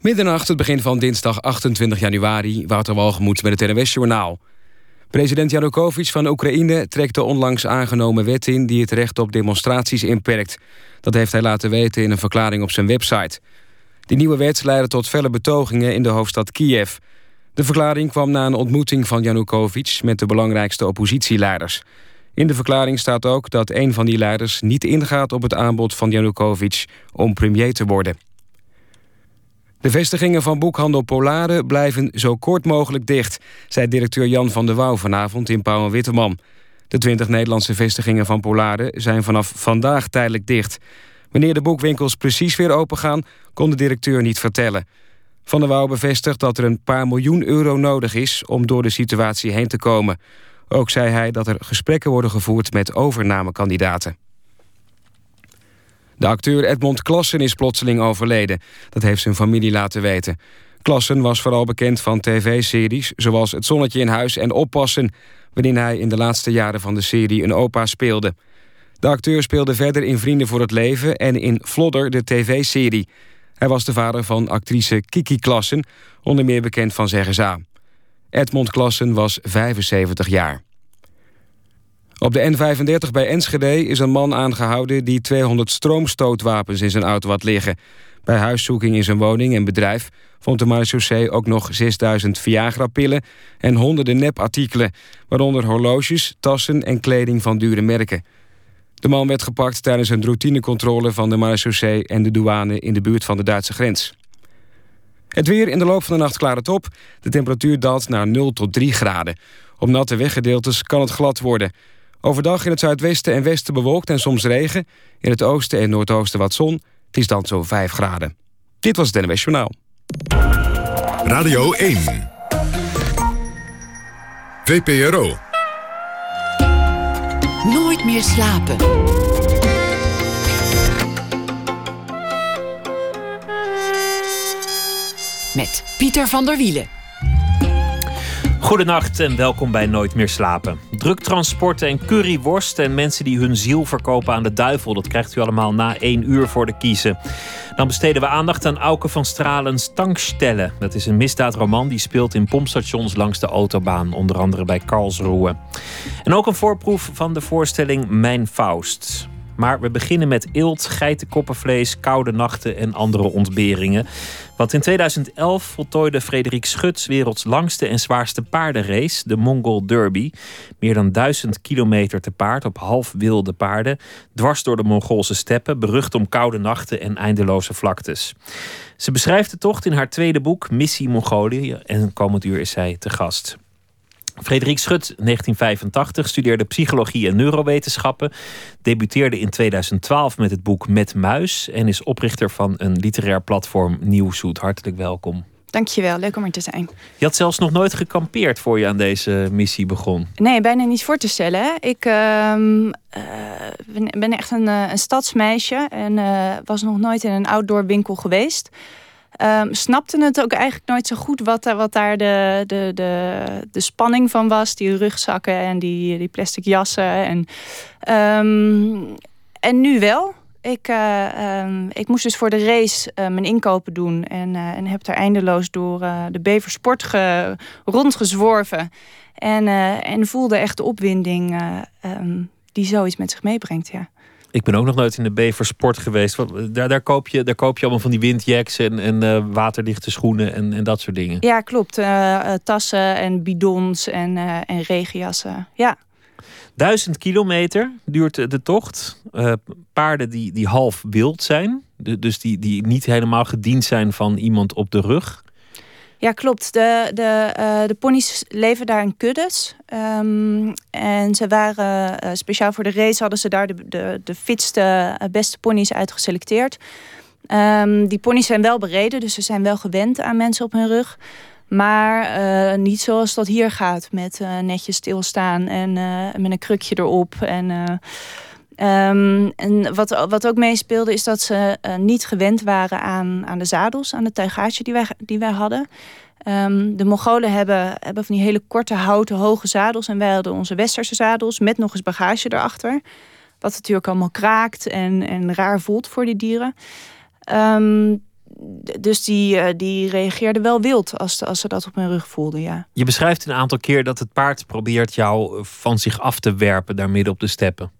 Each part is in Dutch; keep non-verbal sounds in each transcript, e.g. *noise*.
Middernacht, het begin van dinsdag 28 januari. Wouter Walgemoed met het NWS-journaal. President Janukovic van Oekraïne trekt de onlangs aangenomen wet in... die het recht op demonstraties inperkt. Dat heeft hij laten weten in een verklaring op zijn website. Die nieuwe wet leidde tot felle betogingen in de hoofdstad Kiev. De verklaring kwam na een ontmoeting van Janukovic... met de belangrijkste oppositieleiders. In de verklaring staat ook dat een van die leiders niet ingaat op het aanbod van Janukovic... om premier te worden. De vestigingen van boekhandel Polare blijven zo kort mogelijk dicht... zei directeur Jan van der Wouw vanavond in Pauw en Witteman. De 20 Nederlandse vestigingen van Polare zijn vanaf vandaag tijdelijk dicht. Wanneer de boekwinkels precies weer opengaan... kon de directeur niet vertellen. Van der Wouw bevestigt dat er een paar miljoen euro nodig is... om door de situatie heen te komen. Ook zei hij dat er gesprekken worden gevoerd met overnamekandidaten. De acteur Edmond Klassen is plotseling overleden. Dat heeft zijn familie laten weten. Klassen was vooral bekend van tv-series... zoals Het Zonnetje in Huis en Oppassen... waarin hij in de laatste jaren van de serie een opa speelde. De acteur speelde verder in Vrienden voor het Leven... en in Flodder, de tv-serie. Hij was de vader van actrice Kiki Klassen... onder meer bekend van Zeggenza. Edmond Klassen was 75 jaar. Op de N35 bij Enschede is een man aangehouden... die 200 stroomstootwapens in zijn auto had liggen. Bij huiszoeking in zijn woning en bedrijf... vond de marechaussee ook nog 6000 Viagra-pillen... en honderden nepartikelen, waaronder horloges, tassen en kleding van dure merken. De man werd gepakt tijdens een routinecontrole van de marechaussee... en de douane in de buurt van de Duitse grens. Het weer in de loop van de nacht klaart op. De temperatuur daalt naar 0 tot 3 graden. Op natte weggedeeltes kan het glad worden... Overdag in het zuidwesten en westen bewolkt en soms regen. In het oosten en noordoosten wat zon. Het is dan zo'n 5 graden. Dit was het NWS Journaal. Radio 1. VPRO. Nooit meer slapen. Met Pieter van der Wielen. Goedenacht en welkom bij Nooit meer slapen. Druktransporten en curryworst en mensen die hun ziel verkopen aan de duivel. Dat krijgt u allemaal na één uur voor de kiezen. Dan besteden we aandacht aan Auke van Stralens Tankstellen. Dat is een misdaadroman die speelt in pompstations langs de autobaan. Onder andere bij Karlsruhe. En ook een voorproef van de voorstelling Mijn Faust. Maar we beginnen met eelt, geitenkoppenvlees, koude nachten en andere ontberingen. Want in 2011 voltooide Frederik Schut werelds langste en zwaarste paardenrace, de Mongol Derby. Meer dan duizend kilometer te paard op half wilde paarden, dwars door de Mongoolse steppen, berucht om koude nachten en eindeloze vlaktes. Ze beschrijft de tocht in haar tweede boek Missie Mongolië en komend uur is zij te gast. Frederik Schut, 1985, studeerde psychologie en neurowetenschappen. Debuteerde in 2012 met het boek Met Muis. En is oprichter van een literair platform Nieuwzoet. Hartelijk welkom. Dankjewel, leuk om er te zijn. Je had zelfs nog nooit gekampeerd voor je aan deze missie begon. Nee, bijna niet voor te stellen. Ik uh, ben, echt een, eh, een stadsmeisje en uh, was nog nooit in een outdoor winkel geweest. Um, snapte het ook eigenlijk nooit zo goed wat, wat daar de, de, de, de spanning van was. Die rugzakken en die, die plastic jassen. En, um, en nu wel. Ik, uh, um, ik moest dus voor de race uh, mijn inkopen doen. En, en heb daar eindeloos door de Beversport ge, rondgezworven. En, en voelde echt de opwinding die zoiets met zich meebrengt. Ja. Ik ben ook nog nooit in de Bever Sport geweest. Daar, daar, koop, je, daar koop je allemaal van die windjacks en, en uh, waterdichte schoenen en, en dat soort dingen. Ja, klopt. Uh, tassen en bidons en, uh, en regenjassen. Ja. Duizend kilometer duurt de tocht. paarden die, die half wild zijn. dus die, die niet helemaal gediend zijn van iemand op de rug. Ja, klopt. De, de, uh, de ponies leven daar in kuddes. Um, en ze waren uh, speciaal voor de race hadden ze daar de, de, de fitste, uh, beste ponies uitgeselecteerd. Um, die ponies zijn wel bereden, dus ze zijn wel gewend aan mensen op hun rug. Maar niet zoals dat hier gaat, met netjes stilstaan en met een krukje erop. En Um, en wat, wat ook meespeelde is dat ze uh, niet gewend waren aan, aan de zadels, aan de tuigage die wij, die wij hadden. Um, de Mongolen hebben, hebben van die hele korte houten hoge zadels en wij hadden onze westerse zadels met nog eens bagage erachter. Wat natuurlijk allemaal kraakt en, en raar voelt voor die dieren. Um, dus die, die reageerde wel wild als, als ze dat op mijn rug voelden, ja. Je beschrijft een aantal keer dat het paard probeert jou van zich af te werpen daar midden op de steppen.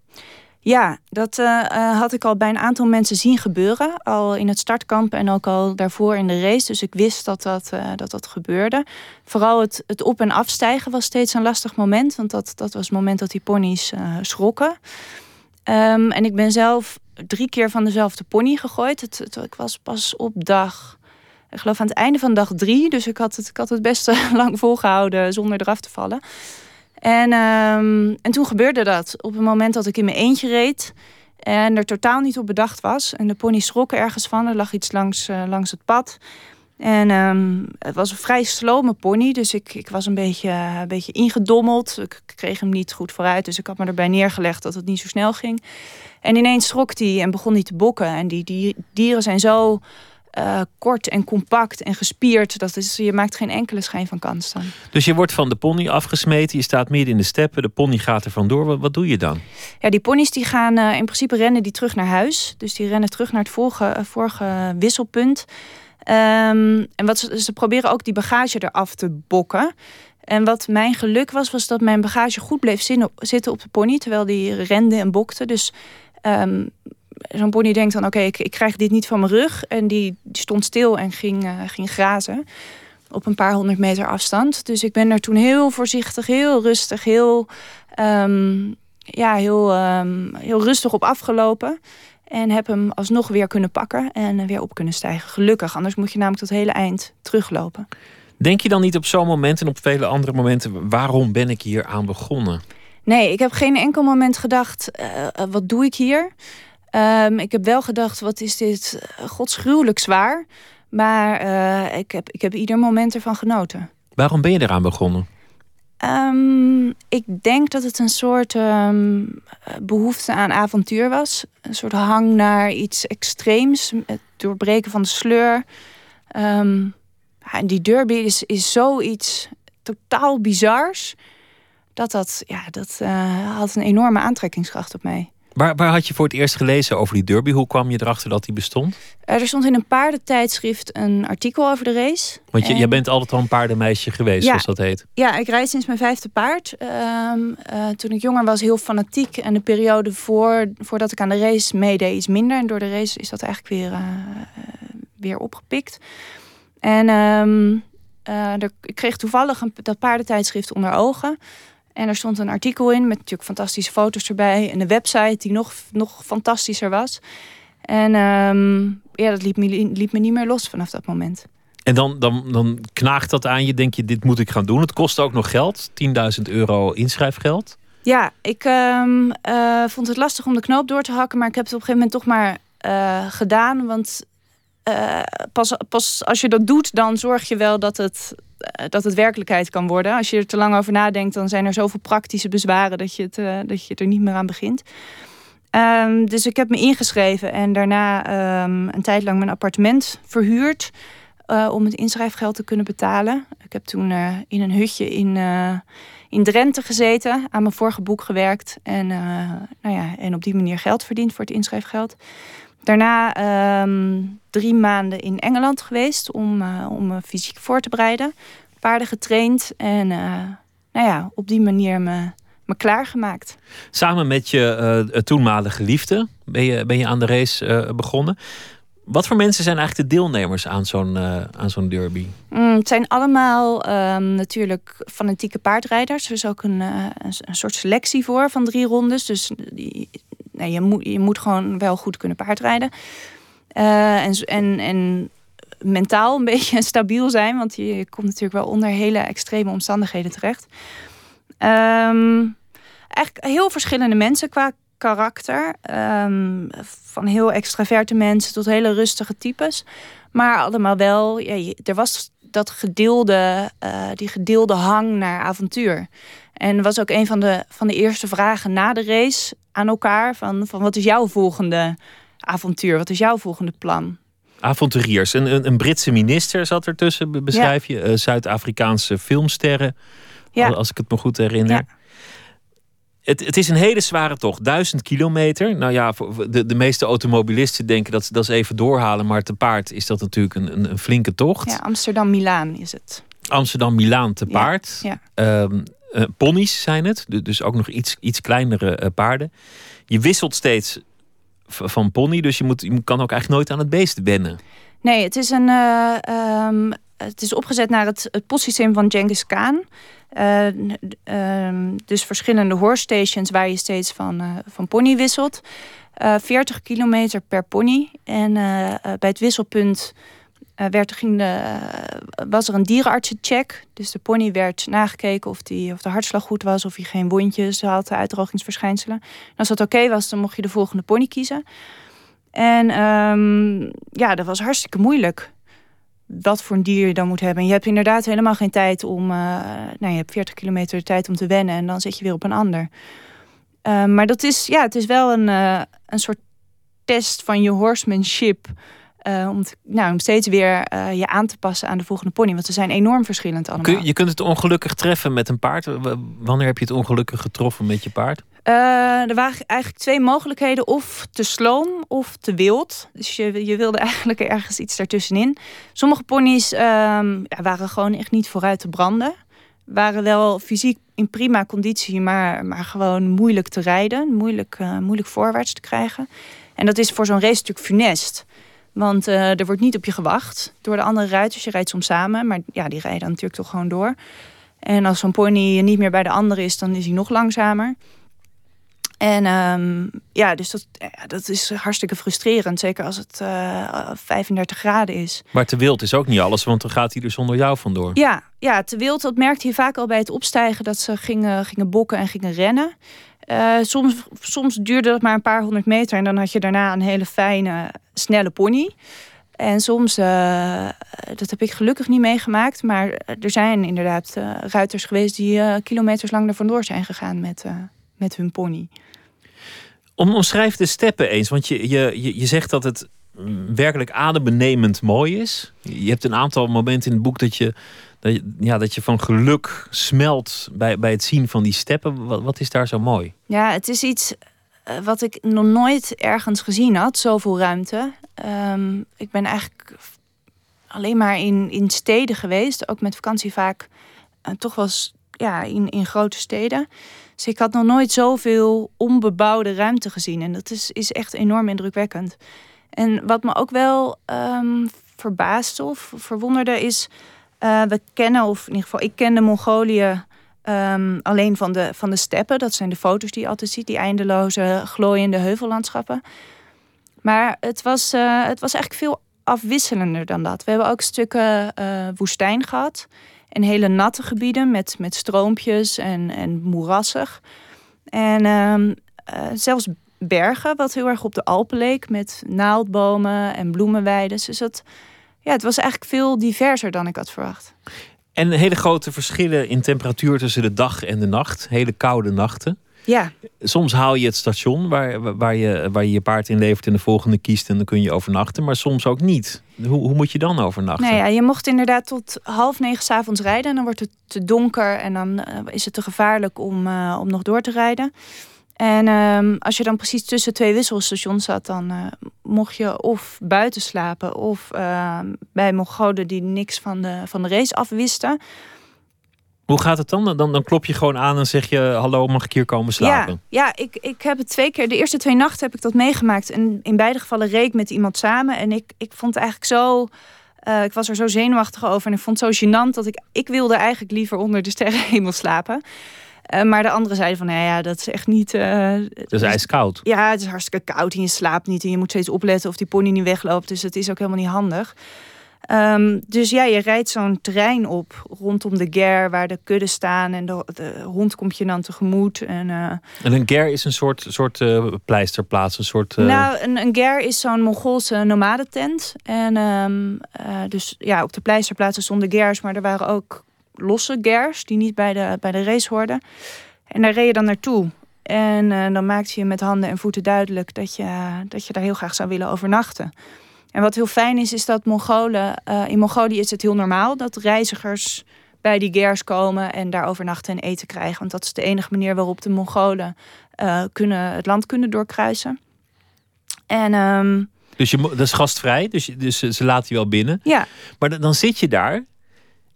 Ja, dat uh, had ik al bij een aantal mensen zien gebeuren. Al in het startkamp en ook al daarvoor in de race. Dus ik wist dat dat, uh, dat, dat gebeurde. Vooral het, het op- en afstijgen was steeds een lastig moment. Want dat, dat was het moment dat die ponies schrokken. Um, en ik ben zelf drie keer van dezelfde pony gegooid. Het, ik was pas op dag... Ik geloof aan het einde van dag drie. Dus ik had het, ik had het best *laughs* lang volgehouden zonder eraf te vallen. En, um, en toen gebeurde dat op het moment dat ik in mijn eentje reed en er totaal niet op bedacht was. En de pony schrok ergens van, er lag iets langs, uh, langs het pad. En um, het was een vrij slome pony, dus ik, ik was een beetje, een beetje ingedommeld. Ik kreeg hem niet goed vooruit, dus ik had me erbij neergelegd dat het niet zo snel ging. En ineens schrok hij en begon hij te bokken. En die, die dieren zijn zo uh, kort en compact en gespierd. Dat is, je maakt geen enkele schijn van kans dan. Dus je wordt van de pony afgesmeten, je staat midden in de steppen, de pony gaat er vandoor. Wat, wat doe je dan? Ja, die ponies die gaan uh, in principe rennen die terug naar huis. Dus die rennen terug naar het vorige, uh, vorige wisselpunt. Um, en wat ze, ze proberen ook die bagage eraf te bokken. En wat mijn geluk was, was dat mijn bagage goed bleef zitten op de pony. Terwijl die rende en bokte. Dus um, zo'n pony denkt dan, oké, okay, ik, ik, krijg dit niet van mijn rug. En die, die stond stil en ging, uh, ging grazen op een paar honderd meter afstand. Dus ik ben er toen heel voorzichtig, heel rustig, heel, um, ja, heel, um, heel rustig op afgelopen. En heb hem alsnog weer kunnen pakken en weer op kunnen stijgen. Gelukkig, anders moet je namelijk tot hele eind teruglopen. Denk je dan niet op zo'n moment en op vele andere momenten... waarom ben ik hier aan begonnen? Nee, ik heb geen enkel moment gedacht, uh, wat doe ik hier? Um, ik heb wel gedacht, wat is dit godsgruwelijk zwaar. Maar uh, ik, heb, ik heb ieder moment ervan genoten. Waarom ben je eraan begonnen? Um, ik denk dat het een soort um, behoefte aan avontuur was. Een soort hang naar iets extreems. Het doorbreken van de sleur. en die derby is, is zoiets totaal bizars. Dat, dat, ja, dat uh, had een enorme aantrekkingskracht op mij. Waar, waar had je voor het eerst gelezen over die derby? Hoe kwam je erachter dat die bestond? Er stond in een paardentijdschrift een artikel over de race. Want je, en... jij bent altijd al een paardenmeisje geweest, ja, zoals dat heet. Ja, ik rijd sinds mijn vijfde paard. Um, uh, toen ik jonger was, heel fanatiek. En de periode voor, voordat ik aan de race meedeed, is minder. En door de race is dat eigenlijk weer, uh, weer opgepikt. En er, ik kreeg toevallig een, dat paardentijdschrift onder ogen. En er stond een artikel in met natuurlijk fantastische foto's erbij. En een website die nog, nog fantastischer was. En um, ja, dat liep me, liep me niet meer los vanaf dat moment. En dan, dan, dan knaagt dat aan je, denk je, dit moet ik gaan doen. Het kost ook nog geld, 10.000 euro inschrijfgeld. Ja, ik um, uh, vond het lastig om de knoop door te hakken. Maar ik heb het op een gegeven moment toch maar uh, gedaan. Want uh, pas, pas als je dat doet, dan zorg je wel dat het dat het werkelijkheid kan worden. Als je er te lang over nadenkt, dan zijn er zoveel praktische bezwaren dat je, het, uh, dat je er niet meer aan begint. Um, dus ik heb me ingeschreven en daarna um, een tijd lang mijn appartement verhuurd uh, om het inschrijfgeld te kunnen betalen. Ik heb toen in een hutje in, in Drenthe gezeten, aan mijn vorige boek gewerkt en, nou ja, en op die manier geld verdiend voor het inschrijfgeld. Daarna um, drie maanden in Engeland geweest om, uh, om me fysiek voor te bereiden. Paarden getraind en uh, nou ja, op die manier me, me klaargemaakt. Samen met je uh, toenmalige liefde ben je, ben je aan de race begonnen. Wat voor mensen zijn eigenlijk de deelnemers aan zo'n aan zo'n derby? Mm, het zijn allemaal um, natuurlijk fanatieke paardrijders. Er is ook een, een, een soort selectie voor van drie rondes. Dus die, nee, je, moet, je moet gewoon wel goed kunnen paardrijden. Uh, en, en, en mentaal een *laughs* beetje stabiel zijn. Want je komt natuurlijk wel onder hele extreme omstandigheden terecht. Um, eigenlijk heel verschillende mensen qua karakter. Um, van heel extraverte mensen tot hele rustige types. Maar allemaal wel, ja, er was dat gedeelde, uh, die gedeelde hang naar avontuur. En was ook een van de, van de eerste vragen na de race aan elkaar. Van, van wat is jouw volgende avontuur? Wat is jouw volgende plan? Avonturiers. Een, een, een Britse minister zat ertussen, beschrijf je. Uh, Zuid-Afrikaanse filmsterren, ja. als ik het me goed herinner. Ja. Het, het is een hele zware tocht, duizend kilometer. Nou ja, de, de meeste automobilisten denken dat ze dat even doorhalen, maar te paard is dat natuurlijk een, een, een flinke tocht. Ja, Amsterdam-Milaan is het. Amsterdam-Milaan te paard. Ja, ehm, eh, ponies zijn het, dus ook nog iets, iets kleinere uh, paarden. Je wisselt steeds van pony, dus je, moet, je kan ook eigenlijk nooit aan het beest wennen. Nee, het is, een, uh, um, het is opgezet naar het, het postsysteem van Genghis Khan. Uh, um, dus verschillende horse stations waar je steeds van, uh, van pony wisselt. 40 kilometer per pony. En bij het wisselpunt werd, ging de, was er een dierenartsencheck. Dus de pony werd nagekeken of, die, of de hartslag goed was, of hij geen wondjes had, uitdrogingsverschijnselen. En als dat oké was, dan mocht je de volgende pony kiezen. En um, ja, dat was hartstikke moeilijk. Wat voor een dier je dan moet hebben. En je hebt inderdaad helemaal geen tijd om. Uh, nou, je hebt 40 kilometer tijd om te wennen en dan zit je weer op een ander. Uh, maar dat is, ja, het is wel een, een soort test van je horsemanship. Om, te, nou, om steeds weer je aan te passen aan de volgende pony. Want ze zijn enorm verschillend allemaal. Kun, je kunt het ongelukkig treffen met een paard. Wanneer heb je het ongelukkig getroffen met je paard? Uh, er waren eigenlijk twee mogelijkheden. Of te sloom of te wild. Dus je, je wilde *laughs* eigenlijk ergens iets daartussenin. Sommige ponies ja, waren gewoon echt niet vooruit te branden. Waren wel fysiek in prima conditie, maar, maar gewoon moeilijk te rijden. Moeilijk, moeilijk voorwaarts te krijgen. En dat is voor zo'n race natuurlijk funest. Want uh, er wordt niet op je gewacht door de andere ruiters. Je rijdt soms samen, maar ja, die rijden dan natuurlijk toch gewoon door. En als zo'n pony niet meer bij de andere is, dan is hij nog langzamer. En um, ja, dus dat, ja, dat is hartstikke frustrerend. Zeker als het uh, 35 graden is. Maar te wild is ook niet alles, want dan gaat hij er zonder jou vandoor. Ja, ja te wild, dat merkte je vaak al bij het opstijgen... dat ze gingen, gingen bokken en gingen rennen. Uh, soms, soms duurde dat maar een paar honderd meter... en dan had je daarna een hele fijne, snelle pony. En soms, uh, dat heb ik gelukkig niet meegemaakt... maar er zijn inderdaad uh, ruiters geweest... die kilometers lang er vandoor zijn gegaan met, met hun pony. Om, omschrijf de steppen eens, want je, je, je zegt dat het werkelijk adembenemend mooi is. Je hebt een aantal momenten in het boek dat je, dat je, ja, dat je van geluk smelt bij, bij het zien van die steppen. Wat, wat is daar zo mooi? Ja, het is iets uh, wat ik nog nooit ergens gezien had, zoveel ruimte. Um, ik ben eigenlijk alleen maar in, in steden geweest, ook met vakantie vaak uh, toch wel ja, in, in grote steden. Dus ik had nog nooit zoveel onbebouwde ruimte gezien. En dat is, is echt enorm indrukwekkend. En wat me ook wel um, verbaasde of verwonderde is... Uh, we kennen, of in ieder geval ik kende Mongolië um, alleen van de, van de steppen. Dat zijn de foto's die je altijd ziet, die eindeloze glooiende heuvellandschappen. Maar het was, uh, het was eigenlijk veel afwisselender dan dat. We hebben ook stukken uh, woestijn gehad en hele natte gebieden met, met stroompjes en, en moerassig. En uh, zelfs bergen, wat heel erg op de Alpen leek, met naaldbomen en bloemenweiden. Dus dat, ja, het was eigenlijk veel diverser dan ik had verwacht. En hele grote verschillen in temperatuur tussen de dag en de nacht. Hele koude nachten. Ja. Soms haal je het station waar, waar, je, waar je je paard in levert en de volgende kiest en dan kun je overnachten, maar soms ook niet. Hoe, hoe moet je dan overnachten? Nou ja, je mocht inderdaad tot half negen s'avonds rijden en dan wordt het te donker en dan uh, is het te gevaarlijk om, uh, om nog door te rijden. En um, als je dan precies tussen twee wisselstations zat, dan uh, mocht je of buiten slapen of ehm, bij Mongolen die niks van de, van de race afwisten. Hoe gaat het dan? dan? Dan klop je gewoon aan en zeg je: Hallo, mag ik hier komen slapen? Ja, ja ik, ik heb het twee keer, de eerste twee nachten heb ik dat meegemaakt. En in beide gevallen reed ik met iemand samen. En ik, ik vond het eigenlijk zo. Uh, ik was er zo zenuwachtig over en ik vond het zo gênant dat ik, ik wilde eigenlijk liever onder de sterrenhemel slapen. Uh, maar de anderen zeiden van, nou ja, dat is echt niet... Uh, het is ijskoud. Ja, het is hartstikke koud en je slaapt niet. En je moet steeds opletten of die pony niet wegloopt. Dus het is ook helemaal niet handig. Um, dus ja, je rijdt zo'n terrein op rondom de ger waar de kudden staan en de, de hond komt je dan tegemoet. En, uh, en een ger is een soort, soort uh, pleisterplaats, een soort. Uh... Nou, een, een ger is zo'n Mongoolse nomadentent. En um, dus ja, op de pleisterplaatsen stonden gers, maar er waren ook losse gers die niet bij de, bij de race hoorden. En daar reed je dan naartoe. En dan maakte je met handen en voeten duidelijk dat je, dat je daar heel graag zou willen overnachten. En wat heel fijn is, is dat Mongolen, uh, in Mongolië is het heel normaal dat reizigers bij die gers komen en daar overnachten en eten krijgen. Want dat is de enige manier waarop de Mongolen uh, kunnen, het land kunnen doorkruisen. En, um, dus je, dat is gastvrij, dus, dus ze laten je wel binnen. Ja. Maar dan zit je daar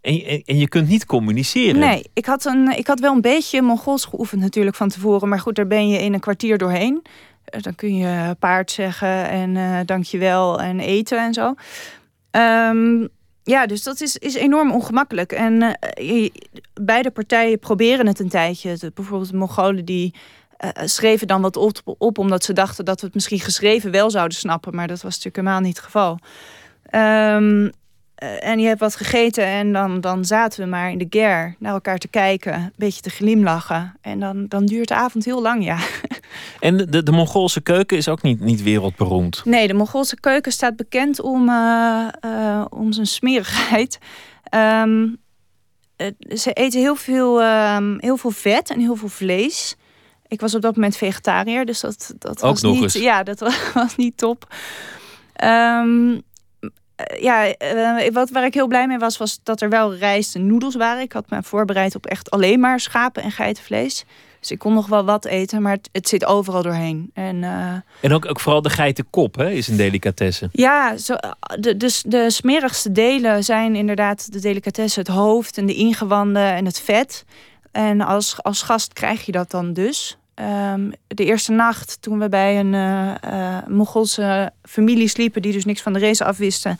en, je kunt niet communiceren. Nee, ik had, een, ik had wel een beetje Mongols geoefend natuurlijk van tevoren. Maar goed, daar ben je in een kwartier doorheen. Eh, dan kun je paard zeggen en uh, dankjewel en eten en zo. Um, ja, dus dat is, is enorm ongemakkelijk. En uh, beide partijen proberen het een tijdje. Bijvoorbeeld de Mongolen die schreven dan wat op, op, omdat ze dachten dat we het misschien geschreven wel zouden snappen. Maar dat was natuurlijk helemaal niet het geval. Um, uh, en je hebt wat gegeten en dan, dan zaten we maar in de ger naar elkaar te kijken, een beetje te glimlachen. En dan, dan duurt de avond heel lang, ja. *laughs* En de, de Mongoolse keuken is ook niet, niet wereldberoemd? Nee, de Mongoolse keuken staat bekend om, uh, uh, om zijn smerigheid. Um, ze eten heel veel, um, heel veel vet en heel veel vlees. Ik was op dat moment vegetariër, dus dat, dat ook was niet, eens. ja, dat *laughs* was niet top. Um, ja, uh, wat, waar ik heel blij mee was, was dat er wel rijst en noedels waren. Ik had me voorbereid op echt alleen maar schapen en geitenvlees. Dus ik kon nog wel wat eten, maar het, het zit overal doorheen. En, uh, en ook, ook vooral de geitenkop hè, is een delicatesse. Ja, zo, de, de, de smerigste delen zijn inderdaad de delicatesse. Het hoofd en de ingewanden en het vet. En als, als gast krijg je dat dan dus. Um, de eerste nacht, toen we bij een uh, familie sliepen, die dus niks van de race afwisten,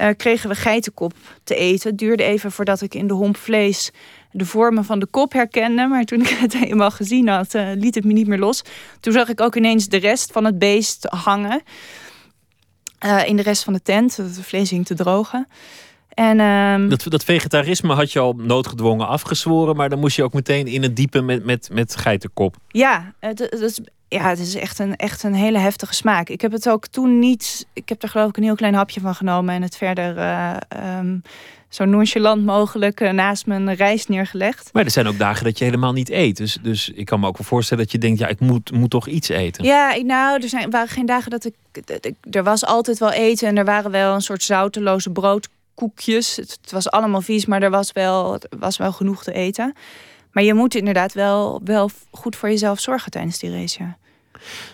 uh, kregen we geitenkop te eten. Het duurde even voordat ik in de homp vlees de vormen van de kop herkende. Maar toen ik het *laughs* eenmaal gezien had, liet het me niet meer los. Toen zag ik ook ineens de rest van het beest hangen. in de rest van de tent, het vlees hing te drogen. En, um, dat, dat vegetarisme had je al noodgedwongen afgezworen, maar dan moest je ook meteen in het diepe met, met, met geitenkop. Ja, het, het is, ja, het is echt een, echt een hele heftige smaak. Ik heb het ook toen niet. Ik heb er geloof ik een heel klein hapje van genomen en het verder uh, um, zo nonchalant mogelijk uh, naast mijn rijst neergelegd. Maar er zijn ook dagen dat je helemaal niet eet. Dus, dus ik kan me ook wel voorstellen dat je denkt, ja, ik moet, moet toch iets eten. Ja, nou, er zijn, waren geen dagen dat ik, ik. Er was altijd wel eten en er waren wel een soort zouteloze brood koekjes. Het, het, was allemaal vies, maar er was wel, was wel genoeg te eten. Maar je moet inderdaad wel, wel goed voor jezelf zorgen tijdens die race. Ja.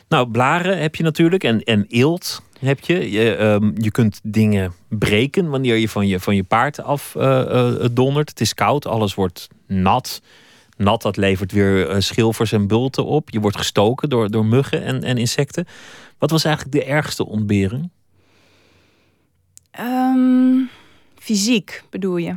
Nou, blaren heb je natuurlijk en, en eelt heb je. Je, um, je kunt dingen breken wanneer je van je, van je paard af uh, uh, dondert. Het is koud, alles wordt nat. Nat, dat levert weer uh, schilfers en bulten op. Je wordt gestoken door, door muggen en, en insecten. Wat was eigenlijk de ergste ontbering? Um, fysiek bedoel je?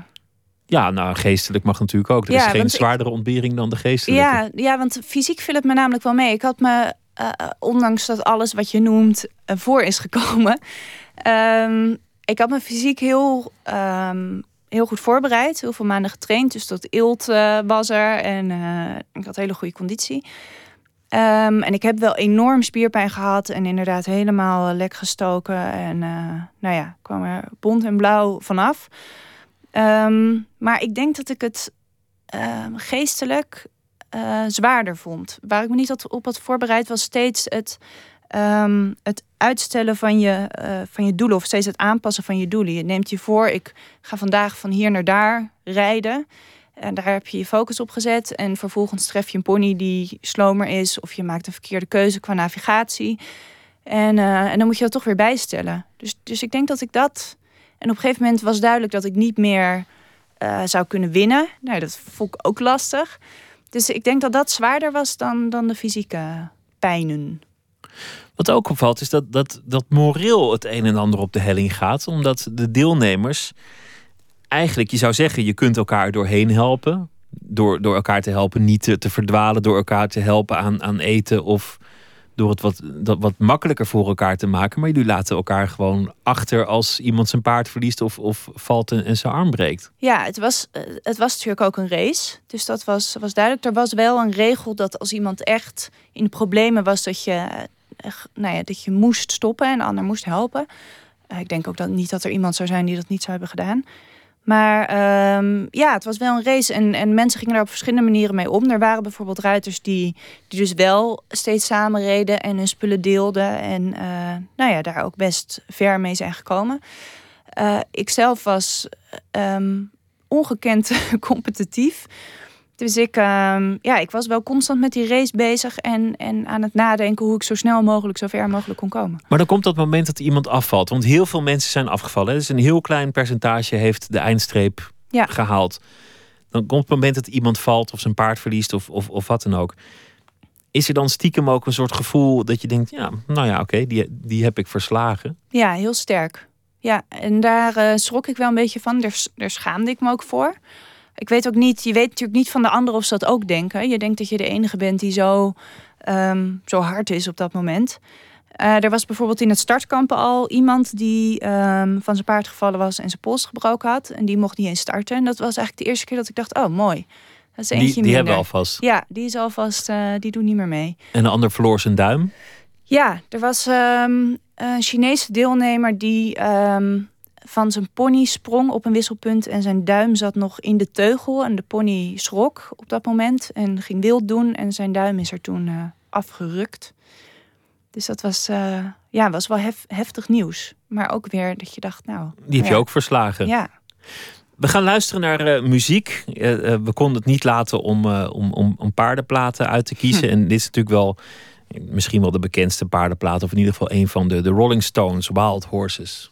Ja, nou, geestelijk mag natuurlijk ook. Er ja, is geen zwaardere ik... ontbering dan de geestelijke. Ja, ja, want fysiek viel het me namelijk wel mee. Ik had me, uh, ondanks dat alles wat je noemt uh, voor is gekomen... Um, *laughs* ik had me fysiek heel, um, heel goed voorbereid. Heel veel maanden getraind. Dus dat uh, was er. En ik had hele goede conditie. Um, en ik heb wel enorm spierpijn gehad. En inderdaad helemaal lek gestoken. En nou ja, kwam er bont en blauw vanaf. Um, maar ik denk dat ik het uh, geestelijk uh, zwaarder vond. Waar ik me niet op had voorbereid was steeds het, het uitstellen van je, van je doelen. Of steeds het aanpassen van je doelen. Je neemt je voor, ik ga vandaag van hier naar daar rijden. En daar heb je je focus op gezet. En vervolgens tref je een pony die slomer is. Of je maakt een verkeerde keuze qua navigatie. En, en dan moet je dat toch weer bijstellen. Dus, dus ik denk dat ik dat en op een gegeven moment was duidelijk dat ik niet meer uh, zou kunnen winnen. Nou, dat vond ik ook lastig. Dus ik denk dat dat zwaarder was dan, dan de fysieke pijnen. Wat ook opvalt is dat, dat, dat moreel het een en ander op de helling gaat. Omdat de deelnemers eigenlijk, je zou zeggen, je kunt elkaar doorheen helpen. Door, door elkaar te helpen niet te, te verdwalen. Door elkaar te helpen aan, aan eten of door het wat, dat wat makkelijker voor elkaar te maken. Maar jullie laten elkaar gewoon achter als iemand zijn paard verliest of, of valt en, en zijn arm breekt. Ja, het was, eh, het was natuurlijk ook een race. Dus dat was, was duidelijk. Er was wel een regel dat als iemand echt in de problemen was, dat je, eh, nou ja, dat je moest stoppen en de ander moest helpen. Uh, ik denk ook dat niet dat er iemand zou zijn die dat niet zou hebben gedaan. Maar um, ja, het was wel een race en, en mensen gingen daar op verschillende manieren mee om. Er waren bijvoorbeeld ruiters die, die dus wel steeds samen reden en hun spullen deelden. En uh, nou ja, daar ook best ver mee zijn gekomen. Uh, ik zelf was um, ongekend *laughs* competitief. Dus ik, ehm, ja, ik was wel constant met die race bezig en, en aan het nadenken hoe ik zo snel mogelijk, zo ver mogelijk kon komen. Maar dan komt dat moment dat iemand afvalt. Want heel veel mensen zijn afgevallen. Dus een heel klein percentage heeft de eindstreep Ja. gehaald. Dan komt het moment dat iemand valt of zijn paard verliest of, of, of wat dan ook. Is er dan stiekem ook een soort gevoel dat je denkt, ja, nou ja, oké, die, die heb ik verslagen. Ja, heel sterk. Ja, en daar eh, schrok ik wel een beetje van. Daar, daar schaamde ik me ook voor. Ik weet ook niet, je weet natuurlijk niet van de anderen of ze dat ook denken. Je denkt dat je de enige bent die zo, ehm, zo hard is op dat moment. Eh, er was bijvoorbeeld in het startkamp al iemand die ehm, van zijn paard gevallen was en zijn pols gebroken had. En die mocht niet eens starten. En dat was eigenlijk de eerste keer dat ik dacht, oh mooi. Dat is eentje Die, die minder. hebben we alvast. Ja, die is alvast, eh, die doet niet meer mee. En de ander verloor zijn duim. Ja, er was ehm, een Chinese deelnemer die van zijn pony sprong op een wisselpunt en zijn duim zat nog in de teugel. En de pony schrok op dat moment en ging wild doen en zijn duim is er toen eh, afgerukt. Dus dat was, eh, ja, was wel hef- heftig nieuws. Maar ook weer dat je dacht, nou... Die heb je ook verslagen. Ja, We gaan luisteren naar eh, muziek. We konden het niet laten om, om, om, om paardenplaten uit te kiezen. En dit is natuurlijk wel misschien wel de bekendste paardenplaat. Of in ieder geval een van de, de Rolling Stones, Wild Horses.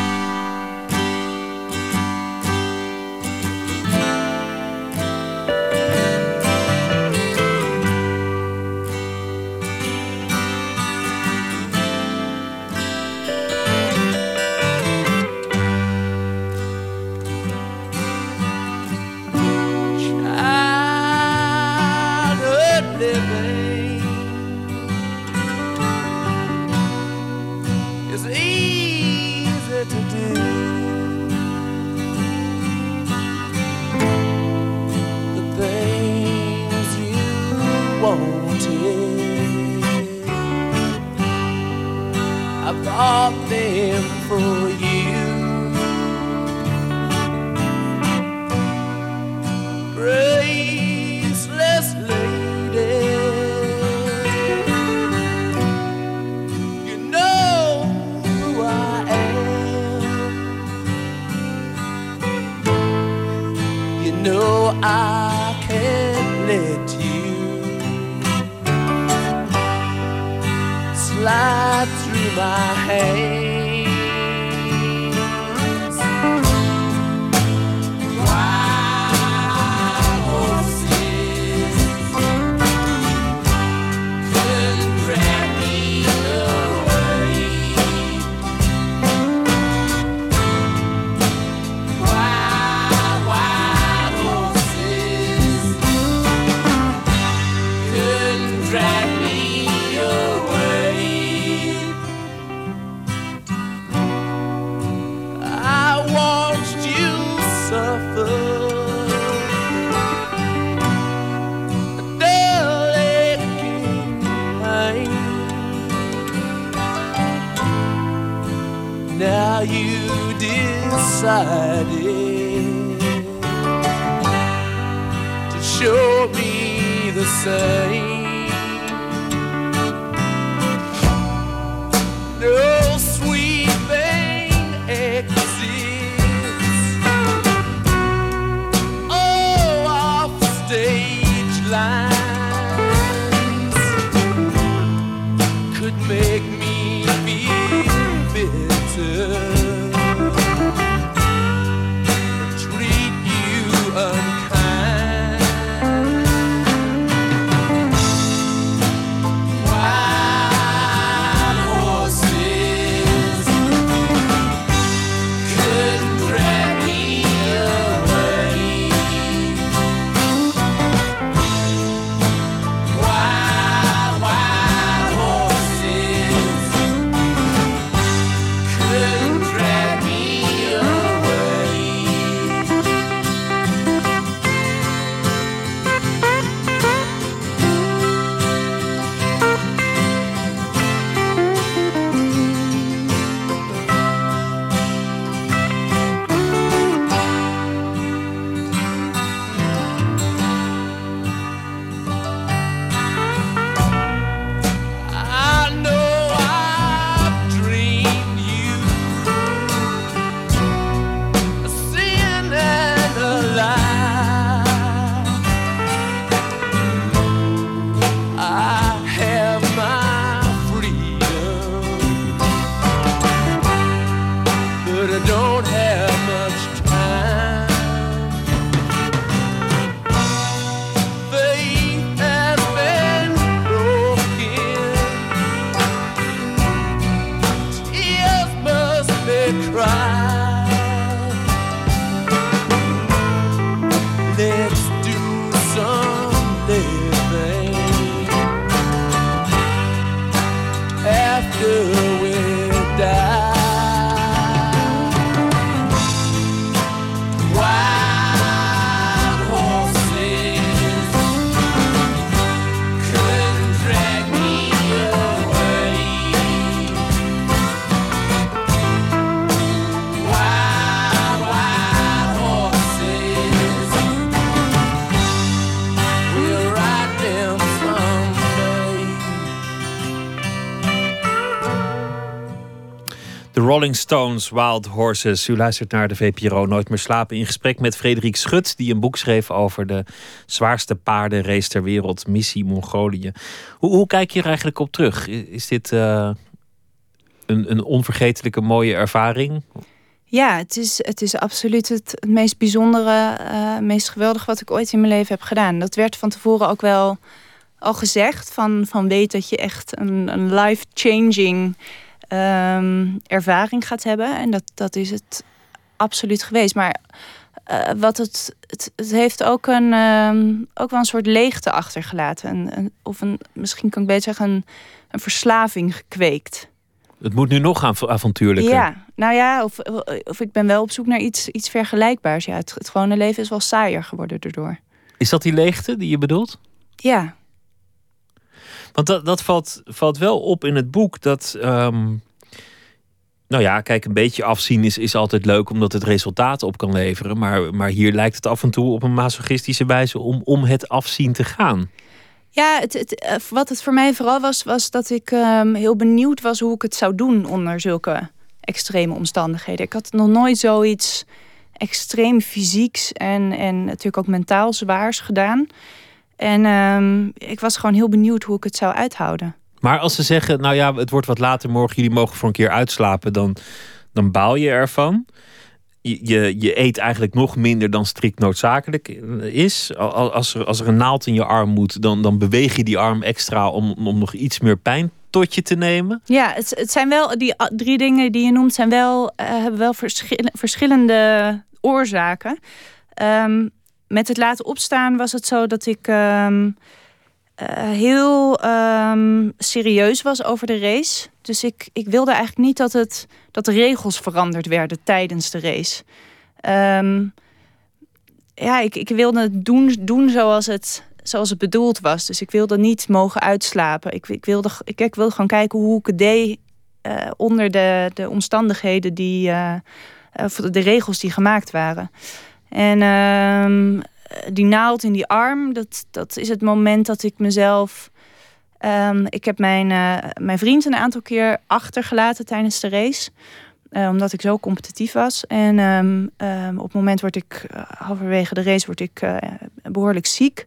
I can't let you slide through my hands. Rolling Stones, Wild Horses. U luistert naar de VPRO Nooit meer slapen. In gesprek met Frederik Schut, die een boek schreef over de zwaarste paardenrace ter wereld, Missie Mongolië. Hoe, hoe kijk je er eigenlijk op terug? Is dit eh, een, een onvergetelijke mooie ervaring? Ja, het is, het is absoluut het, meest bijzondere, eh, meest geweldige wat ik ooit in mijn leven heb gedaan. Dat werd van tevoren ook wel al gezegd. Van, van weet dat je echt een, een life-changing ehm, ervaring gaat hebben. En dat, dat is het absoluut geweest. Maar eh, wat het, het, het heeft ook, een, ehm, ook wel een soort leegte achtergelaten. Een, een- of een, misschien kan ik beter zeggen, een, een verslaving gekweekt. Het moet nu nog av- avontuurlijker. Ja, nou ja, of, of ik ben wel op zoek naar iets, iets vergelijkbaars. Ja, het, het gewone leven is wel saaier geworden daardoor. Is dat die leegte die je bedoelt? Ja, Want dat, dat valt, valt wel op in het boek. Dat, ehm, nou ja, kijk, een beetje afzien is, is altijd leuk omdat het resultaten op kan leveren. Maar, maar hier lijkt het af en toe op een masochistische wijze om, om het afzien te gaan. ja het, het, eh, wat het voor mij vooral was, was dat ik ehm, heel benieuwd was hoe ik het zou doen onder zulke extreme omstandigheden. Ik had nog nooit zoiets extreem fysieks en, en natuurlijk ook mentaal zwaars gedaan. En ehm, ik was gewoon heel benieuwd hoe ik het zou uithouden. Maar als ze zeggen, nou ja, het wordt wat later morgen, jullie mogen voor een keer uitslapen, dan, dan baal je ervan. Je, je, je eet eigenlijk nog minder dan strikt noodzakelijk is. Al- Als er, als er een naald in je arm moet, dan, dan beweeg je die arm extra om, om nog iets meer pijn tot je te nemen. Ja, het, het zijn wel die drie dingen die je noemt, zijn wel, eh, hebben wel verschil- verschillende oorzaken. Ehm, met het laten opstaan was het zo dat ik ehm, eh, heel ehm, serieus was over de race. Dus ik, ik wilde eigenlijk niet dat, het, dat de regels veranderd werden tijdens de race. Ehm, ja, ik, ik wilde het doen, doen zoals, het, zoals het bedoeld was. Dus ik wilde niet mogen uitslapen. Ik, ik, wilde, ik, ik wilde gewoon kijken hoe ik het deed eh, onder de, de omstandigheden die, of de regels die gemaakt waren. En ehm, die naald in die arm, dat, dat is het moment dat ik mezelf. ehm, ik heb mijn, eh, mijn vriend een aantal keer achtergelaten tijdens de race. eh, omdat ik zo competitief was. En ehm, op het moment word ik, eh, halverwege de race, word ik eh, behoorlijk ziek.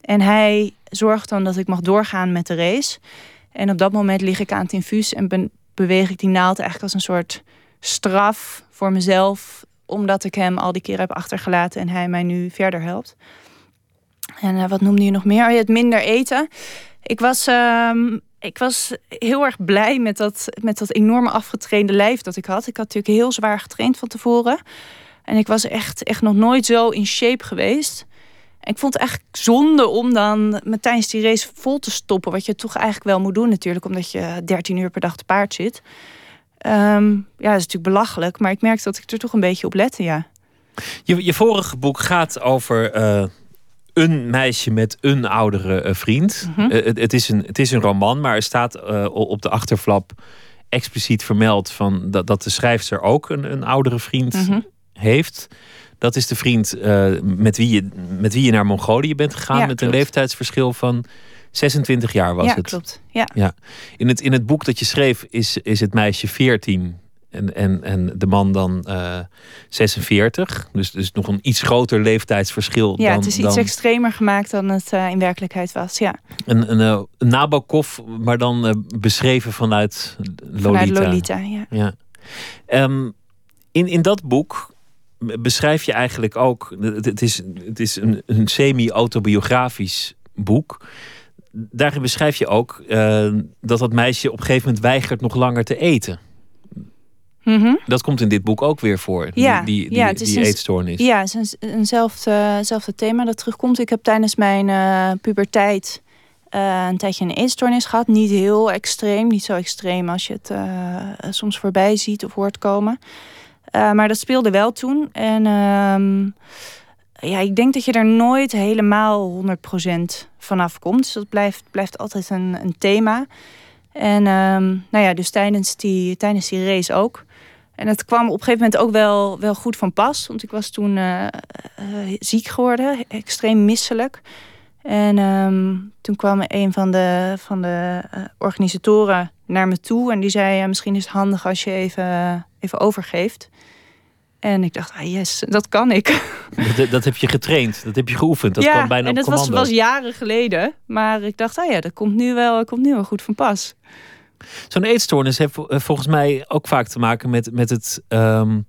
En hij zorgt dan dat ik mag doorgaan met de race. En op dat moment lig ik aan het infuus en beweeg ik die naald eigenlijk als een soort straf voor mezelf. Omdat ik hem al die keer heb achtergelaten en hij mij nu verder helpt. En eh, wat noemde je nog meer? Oh het minder eten. Ik was, ehm, ik was heel erg blij met dat, met dat enorme afgetrainde lijf dat ik had. Ik had natuurlijk heel zwaar getraind van tevoren. En ik was echt, echt nog nooit zo in shape geweest. Ik vond het eigenlijk zonde om dan met tijdens die race vol te stoppen. Wat je toch eigenlijk wel moet doen natuurlijk. Omdat je 13 uur per dag te paard zit. Ehm, ja, dat is natuurlijk belachelijk. Maar ik merkte dat ik er toch een beetje op lette, ja. Je, je vorige boek gaat over eh, een meisje met een oudere eh, vriend. Mhm. Eh, het, het, is een, het is een roman, maar er staat op de achterflap expliciet vermeld van dat, dat de schrijfster ook een, een oudere vriend Mhm. heeft. Dat is de vriend met, wie je, met wie je naar Mongolië bent gegaan. Ja, met een leeftijdsverschil van 26 jaar was ja, het. klopt. Ja. In het, in het boek dat je schreef is, is het meisje 14 en, en, en de man dan eh 46. Dus, dus nog een iets groter leeftijdsverschil ja, dan, het is iets dan extremer gemaakt dan het eh, in werkelijkheid was. Ja, een, een, eh, een Nabokov, maar dan eh, beschreven vanuit Lolita. vanuit Lolita. Ja. Ja. Ehm, In, in dat boek beschrijf je eigenlijk ook. Het is, het is een, een semi-autobiografisch boek. Daarin beschrijf je ook uh, dat dat meisje op een gegeven moment weigert nog langer te eten. Mhm. Dat komt in dit boek ook weer voor, Ja, die, die, ja, die, een- eetstoornis. Ja, het is een, eenzelfde, eenzelfde thema dat terugkomt. Ik heb tijdens mijn eh, puberteit eh, een tijdje een eetstoornis gehad. Niet heel extreem, niet zo extreem als je het eh, soms voorbij ziet of hoort komen. Eh, maar dat speelde wel toen. En ehm, ja, ik denk dat je er nooit helemaal 100% vanaf komt. Dus dat blijft, blijft altijd een, een thema. En ehm, nou ja, dus tijdens die, tijdens die race ook. En het kwam op een gegeven moment ook wel, wel goed van pas. Want ik was toen eh, eh, ziek geworden, extreem misselijk. En ehm, toen kwam een van de, van de eh, organisatoren naar me toe. En die zei, misschien is het handig als je even, even overgeeft. En ik dacht, ah yes, dat kan ik. Dat, dat heb je getraind, dat heb je geoefend. Dat ja, kwam bijna en op dat was, was jaren geleden. Maar ik dacht, ah ja, dat komt nu wel, komt nu wel goed van pas. Zo'n eetstoornis heeft eh, volgens mij ook vaak te maken met, met het ehm,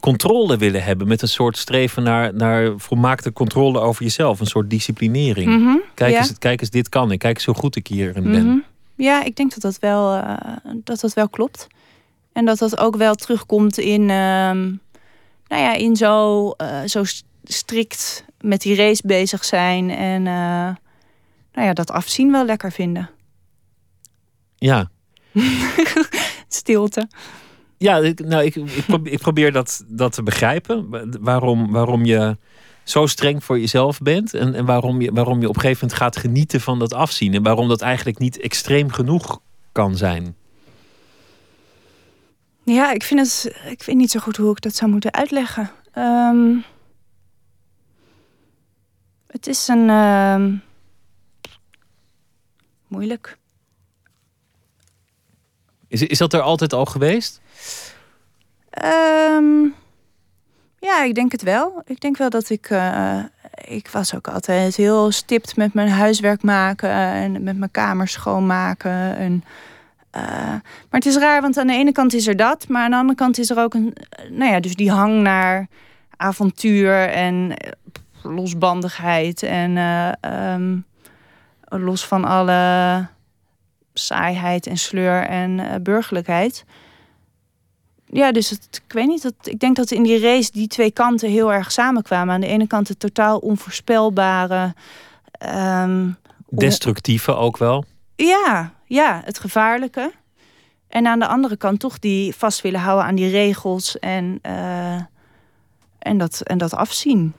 controle willen hebben. Met een soort streven naar, naar volmaakte controle over jezelf. Een soort disciplinering. Mhm, Kijk, ja. eens, kijk eens, dit kan ik. Kijk eens hoe goed ik hierin ben. Mhm. Ja, ik denk dat dat wel, eh, dat dat wel klopt. En dat dat ook wel terugkomt in, ehm, nou ja, in zo, eh, zo st- strikt met die race bezig zijn. En eh, nou ja, dat afzien wel lekker vinden. Ja. *laughs* Stilte. Ja, ik, nou, ik, ik, probeer, ik probeer dat, dat te begrijpen. Wa- Waarom, waarom je zo streng voor jezelf bent. En, en waarom, je, waarom je op een gegeven moment gaat genieten van dat afzien. En waarom dat eigenlijk niet extreem genoeg kan zijn. Ja, ik vind het. Ik weet niet zo goed hoe ik dat zou moeten uitleggen. Ehm, het is een. ehm, moeilijk. Is, is dat er altijd al geweest? Ehm, ja, ik denk het wel. Ik denk wel dat ik. eh, ik was ook altijd heel stipt met mijn huiswerk maken en met mijn kamer schoonmaken. En, maar het is raar, want aan de ene kant is er dat, maar aan de andere kant is er ook een. eh, Nou ja, dus die hang naar avontuur en eh, losbandigheid. En eh, ehm, los van alle saaiheid en sleur en eh, burgerlijkheid. Ja, dus het, ik weet niet. Dat, ik denk dat in die race die twee kanten heel erg samenkwamen. Aan de ene kant het totaal onvoorspelbare. ehm, Destructieve ook wel. ja, ja, het gevaarlijke. En aan de andere kant toch die vast willen houden aan die regels en, eh, en, dat, en dat afzien.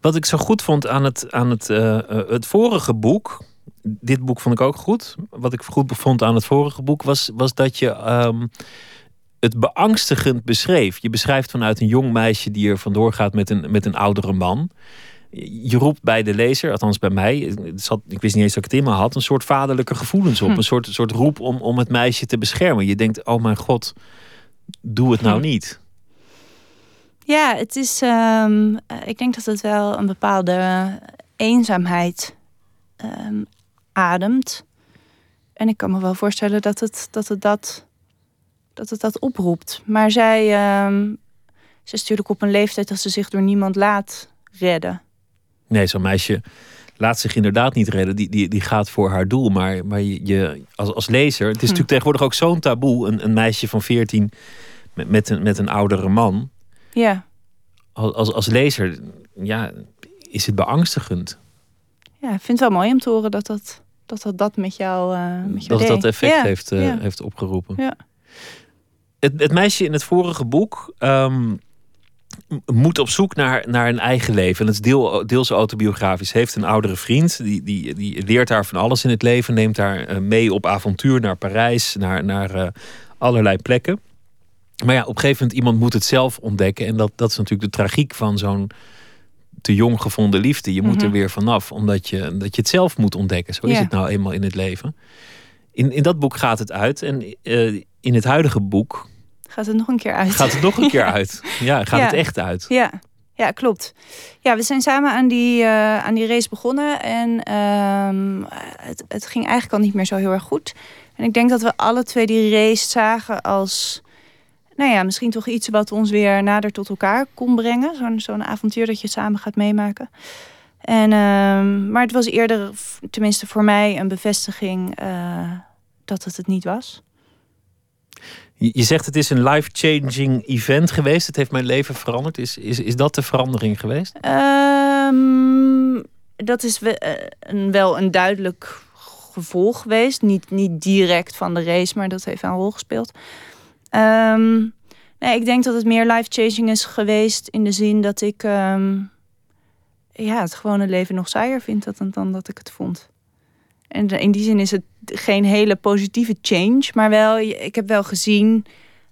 Wat ik zo goed vond aan het, aan het, eh, eh, het vorige boek. Dit boek vond ik ook goed. Wat ik goed vond aan het vorige boek was, was dat je ehm, het beangstigend beschreef. Je beschrijft vanuit een jong meisje die er vandoor gaat met een, met een oudere man. Je roept bij de lezer, althans bij mij, zat, ik wist niet eens dat ik het in me had, een soort vaderlijke gevoelens op. Hm. Een soort, soort roep om, om het meisje te beschermen. Je denkt, oh mijn god, doe het nou Hm. niet. Ja, het is. ehm, eh, ik denk dat het wel een bepaalde eenzaamheid ehm, ademt. En ik kan me wel voorstellen dat het dat, het dat, dat, het dat oproept. Maar zij, ehm, ze is natuurlijk op een leeftijd dat ze zich door niemand laat redden. Nee, zo'n meisje laat zich inderdaad niet redden. Die, die, die gaat voor haar doel. Maar, maar je, als, als lezer... Het is Hm. natuurlijk tegenwoordig ook zo'n taboe. Een, een meisje van 14 met, met, een, met een oudere man. Ja, Als, als, als lezer ja, is het beangstigend. ja ik vind het wel mooi om te horen dat dat dat, dat, dat met jou, eh met jou Dat het dat effect Ja, heeft, eh, ja. heeft opgeroepen. Ja. Het, het meisje in het vorige boek... ehm, moet op zoek naar, naar een eigen leven. En het is deel, deels autobiografisch. Heeft een oudere vriend. Die, die, die leert haar van alles in het leven. Neemt haar eh, mee op avontuur naar Parijs. Naar, naar eh, allerlei plekken. Maar ja, op een gegeven moment iemand moet het zelf ontdekken. En dat, dat is natuurlijk de tragiek van zo'n te jong gevonden liefde. Je moet er Mhm. weer vanaf. Omdat je, dat je het zelf moet ontdekken. Zo is het nou eenmaal in het leven. In, in dat boek gaat het uit. En eh, in het huidige boek Gaat het nog een keer uit? gaat het nog een keer *laughs* uit. Ja, gaat Ja. het echt uit. Ja, ja klopt. Ja, we zijn samen aan die, eh, aan die race begonnen. En ehm, het, het ging eigenlijk al niet meer zo heel erg goed. En ik denk dat we alle twee die race zagen als nou ja, misschien toch iets wat ons weer nader tot elkaar kon brengen. Zo'n zo'n avontuur dat je samen gaat meemaken. En, ehm, maar het was eerder, tenminste voor mij, een bevestiging uh, dat het het niet was. Je zegt het is een life-changing event geweest. Het heeft mijn leven veranderd. Is, is, is dat de verandering geweest? Um, dat is eh, wel een duidelijk gevolg geweest. Niet, niet direct van de race, maar dat heeft een rol gespeeld. Um, nee, ik denk dat het meer life-changing is geweest in de zin dat ik um, ja, het gewone leven nog saaier vind dan, dan dat ik het vond. En in die zin is het geen hele positieve change, maar wel, ik heb wel gezien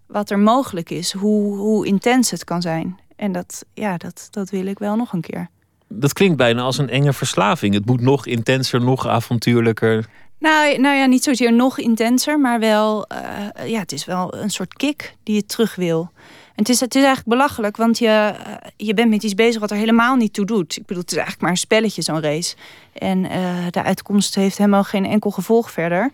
wat er mogelijk is, hoe, hoe intens het kan zijn. En dat, ja, dat, dat wil ik wel nog een keer. Dat klinkt bijna als een enge verslaving. Het moet nog intenser, nog avontuurlijker. Nou, nou ja, niet zozeer nog intenser, maar wel, uh, ja, het is wel een soort kick die je terug wil. Het is, het is eigenlijk belachelijk, want je, uh, je bent met iets bezig wat er helemaal niet toe doet. Ik bedoel, het is eigenlijk maar een spelletje, zo'n race. En uh, de uitkomst heeft helemaal geen enkel gevolg verder.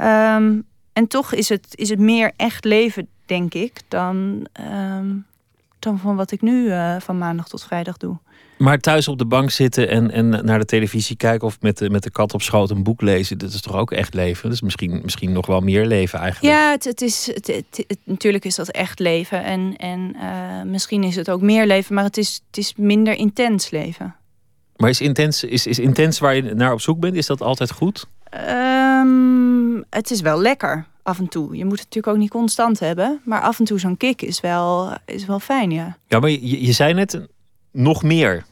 Um, en toch is het, is het meer echt leven, denk ik, dan, um, dan van wat ik nu van maandag tot vrijdag doe. Maar thuis op de bank zitten en, en naar de televisie kijken of met de, met de kat op schoot een boek lezen, dat is toch ook echt leven? Dat is misschien, misschien nog wel meer leven eigenlijk. Ja, het, het is, het, natuurlijk is dat echt leven. En, en uh, misschien is het ook meer leven, maar het is, het is minder intens leven. Maar is intens, is, is intens waar je naar op zoek bent, is dat altijd goed? Um, het is wel lekker af en toe. Je moet het natuurlijk ook niet constant hebben. Maar af en toe zo'n kick is wel, is wel fijn, ja. Ja, maar je, je zei net nog meer.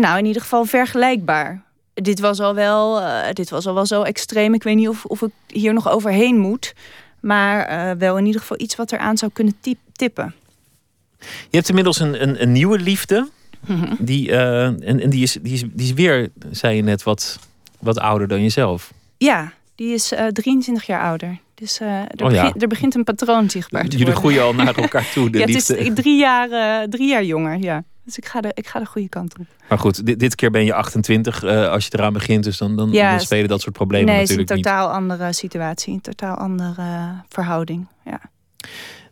Nou, in ieder geval vergelijkbaar. Dit was al wel, uh, dit was al wel zo extreem. Ik weet niet of, of ik hier nog overheen moet. Maar uh, wel in ieder geval iets wat eraan zou kunnen tippen. Je hebt inmiddels een, een, een nieuwe liefde. Die, uh, en, en die, is, die, is, die is weer, zei je net, wat, wat ouder dan jezelf. Ja, die is 23 jaar ouder. Dus er, oh, ja. begint, er, begint, een patroon zichtbaar te Jullie worden. groeien al naar elkaar toe, de ja, liefde. Het is drie jaar, drie jaar jonger, ja. Dus ik ga, de, ik ga de goede kant op. Maar goed, dit, dit keer ben je 28 uh, als je eraan begint. Dus dan, dan, ja, dan spelen dat soort problemen nee, natuurlijk niet. het is een totaal andere situatie. Een totaal andere uh, verhouding. Ja.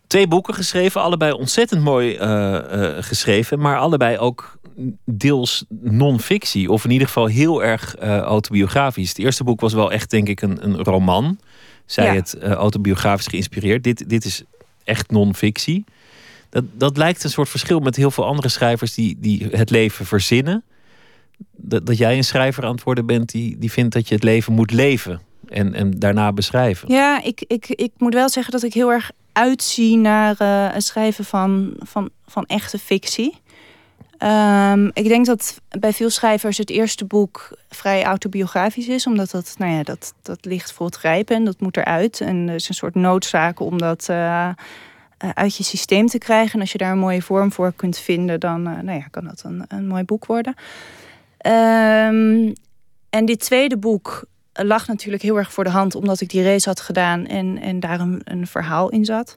Twee boeken geschreven. Allebei ontzettend mooi uh, geschreven. Maar allebei ook deels non-fictie. Of in ieder geval heel erg autobiografisch. Het eerste boek was wel echt denk ik een, een roman. Zij ja. het autobiografisch geïnspireerd. Dit, dit is echt non-fictie. Dat, dat lijkt een soort verschil met heel veel andere schrijvers die, die het leven verzinnen. Dat, dat jij een schrijver aan het worden bent die, die vindt dat je het leven moet leven en, en daarna beschrijven. Ja, ik, ik, ik moet wel zeggen dat ik heel erg uitzie naar uh, het schrijven van, van, van echte fictie. Um, ik denk dat bij veel schrijvers het eerste boek vrij autobiografisch is, omdat dat, nou ja, dat, dat ligt voor het grijpen en dat moet eruit. En er is een soort noodzaak om dat. Uh, uit je systeem te krijgen. En als je daar een mooie vorm voor kunt vinden, dan uh, nou ja, kan dat een, een mooi boek worden. Um, en dit tweede boek lag natuurlijk heel erg voor de hand, omdat ik die race had gedaan en, en daar een, een verhaal in zat.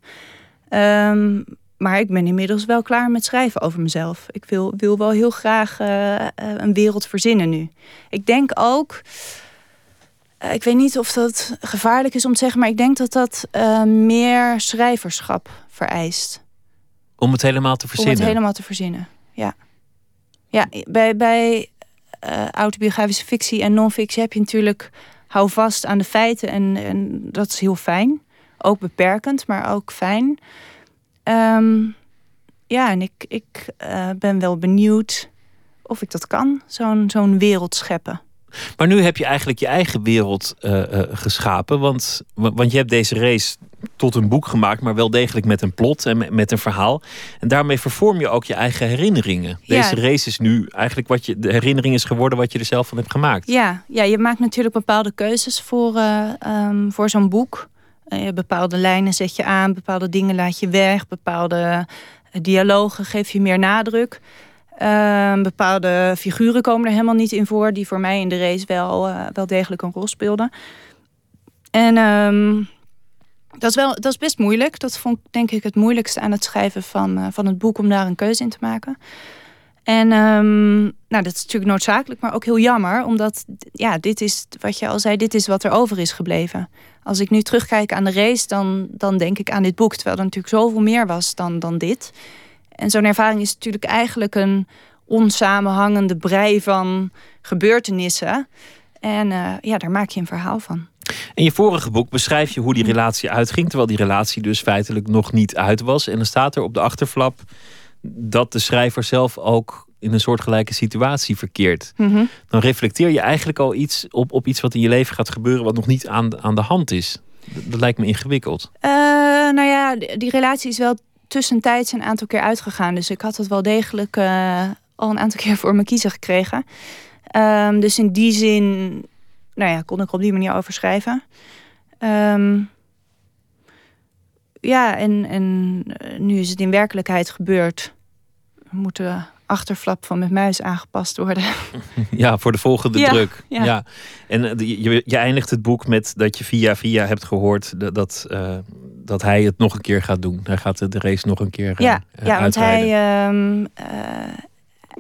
Um, maar ik ben inmiddels wel klaar met schrijven over mezelf. Ik wil, wil wel heel graag uh, een wereld verzinnen nu. Ik denk ook. Uh, ik weet niet of dat gevaarlijk is om te zeggen, maar ik denk dat dat uh, meer schrijverschap vereist. Om het helemaal te verzinnen? Om het helemaal te verzinnen, ja. Ja, bij, bij uh, autobiografische fictie en non-fictie heb je natuurlijk... hou vast aan de feiten en, en dat is heel fijn. Ook beperkend, maar ook fijn. Um, ja, en ik, ik uh, ben wel benieuwd of ik dat kan, zo'n zo'n wereld scheppen. Maar nu heb je eigenlijk je eigen wereld uh, uh, geschapen. Want, want je hebt deze race tot een boek gemaakt, maar wel degelijk met een plot en met, een verhaal. En daarmee vervorm je ook je eigen herinneringen. Deze ja. race is nu eigenlijk wat je, de herinnering is geworden wat je er zelf van hebt gemaakt. Ja, ja je maakt natuurlijk bepaalde keuzes voor, uh, um, voor zo'n boek. Bepaalde lijnen zet je aan, bepaalde dingen laat je weg, bepaalde dialogen geef je meer nadruk. Uh, bepaalde figuren komen er helemaal niet in voor, die voor mij in de race wel, uh, wel degelijk een rol speelden. En um, dat, is wel, dat is best moeilijk. Dat vond ik denk ik het moeilijkste aan het schrijven van, uh, van het boek, om daar een keuze in te maken. En um, nou, dat is natuurlijk noodzakelijk, maar ook heel jammer. Omdat, ja, dit is wat je al zei, dit is wat er over is gebleven. Als ik nu terugkijk aan de race, dan, dan denk ik aan dit boek. Terwijl er natuurlijk zoveel meer was dan, dan dit. En zo'n ervaring is natuurlijk eigenlijk een onsamenhangende brei van gebeurtenissen. En uh, ja, daar maak je een verhaal van. In je vorige boek beschrijf je hoe die relatie uitging, terwijl die relatie dus feitelijk nog niet uit was. En dan staat er op de achterflap dat de schrijver zelf ook in een soortgelijke situatie verkeert. Mhm. Dan reflecteer je eigenlijk al iets op, op iets wat in je leven gaat gebeuren, wat nog niet aan, aan de hand is. Dat, lijkt me ingewikkeld. Uh, nou ja, die, relatie is wel tussentijds een aantal keer uitgegaan. Dus ik had het wel degelijk uh, al een aantal *laughs* keer voor mijn kiezen gekregen. Um, dus in die zin nou ja, kon ik op die manier over schrijven. Um, ja, en, en eh, nu is het in werkelijkheid gebeurd. We moeten achterflap van met muis aangepast worden. *laughs* Ja, voor de volgende druk. Ja. En eh, je, je eindigt het boek met dat je via via hebt gehoord dat, dat, uh, dat hij het nog een keer gaat doen. Hij gaat de race nog een keer uh, Ja, ja want hij, um,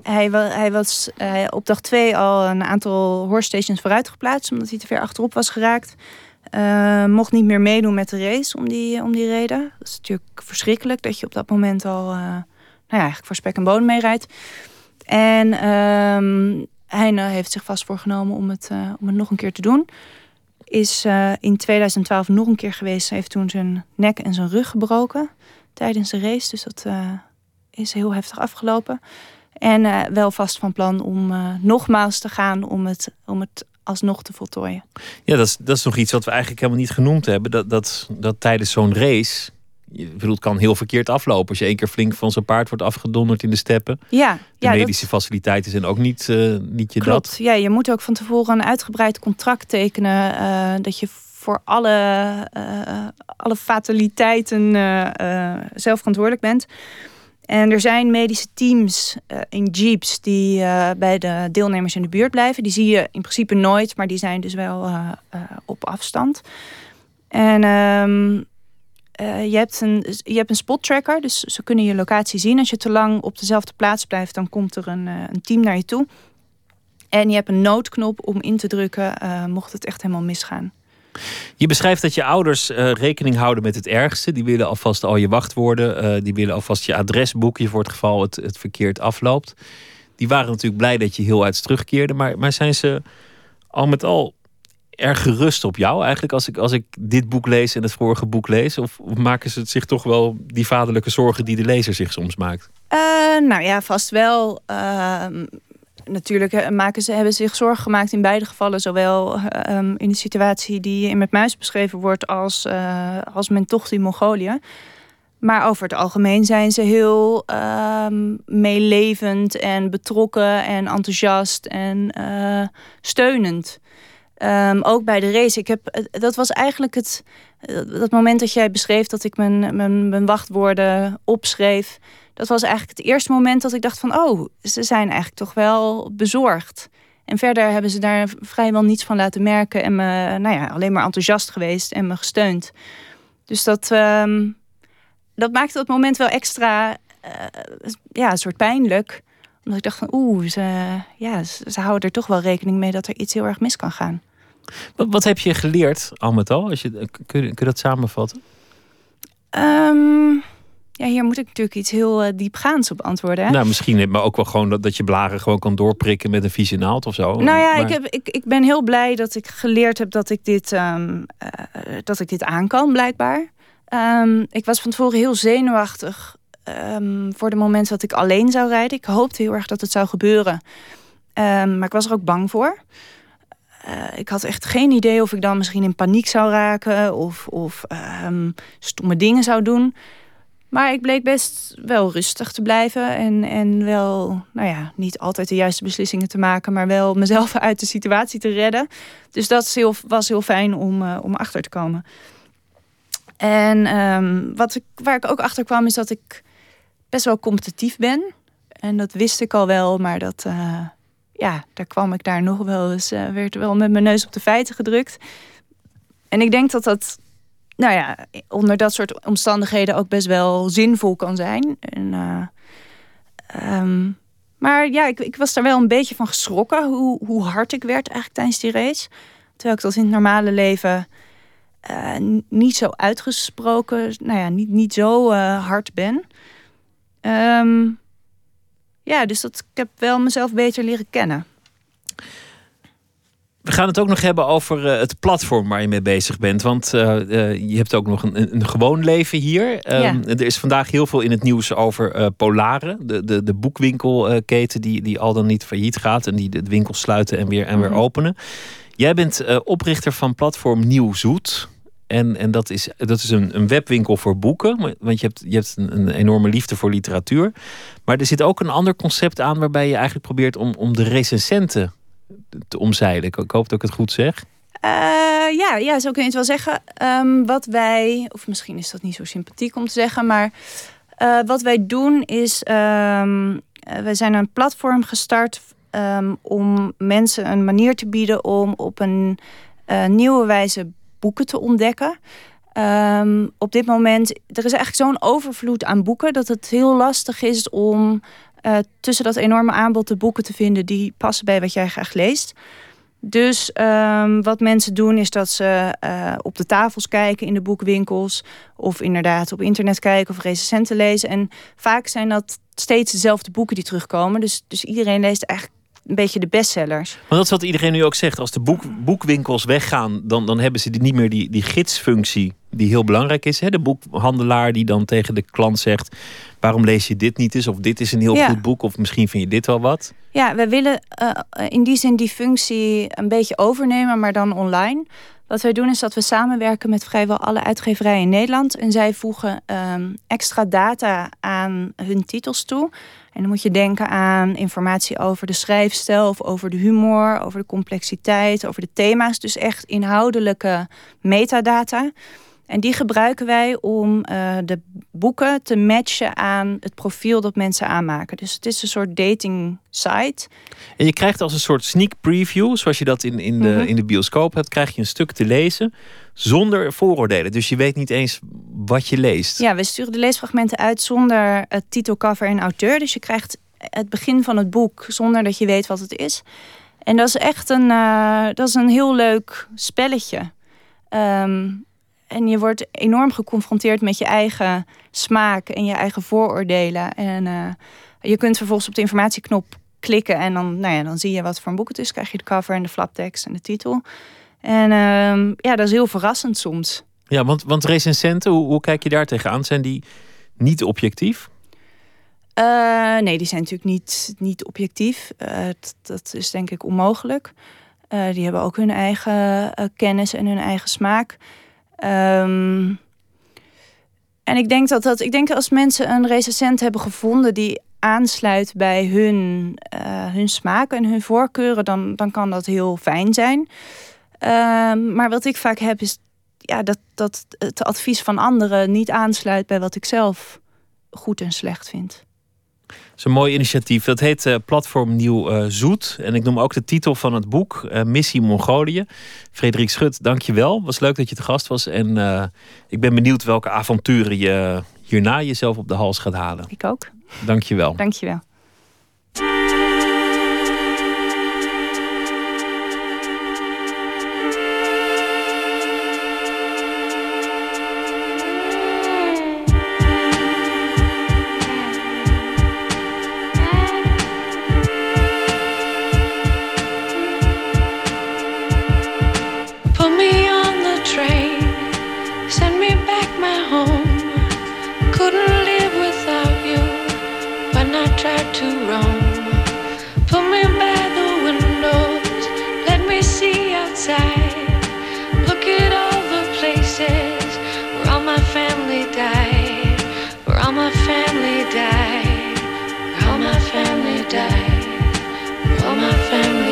hij, hij was op dag twee al een aantal horse stations vooruit geplaatst, omdat hij te ver achterop was geraakt. Mocht niet meer meedoen met de race om die, om die reden. Dat is natuurlijk verschrikkelijk dat je op dat moment al nou ja, eigenlijk voor spek en bodem meerijdt. En uh, hij heeft zich vast voorgenomen om het, om het nog een keer te doen. Is in 2012 nog een keer geweest. Hij heeft toen zijn nek en zijn rug gebroken tijdens de race. Dus dat is heel heftig afgelopen. En wel vast van plan om nogmaals te gaan om het, om het alsnog te voltooien. Ja, dat is, dat is nog iets wat we eigenlijk helemaal niet genoemd hebben. Dat, dat, dat tijdens zo'n race. Je bedoelt, het kan heel verkeerd aflopen. Als je één keer flink van zijn paard wordt afgedonderd in de steppen. Ja, de ja, medische faciliteiten zijn ook niet, uh, niet je klopt. dat. Ja, je moet ook van tevoren een uitgebreid contract tekenen. Uh, dat je voor alle, uh, alle fataliteiten zelf verantwoordelijk bent. En er zijn medische teams in jeeps die bij de deelnemers in de buurt blijven. Die zie je in principe nooit, maar die zijn dus wel op afstand. En um, je, hebt een, je hebt een spot tracker, dus ze kunnen je locatie zien. Als je te lang op dezelfde plaats blijft, dan komt er een, een team naar je toe. En je hebt een noodknop om in te drukken, mocht het echt helemaal misgaan. Je beschrijft dat je ouders rekening houden met het ergste. Die willen alvast al je wachtwoorden. Die willen alvast je adresboekje voor het geval het, het verkeerd afloopt. Die waren natuurlijk blij dat je heel uit terugkeerde. Maar, maar zijn ze al met al erg gerust op jou? Eigenlijk als ik, als ik dit boek lees en het vorige boek lees? Of maken ze zich toch wel die vaderlijke zorgen die de lezer zich soms maakt? Uh, nou ja, vast wel. Ehm, natuurlijk maken ze, hebben zich zorgen gemaakt in beide gevallen. Zowel um, in de situatie die in Met Muis beschreven wordt als, uh, als men tocht in Mongolië. Maar over het algemeen zijn ze heel um, meelevend en betrokken en enthousiast en uh, steunend. Um, ook bij de race. Ik heb, dat was eigenlijk het dat moment dat jij beschreef dat ik mijn, mijn, mijn wachtwoorden opschreef dat was eigenlijk het eerste moment dat ik dacht van... oh, ze zijn eigenlijk toch wel bezorgd. En verder hebben ze daar vrijwel niets van laten merken... en me nou ja, alleen maar enthousiast geweest en me gesteund. Dus dat, um, dat maakte dat moment wel extra uh, ja, een soort pijnlijk. Omdat ik dacht van oeh, ze, ja, ze houden er toch wel rekening mee... dat er iets heel erg mis kan gaan. Wat, wat heb je geleerd, al met al? Als je, kun, je, kun je dat samenvatten? Um, ja, hier moet ik natuurlijk iets heel uh, diepgaans op antwoorden. Hè? Nou, misschien, maar ook wel gewoon dat, dat je blaren gewoon kan doorprikken met een vieze naald of zo. Nou ja, maar... ik, heb, ik, ik ben heel blij dat ik geleerd heb dat ik dit, um, uh, dat ik dit aan kan, blijkbaar. Um, ik was van tevoren heel zenuwachtig um, voor de moment dat ik alleen zou rijden. Ik hoopte heel erg dat het zou gebeuren. maar ik was er ook bang voor. Uh, ik had echt geen idee of ik dan misschien in paniek zou raken of, of stomme dingen zou doen. Maar ik bleek best wel rustig te blijven. En, en wel, nou ja, niet altijd de juiste beslissingen te maken. Maar wel mezelf *laughs* uit de situatie te redden. Dus dat heel, was heel fijn om, uh, om achter te komen. En um, wat ik, waar ik ook achter kwam is dat ik best wel competitief ben. En dat wist ik al wel. Maar dat, uh, ja, daar kwam ik daar nog wel eens. Uh, werd wel met mijn neus op de feiten gedrukt. En ik denk dat dat nou ja, onder dat soort omstandigheden ook best wel zinvol kan zijn. En, uh, um, Maar ja, ik, ik was daar wel een beetje van geschrokken hoe, hoe hard ik werd eigenlijk tijdens die race. Terwijl ik dat in het normale leven niet zo uitgesproken, nou ja, niet, niet zo hard ben. Um, ja, dus dat, ik heb wel mezelf beter leren kennen. We gaan het ook nog hebben over uh, het platform waar je mee bezig bent. Want uh, uh, je hebt ook nog een, een gewoon leven hier. Um, ja. Er is vandaag heel veel in het nieuws over Polaren. De, de, de boekwinkelketen die, die al dan niet failliet gaat. En die de winkels sluiten en weer, en weer -hmm. openen. Jij bent oprichter van platform Nieuw Zoet. En, en dat is, dat is een, een webwinkel voor boeken. Want je hebt, je hebt een, een, enorme liefde voor literatuur. Maar er zit ook een ander concept aan waarbij je eigenlijk probeert om, om de recensenten te omzeilen. Ik, hoop dat ik het goed zeg. Uh, ja, ja, zo kun het wel zeggen. Um, wat wij, of misschien is dat niet zo sympathiek om te zeggen, maar uh, wat wij doen is, um, we zijn een platform gestart um, om mensen een manier te bieden om op een nieuwe wijze boeken te ontdekken. Um, op dit moment, er is eigenlijk zo'n overvloed aan boeken dat het heel lastig is om uh, tussen dat enorme aanbod de boeken te vinden die passen bij wat jij graag leest. Dus um, wat mensen doen is dat ze uh, op de tafels kijken in de boekwinkels. Of inderdaad op internet kijken of recensenten lezen. En vaak zijn dat steeds dezelfde boeken die terugkomen. Dus, dus iedereen leest eigenlijk een beetje de bestsellers. Maar dat is wat iedereen nu ook zegt. Als de boek, boekwinkels weggaan, dan, dan hebben ze niet meer die, die gidsfunctie die heel belangrijk is. Hè? De boekhandelaar die dan tegen de klant zegt... waarom lees je dit niet eens? Of dit is een heel ja. goed boek. Of misschien vind je dit wel wat. Ja, we willen uh, in die zin die functie een beetje overnemen, maar dan online. Wat wij doen is dat we samenwerken met vrijwel alle uitgeverijen in Nederland. En zij voegen um, extra data aan hun titels toe. En dan moet je denken aan informatie over de schrijfstijl of over de humor, over de complexiteit, over de thema's. Dus echt inhoudelijke metadata. En die gebruiken wij om uh, de boeken te matchen aan het profiel dat mensen aanmaken. Dus het is een soort dating site. En je krijgt als een soort sneak preview, zoals je dat in, in, de, mm -hmm. in de bioscoop hebt, krijg je een stuk te lezen zonder vooroordelen. Dus je weet niet eens wat je leest. Ja, we sturen de leesfragmenten uit zonder het titel, cover en auteur. Dus je krijgt het begin van het boek zonder dat je weet wat het is. En dat is echt een, uh, dat is een heel leuk spelletje. Um, en je wordt enorm geconfronteerd met je eigen smaak en je eigen vooroordelen. En uh, je kunt vervolgens op de informatieknop klikken en dan, nou ja, dan zie je wat voor een boek het is. Krijg je de cover en de flaptekst en de titel. En uh, ja, dat is heel verrassend soms. Ja, want, want recensenten, hoe, hoe kijk je daar tegenaan? Zijn die niet objectief? Uh, nee, die zijn natuurlijk niet, niet objectief. Dat, dat, is denk ik onmogelijk. die hebben ook hun eigen kennis en hun eigen smaak. Um, en ik denk dat dat, ik denk als mensen een recensent hebben gevonden die aansluit bij hun, uh, hun smaak en hun voorkeuren, dan, dan kan dat heel fijn zijn. Um, maar wat ik vaak heb is ja, dat, dat het advies van anderen niet aansluit bij wat ik zelf goed en slecht vind. Dat is een mooi initiatief. Dat heet uh, Platform Nieuw uh, Zoet. En ik noem ook de titel van het boek, uh, Missie Mongolië. Frederik Schut, dank je wel. Was leuk dat je te gast was. En ik ben benieuwd welke avonturen je hierna jezelf op de hals gaat halen. Ik ook. Dank je inside. Look at all the places where all my family died. Where all my family died. Where all my family died. Where all my family.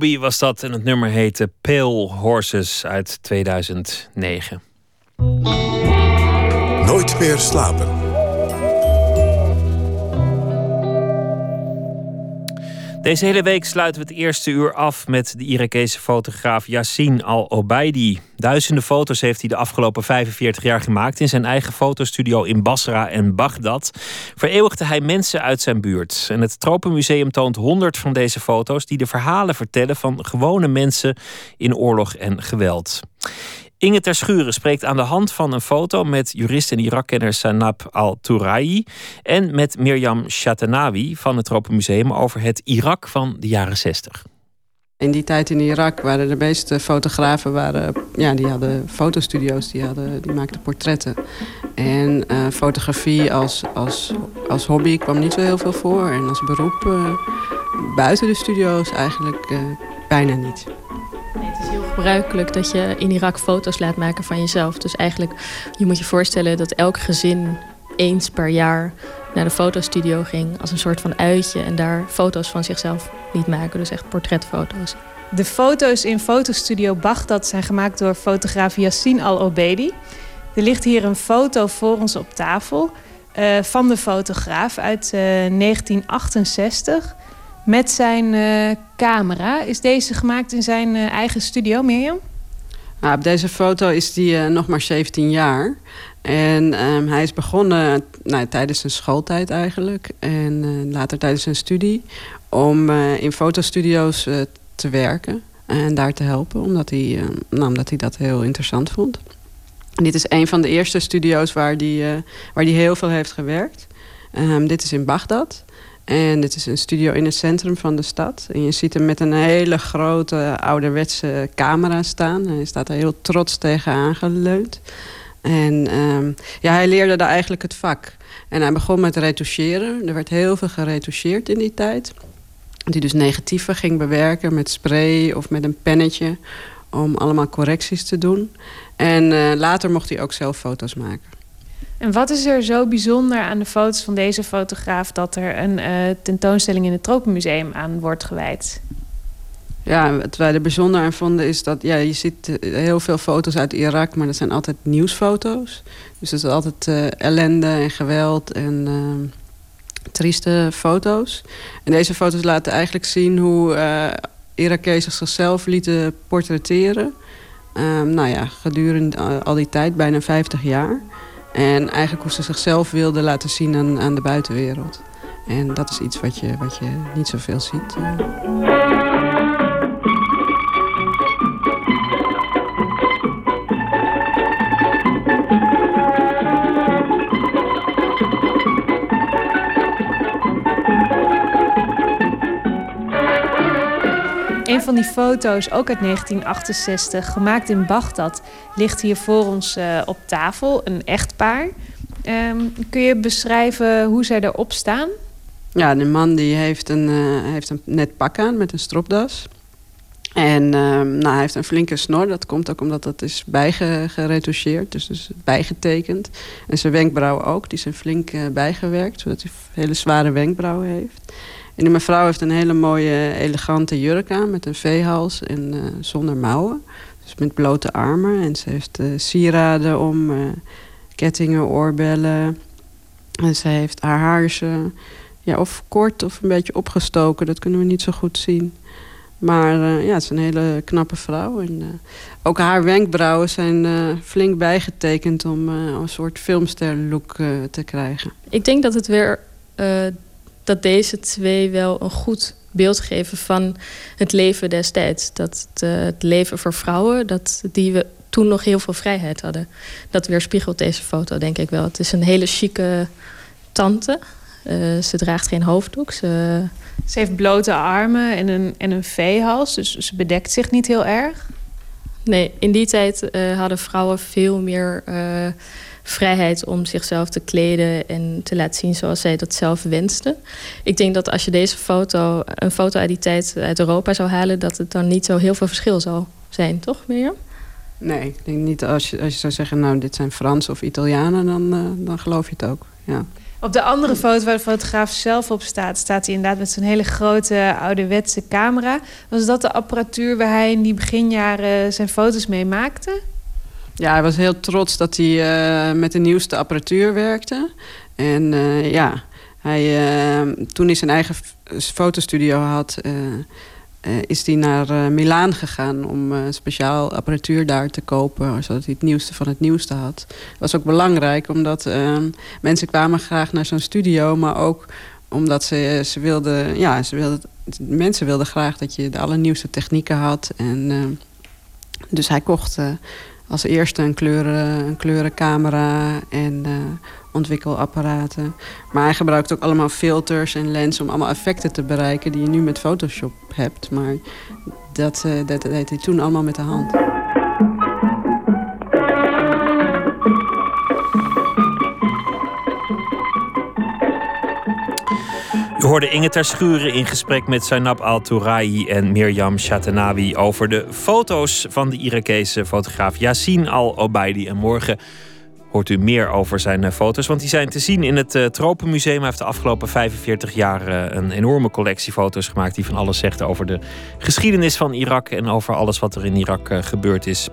Was dat en het nummer heette Pale Horses uit 2009. Nooit meer slapen. Deze hele week sluiten we het eerste uur af met de Irakese fotograaf Yassine Al-Obaidi. Duizenden foto's heeft hij de afgelopen 45 jaar gemaakt in zijn eigen fotostudio in Basra en Bagdad. Vereeuwigde hij mensen uit zijn buurt. En het Tropenmuseum toont 100 van deze foto's die de verhalen vertellen van gewone mensen in oorlog en geweld. Inge Terschuren spreekt aan de hand van een foto met jurist en Irakkenner Sanab Al-Tourayi en met Mirjam Shatanawi van het Tropenmuseum over het Irak van de jaren 60. In die tijd in Irak waren de meeste fotografen, waren, ja, die hadden fotostudio's, die, hadden, die maakten portretten. En uh, fotografie als, als, als hobby kwam niet zo heel veel voor. En als beroep uh, buiten de studio's eigenlijk uh, bijna niet. Gebruikelijk dat je in Irak foto's laat maken van jezelf. Dus eigenlijk, je moet je voorstellen dat elk gezin eens per jaar naar de fotostudio ging als een soort van uitje en daar foto's van zichzelf liet maken. Dus echt portretfoto's. De foto's in fotostudio Baghdad zijn gemaakt door fotograaf Yassine Al-Obedi. Er ligt hier een foto voor ons op tafel uh, van de fotograaf uit uh, 1968 met zijn uh, camera. Is deze gemaakt in zijn uh, eigen studio, Mirjam? Nou, op deze foto is hij uh, nog maar 17 jaar. En um, hij is begonnen nou, tijdens zijn schooltijd eigenlijk. En later tijdens zijn studie. Om in fotostudio's te werken. En daar te helpen. Omdat hij, nou, omdat hij dat heel interessant vond. En dit is een van de eerste studio's waar hij, waar die heel veel heeft gewerkt. Um, dit is in Bagdad. En dit is een studio in het centrum van de stad. En je ziet hem met een hele grote ouderwetse camera staan. Hij staat er heel trots tegen aangeleund. En um, ja, hij leerde daar eigenlijk het vak. En hij begon met retoucheren. Er werd heel veel geretoucheerd in die tijd. Die dus negatieven ging bewerken met spray of met een pennetje. Om allemaal correcties te doen. En uh, later mocht hij ook zelf foto's maken. En wat is er zo bijzonder aan de foto's van deze fotograaf dat er een uh, tentoonstelling in het Tropenmuseum aan wordt gewijd? Ja, wat wij er bijzonder aan vonden is dat ja, je ziet heel veel foto's uit Irak, maar dat zijn altijd nieuwsfoto's. Dus dat is altijd uh, ellende en geweld en trieste foto's. En deze foto's laten eigenlijk zien hoe Irakezen zichzelf lieten portretteren. Um, nou ja, gedurende al die tijd, bijna 50 jaar. En eigenlijk hoe ze zichzelf wilden laten zien aan, aan de buitenwereld. En dat is iets wat je, wat je niet zoveel ziet. Van die foto's, ook uit 1968, gemaakt in Bagdad, ligt hier voor ons uh, op tafel. Een echtpaar. Um, kun je beschrijven hoe zij erop staan? Ja, de man die heeft een, uh, heeft een net pak aan met een stropdas. En uh, nou, hij heeft een flinke snor. Dat komt ook omdat dat is bijgeretoucheerd, dus, dus bijgetekend. En zijn wenkbrauwen ook, die zijn flink uh, bijgewerkt, zodat hij hele zware wenkbrauwen heeft. En die mevrouw heeft een hele mooie, elegante jurk aan met een veehals en uh, zonder mouwen. Dus met blote armen. En ze heeft uh, sieraden om, uh, kettingen, oorbellen. En ze heeft haar haar ja, of kort of een beetje opgestoken. Dat kunnen we niet zo goed zien. Maar ja, het is een hele knappe vrouw. En, ook haar wenkbrauwen zijn flink bijgetekend om een soort filmster look te krijgen. Ik denk dat het weer dat deze twee wel een goed beeld geven van het leven destijds. Dat het, uh, het leven voor vrouwen, dat die we toen nog heel veel vrijheid hadden. Dat weerspiegelt deze foto, denk ik wel. Het is een hele chique tante. Uh, ze draagt geen hoofddoek. Ze... ze heeft blote armen en een, en een veehals, dus ze bedekt zich niet heel erg. Nee, in die tijd uh, hadden vrouwen veel meer vrijheid om zichzelf te kleden en te laten zien zoals zij dat zelf wensten. Ik denk dat als je deze foto, een foto uit die tijd uit Europa zou halen, dat het dan niet zo heel veel verschil zou zijn, toch Mirjam? Nee, ik denk niet als je, als je zou zeggen, nou dit zijn Frans of Italianen, dan, uh, dan geloof je het ook. Ja. Op de andere foto waar de fotograaf zelf op staat, staat hij inderdaad met zo'n hele grote ouderwetse camera. Was dat de apparatuur waar hij in die beginjaren zijn foto's mee maakte? Ja, hij was heel trots dat hij uh, met de nieuwste apparatuur werkte. En uh, ja, hij, uh, toen hij zijn eigen fotostudio had, is hij naar Milaan gegaan om speciaal apparatuur daar te kopen, zodat hij het nieuwste van het nieuwste had. Dat was ook belangrijk, omdat ehm, mensen kwamen graag naar zo'n studio, maar ook omdat ze, ze wilden, ja, ze wilden, mensen wilden graag dat je de allernieuwste technieken had. En, ehm, dus hij kocht als eerste een, kleuren, een kleurencamera en ontwikkelapparaten. Maar hij gebruikt ook allemaal filters en lenzen... om allemaal effecten te bereiken die je nu met Photoshop hebt. Maar dat, uh, dat deed hij toen allemaal met de hand. Hoorde Inge ter Schuren in gesprek met Zainab Al-Tourahi en Mirjam Shatanawi over de foto's van de Irakese fotograaf Yassine Al-Obaidi. En morgen hoort u meer over zijn eh, foto's. Want die zijn te zien in het uh, Tropenmuseum. Hij heeft de afgelopen 45 jaar uh, een enorme collectie foto's gemaakt... die van alles zegt over de geschiedenis van Irak... en over alles wat er in Irak gebeurd is.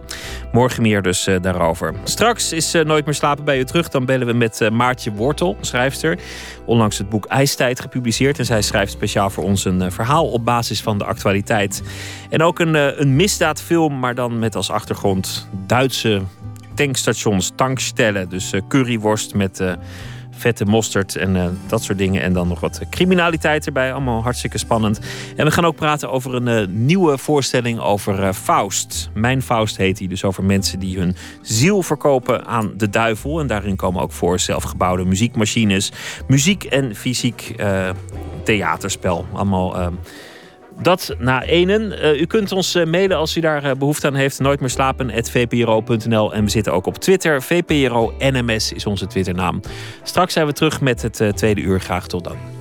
Morgen meer dus daarover. Straks is Nooit meer slapen bij u terug. Dan bellen we met Maartje Wortel, schrijfster. Onlangs het boek IJstijd gepubliceerd. En zij schrijft speciaal voor ons een verhaal op basis van de actualiteit. En ook een, een misdaadfilm, maar dan met als achtergrond Duitse tankstations, tankstellen. Dus uh, curryworst met uh, vette mosterd en uh, dat soort dingen. En dan nog wat criminaliteit erbij. Allemaal hartstikke spannend. En we gaan ook praten over een nieuwe voorstelling over Faust. Mijn Faust heet hij. Dus over mensen die hun ziel verkopen aan de duivel. En daarin komen ook voor zelfgebouwde muziekmachines. Muziek en fysiek theaterspel. Allemaal dat na enen. Uh, u kunt ons uh, mailen als u daar uh, behoefte aan heeft. Nooit meer slapen, vpro.nl. En we zitten ook op Twitter. VPRO NMS is onze Twitternaam. Straks zijn we terug met het tweede uur. Graag tot dan.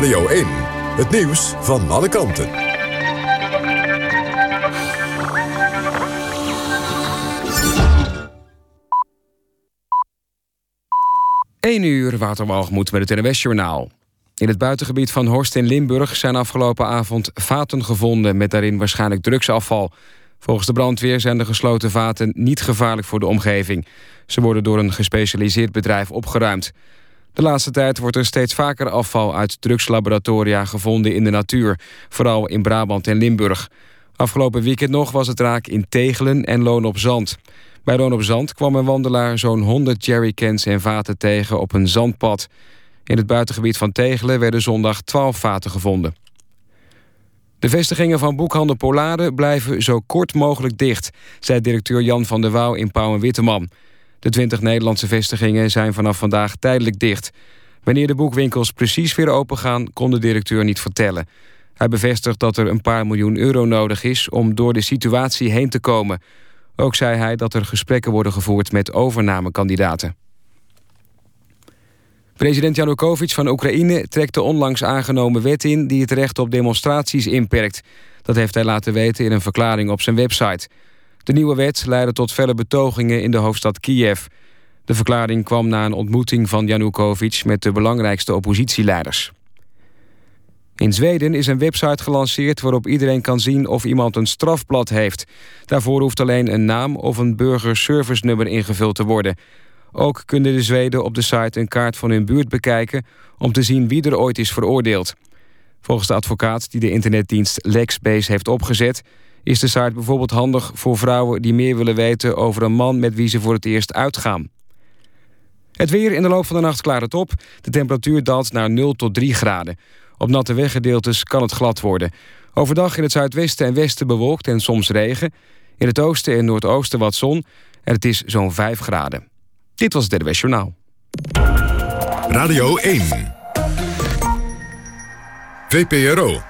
Radio 1. Het nieuws van alle kanten. 1 uur, Waterwalgemoed met het NWS-journaal. In het buitengebied van Horst in Limburg zijn afgelopen avond vaten gevonden... met daarin waarschijnlijk drugsafval. Volgens de brandweer zijn de gesloten vaten niet gevaarlijk voor de omgeving. Ze worden door een gespecialiseerd bedrijf opgeruimd. De laatste tijd wordt er steeds vaker afval uit drugslaboratoria gevonden in de natuur, vooral in Brabant en Limburg. Afgelopen weekend nog was het raak in Tegelen en Loon op Zand. Bij Loon op Zand kwam een wandelaar zo'n 100 jerrycans en vaten tegen op een zandpad. In het buitengebied van Tegelen werden zondag 12 vaten gevonden. De vestigingen van boekhandel Polade blijven zo kort mogelijk dicht... zei directeur Jan van der Wouw in Pauw en Witteman. De 20 Nederlandse vestigingen zijn vanaf vandaag tijdelijk dicht. Wanneer de boekwinkels precies weer opengaan, kon de directeur niet vertellen. Hij bevestigt dat er een paar miljoen euro nodig is om door de situatie heen te komen. Ook zei hij dat er gesprekken worden gevoerd met overnamekandidaten. President Janukovic van Oekraïne trekt de onlangs aangenomen wet in... die het recht op demonstraties inperkt. Dat heeft hij laten weten in een verklaring op zijn website. De nieuwe wet leidde tot felle betogingen in de hoofdstad Kiev. De verklaring kwam na een ontmoeting van Janukovic... met de belangrijkste oppositieleiders. In Zweden is een website gelanceerd waarop iedereen kan zien of iemand een strafblad heeft. Daarvoor hoeft alleen een naam of een burgerservice-nummer ingevuld te worden. Ook kunnen de Zweden op de site een kaart van hun buurt bekijken... om te zien wie er ooit is veroordeeld. Volgens de advocaat die de internetdienst Lexbase heeft opgezet is de site bijvoorbeeld handig voor vrouwen die meer willen weten over een man met wie ze voor het eerst uitgaan. Het weer in de loop van de nacht klaart het op. De temperatuur daalt naar 0 tot 3 graden. Op natte weggedeeltes kan het glad worden. Overdag in het zuidwesten en westen bewolkt en soms regen. In het oosten en noordoosten wat zon. En het is zo'n 5 graden. Dit was het NWS. Radio 1. VPRO.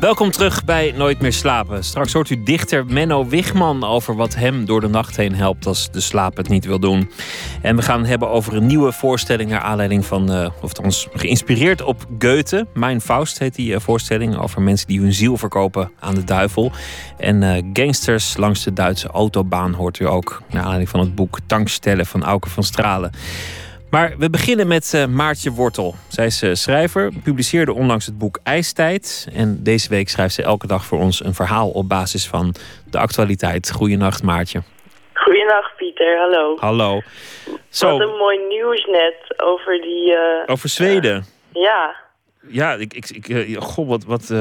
Welkom terug bij Nooit meer slapen. Straks hoort u dichter Menno Wigman over wat hem door de nacht heen helpt als de slaap het niet wil doen. En we gaan het hebben over een nieuwe voorstelling naar aanleiding van, uh, of ons geïnspireerd op Goethe. Mijn Faust heet die uh, voorstelling over mensen die hun ziel verkopen aan de duivel. En uh, gangsters langs de Duitse autobaan hoort u ook naar aanleiding van het boek Tankstellen van Auke van Stralen. Maar we beginnen met uh, Maartje Wortel. Zij is uh, schrijver, publiceerde onlangs het boek IJstijd. En deze week schrijft ze elke dag voor ons een verhaal op basis van de actualiteit. Goedenacht Maartje. Goedenacht Pieter, hallo. Hallo. Zo. Wat een mooi nieuws net over die... Uh, over Zweden? ja. Ja, ik, ik, ik, goh, wat, wat,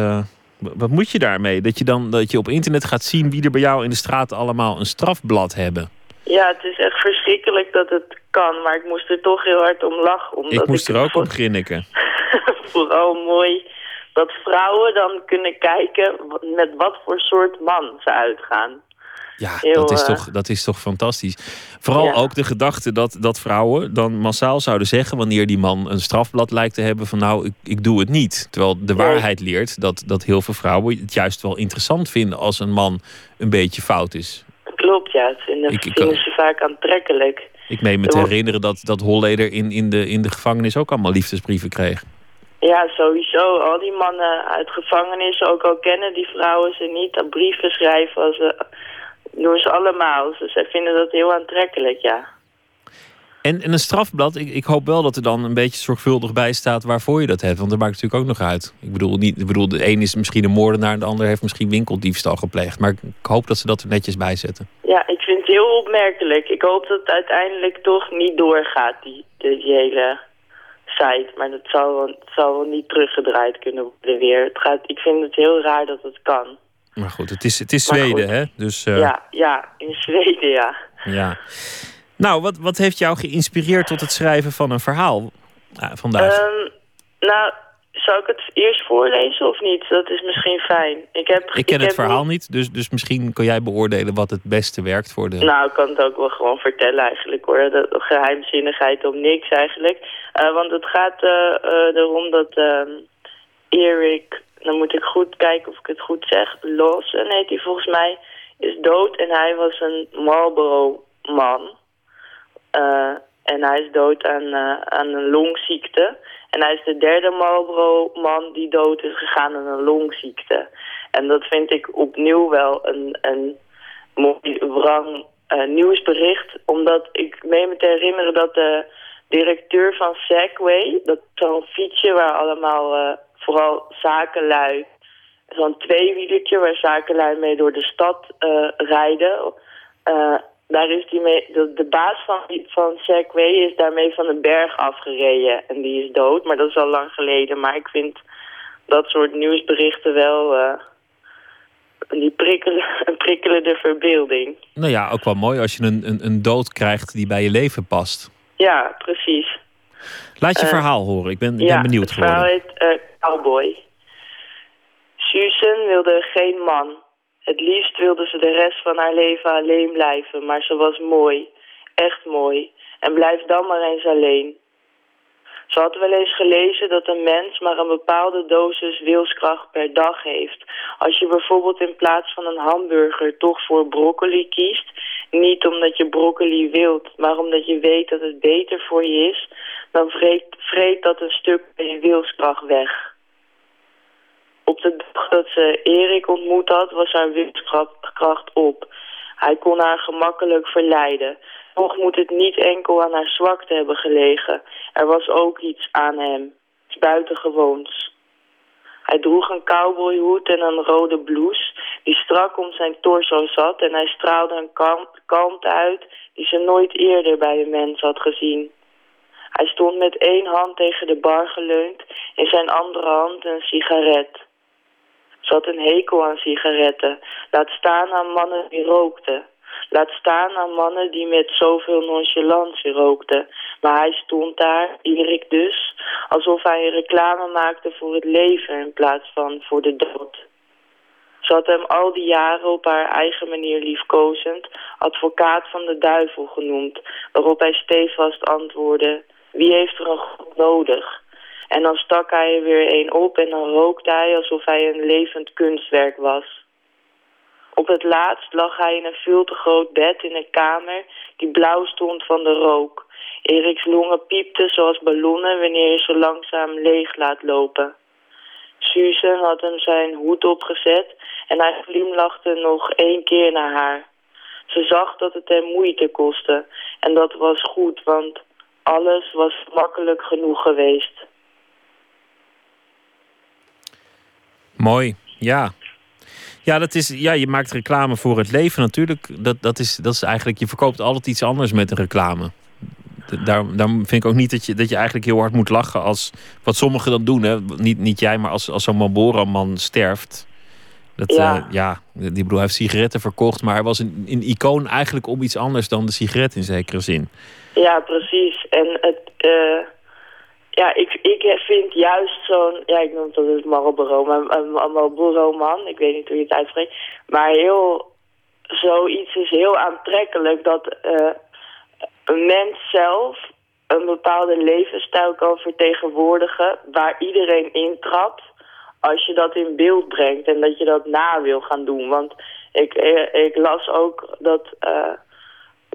wat moet je daarmee? Dat je dan dat je op internet gaat zien wie er bij jou in de straat allemaal een strafblad hebben. Ja, het is echt verschrikkelijk dat het kan, maar ik moest er toch heel hard om lachen. Omdat ik moest er ook om grinniken. *laughs* Vooral mooi dat vrouwen dan kunnen kijken met wat voor soort man ze uitgaan. Ja, dat, is toch, dat is toch fantastisch. Vooral ook de gedachte dat, dat vrouwen dan massaal zouden zeggen... wanneer die man een strafblad lijkt te hebben van... nou, ik, ik doe het niet. Terwijl de waarheid leert dat, dat heel veel vrouwen het juist wel interessant vinden... als een man een beetje fout is. Klopt, ja. Het vinden, ik, vinden ze vaak aantrekkelijk. Ik meen me te herinneren dat, dat Holleder in, in, de, in de gevangenis ook allemaal liefdesbrieven kreeg. Ja, sowieso. Al die mannen uit gevangenis, ook al kennen die vrouwen ze niet, dat brieven schrijven, als ze, doen ze allemaal. Dus zij vinden dat heel aantrekkelijk, ja. En, en een strafblad, ik, ik hoop wel dat er dan een beetje zorgvuldig bij staat waarvoor je dat hebt. Want dat maakt natuurlijk ook nog uit. Ik bedoel, niet, ik bedoel de een is misschien een moordenaar, de ander heeft misschien winkeldiefstal gepleegd. Maar ik hoop dat ze dat er netjes bij zetten. Ja, ik vind het heel opmerkelijk. Ik hoop dat het uiteindelijk toch niet doorgaat, die, die, hele site. Maar dat zal wel, zal wel niet teruggedraaid kunnen worden weer. Het gaat, ik vind het heel raar dat het kan. Maar goed, het is, het is Zweden, hè? Dus, uh... Ja, ja, in Zweden, ja. Ja. Nou, wat, wat heeft jou geïnspireerd tot het schrijven van een verhaal uh, vandaag? Um, nou, zou ik het eerst voorlezen of niet? Dat is misschien fijn. Ik, heb, ik ken het verhaal niet, dus, dus misschien kan jij beoordelen wat het beste werkt voor de... Nou, ik kan het ook wel gewoon vertellen eigenlijk hoor. De geheimzinnigheid om niks eigenlijk. Uh, want het gaat uh, erom dat uh, Erik, dan moet ik goed kijken of ik het goed zeg, Lawson heet hij volgens mij, is dood en hij was een Marlboro-man. Uh, en hij is dood aan, uh, aan een longziekte. En hij is de derde Marlboro-man die dood is gegaan aan een longziekte. En dat vind ik opnieuw wel een, een mooi wrang uh, nieuwsbericht. Omdat ik meen me te herinneren dat de directeur van Segway... dat zo'n fietsje waar allemaal vooral zakenlui... zo'n tweewielertje waar zakenlui mee door de stad rijden daar is die mee, de, de baas van, van Segway is daarmee van een berg afgereden. En die is dood, maar dat is al lang geleden. Maar ik vind dat soort nieuwsberichten wel... Uh, die prikkelen, *laughs* een prikkelende verbeelding. Nou ja, ook wel mooi als je een, een, een dood krijgt die bij je leven past. Ja, precies. Laat je uh, verhaal horen, ik ben, ik ben benieuwd geworden. het verhaal heet uh, Cowboy. Susan wilde geen man. Het liefst wilde ze de rest van haar leven alleen blijven, maar ze was mooi, echt mooi. En blijf dan maar eens alleen. Ze had wel eens gelezen dat een mens maar een bepaalde dosis wilskracht per dag heeft. Als je bijvoorbeeld in plaats van een hamburger toch voor broccoli kiest, niet omdat je broccoli wilt, maar omdat je weet dat het beter voor je is, dan vreet, vreet dat een stuk van je wilskracht weg. Op de dag dat ze Erik ontmoet had, was haar wilskracht op. Hij kon haar gemakkelijk verleiden. Toch moet het niet enkel aan haar zwakte hebben gelegen. Er was ook iets aan hem. Iets buitengewoons. Hij droeg een cowboyhoed en een rode blouse die strak om zijn torso zat en hij straalde een kalmte uit die ze nooit eerder bij een mens had gezien. Hij stond met één hand tegen de bar geleund, in zijn andere hand een sigaret. Ze had een hekel aan sigaretten. Laat staan aan mannen die rookten. Laat staan aan mannen die met zoveel nonchalance rookten. Maar hij stond daar, Erik dus, alsof hij een reclame maakte voor het leven in plaats van voor de dood. Ze had hem al die jaren op haar eigen manier liefkozend advocaat van de duivel genoemd, waarop hij stevast antwoordde, wie heeft er een god nodig? En dan stak hij er weer een op en dan rookte hij alsof hij een levend kunstwerk was. Op het laatst lag hij in een veel te groot bed in een kamer die blauw stond van de rook. Eriks longen piepten zoals ballonnen wanneer je zo langzaam leeg laat lopen. Susan had hem zijn hoed opgezet en hij glimlachte nog één keer naar haar. Ze zag dat het hem moeite kostte en dat was goed, want alles was makkelijk genoeg geweest. Mooi, ja. Ja, dat is, ja, je maakt reclame voor het leven natuurlijk. Dat, dat, is, dat is eigenlijk, je verkoopt altijd iets anders met een reclame. Daar, daar vind ik ook niet dat je, dat je eigenlijk heel hard moet lachen als wat sommigen dan doen. Hè? Niet, niet jij, maar als, als zo'n Marlboro-man sterft. Dat, ja. Uh, ja, die bedoel, hij heeft sigaretten verkocht, maar hij was een, een icoon eigenlijk om iets anders dan de sigaret in zekere zin. Ja, precies. En het, uh, ja, ik, ik vind juist zo'n, ja, ik noem dat het Marlboro, maar een Marlboro-man, ik weet niet hoe je het uitspreekt, maar heel, zoiets is heel aantrekkelijk dat uh, een mens zelf een bepaalde levensstijl kan vertegenwoordigen waar iedereen intrapt als je dat in beeld brengt en dat je dat na wil gaan doen. Want ik, ik las ook dat uh,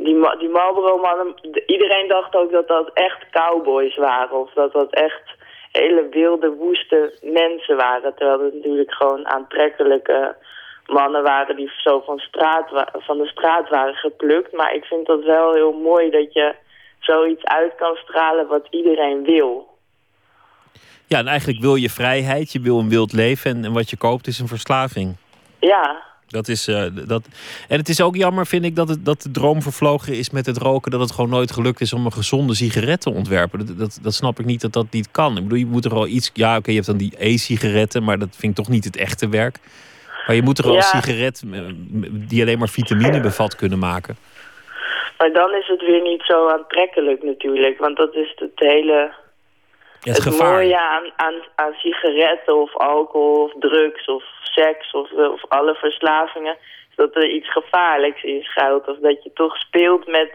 die, die Marlboro-mannen... Iedereen dacht ook dat dat echt cowboys waren. Of dat dat echt hele wilde, woeste mensen waren. Terwijl het natuurlijk gewoon aantrekkelijke mannen waren die zo van, straat, van de straat waren geplukt. Maar ik vind dat wel heel mooi dat je zoiets uit kan stralen wat iedereen wil. Ja, en eigenlijk wil je vrijheid, je wil een wild leven en, en wat je koopt is een verslaving. Ja. Dat is, uh, dat... En het is ook jammer, vind ik, dat, het, dat de droom vervlogen is met het roken. Dat het gewoon nooit gelukt is om een gezonde sigaret te ontwerpen. Dat, dat, dat snap ik niet dat dat niet kan. Ik bedoel, je moet er al iets. Ja, oké, je hebt dan die e-sigaretten, maar dat vind ik toch niet het echte werk. Maar je moet er al een sigaret eh, die alleen maar vitamine bevat kunnen maken. Maar dan is het weer niet zo aantrekkelijk natuurlijk. Want dat is het hele ja, het, het mooie aan, aan, aan sigaretten of alcohol of drugs of seks of, of alle verslavingen... is dat er iets gevaarlijks in schuilt. Of dat je toch speelt met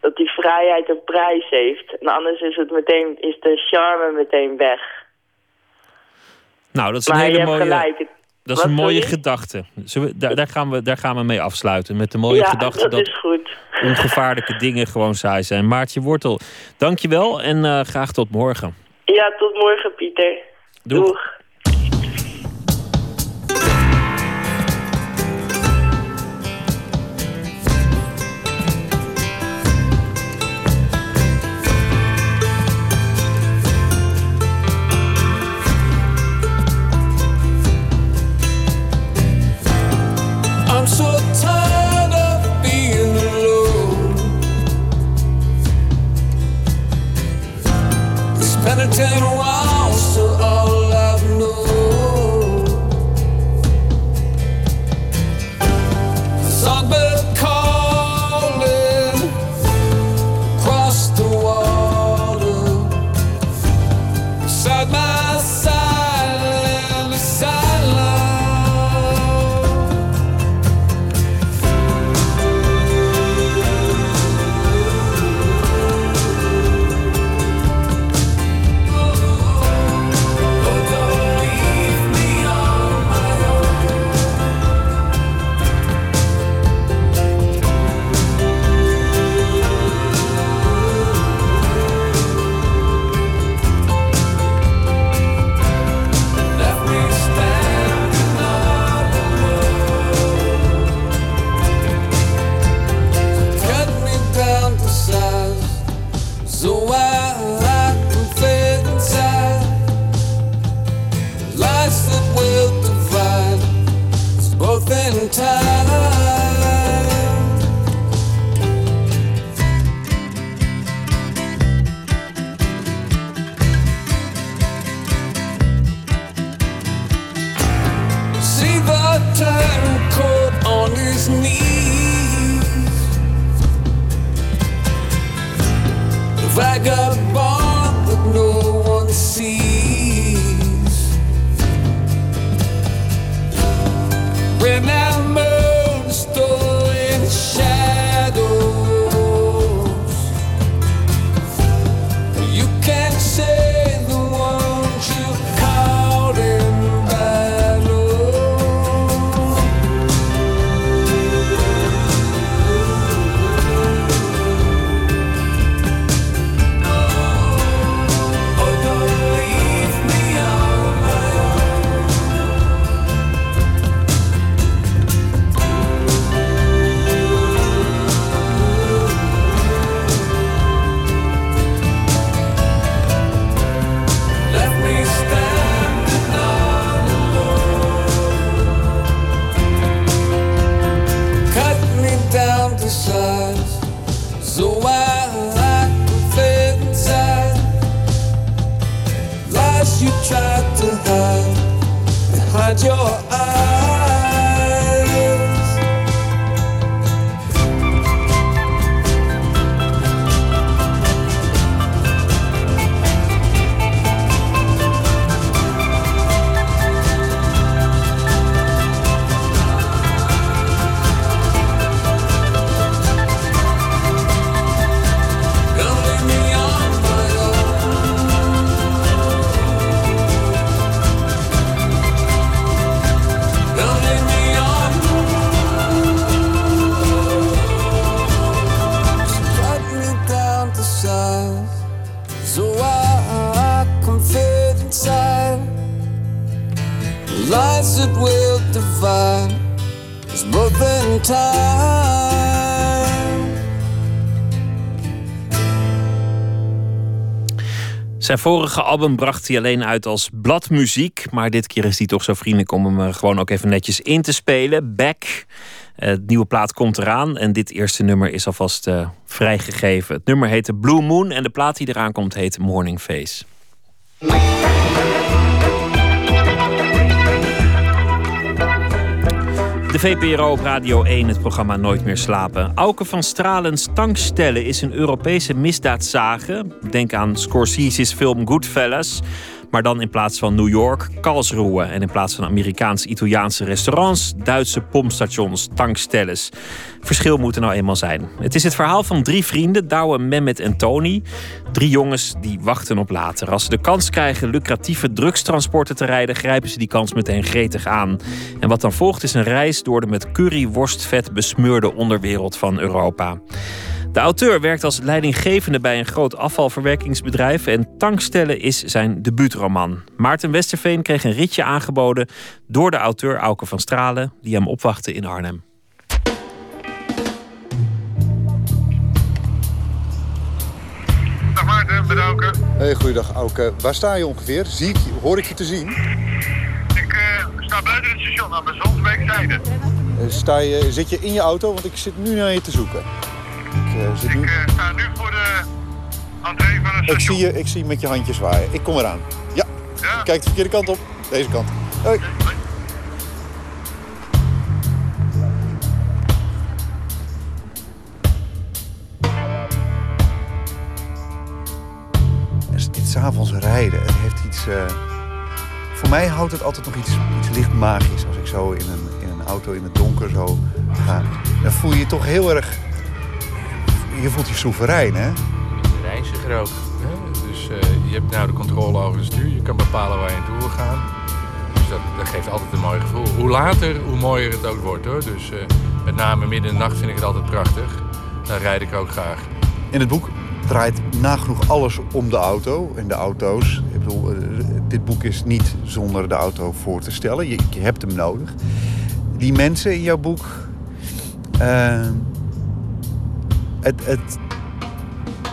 dat die vrijheid een prijs heeft. En anders is, het meteen, is de charme meteen weg. Nou, dat is een hele mooie... Gelijk. Dat is een mooie gedachte. We, daar, daar, gaan we, daar gaan we mee afsluiten. Met de mooie ja, gedachte dat, is goed. *laughs* ongevaarlijke dingen gewoon saai zijn. Maartje Wortel, dankjewel en uh, graag tot morgen. Ja, tot morgen Pieter. Doeg. Doeg. Spending ten Zijn vorige album bracht hij alleen uit als bladmuziek. Maar dit keer is hij toch zo vriendelijk om hem eh, gewoon ook even netjes in te spelen. Back. Eh, Het nieuwe plaat komt eraan. En dit eerste nummer is alvast eh, vrijgegeven. Het nummer heet Blue Moon. En de plaat die eraan komt heet Morning Face. De VPRO op Radio 1, het programma Nooit meer slapen. Auke van Stralens Tankstellen is een Europese misdaadsage. Denk aan Scorsese's film Goodfellas. Maar dan in plaats van New York, Karlsruhe. En in plaats van Amerikaans-Italiaanse restaurants, Duitse pompstations, tankstelles. Verschil moet er nou eenmaal zijn. Het is het verhaal van drie vrienden, Douwe, Mehmet en Tony. Drie jongens die wachten op later. Als ze de kans krijgen lucratieve drugstransporten te rijden, grijpen ze die kans meteen gretig aan. En wat dan volgt is een reis door de met curryworstvet besmeurde onderwereld van Europa. De auteur werkt als leidinggevende bij een groot afvalverwerkingsbedrijf en Tankstellen is zijn debuutroman. Maarten Westerveen kreeg een ritje aangeboden door de auteur Auke van Stralen, die hem opwachtte in Arnhem. Dag Maarten, bedanken. Hey, goeiedag Auke. Waar sta je ongeveer? Zie ik, je- hoor ik je te zien? Ik eh, sta buiten het station aan de Zonsbeekzijde. Eh, Sta je, zit je in je auto? Want ik zit nu naar je te zoeken. Ik, eh. Ik eh, sta nu voor de entree van het ik, station. zie je, ik zie je met je handjes zwaaien. Ik kom eraan. Ja. Kijk de verkeerde kant op. Deze kant. Hoi. Dit s'avonds rijden, het heeft iets... eh, voor mij houdt het altijd nog iets, iets licht magisch. Als ik zo in een, in een auto in het donker zo ga. Dan voel je je toch heel erg... Je voelt je soeverein, hè? reiziger ook. Hè? Dus eh, je hebt nou de controle over het stuur. Je kan bepalen waar je naartoe wil gaan. Dus dat, dat geeft altijd een mooi gevoel. Hoe later, hoe mooier het ook wordt hoor. Dus eh, met name midden in de nacht vind ik het altijd prachtig. Dan rijd ik ook graag. In het boek draait nagenoeg alles om de auto en de auto's. Ik bedoel, eh, dit boek is niet zonder de auto voor te stellen. Je, je hebt hem nodig. Die mensen in jouw boek... het, het,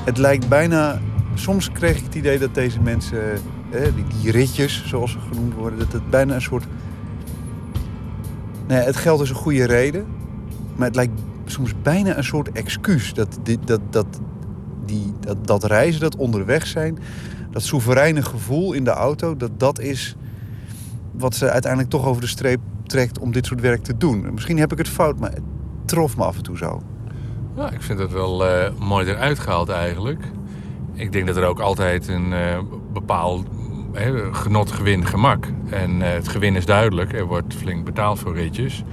het lijkt bijna... Soms kreeg ik het idee dat deze mensen... die, ritjes, zoals ze genoemd worden... dat het bijna een soort... Nee, het geld is een goede reden. Maar het lijkt soms bijna een soort excuus. Dat, dit, dat, dat, die, dat, dat reizen, dat onderweg zijn... dat soevereine gevoel in de auto... dat dat is wat ze uiteindelijk toch over de streep trekt... om dit soort werk te doen. Misschien heb ik het fout, maar trof me af en toe zo. Ja, ik vind het wel eh, mooi eruit gehaald eigenlijk. Ik denk dat er ook altijd een uh, bepaald genot, gewin, gemak. En het gewin is duidelijk. Er wordt flink betaald voor ritjes.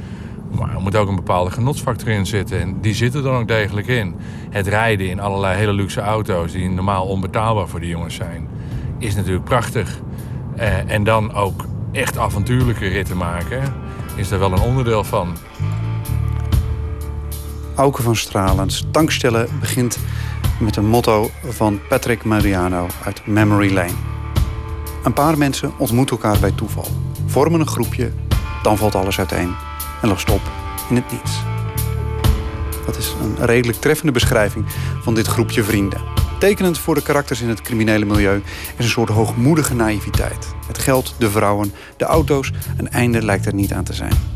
Maar er moet ook een bepaalde genotsfactor in zitten. En die zit er dan ook degelijk in. Het rijden in allerlei hele luxe auto's die normaal onbetaalbaar voor de jongens zijn, is natuurlijk prachtig. Uh, en dan ook echt avontuurlijke ritten maken, is er wel een onderdeel van. Auke van Stralens tankstellen begint met een motto van Patrick Mariano uit Memory Lane. Een paar mensen ontmoeten elkaar bij toeval, vormen een groepje, dan valt alles uiteen en lost op in het niets. Dat is een redelijk treffende beschrijving van dit groepje vrienden. Tekenend voor de karakters in het criminele milieu is een soort hoogmoedige naïviteit. Het geld, de vrouwen, de auto's, een einde lijkt er niet aan te zijn.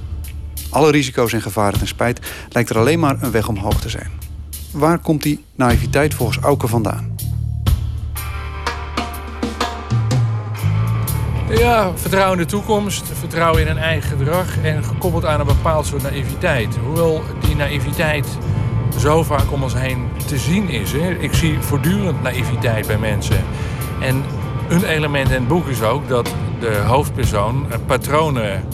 Alle risico's en gevaren ten spijt lijkt er alleen maar een weg omhoog te zijn. Waar komt die naïviteit volgens Auke vandaan? Ja, vertrouwen in de toekomst, vertrouwen in een eigen gedrag en gekoppeld aan een bepaald soort naïviteit. Hoewel die naïviteit zo vaak om ons heen te zien is. Hè. Ik zie voortdurend naïviteit bij mensen. En een element in het boek is ook dat de hoofdpersoon patronen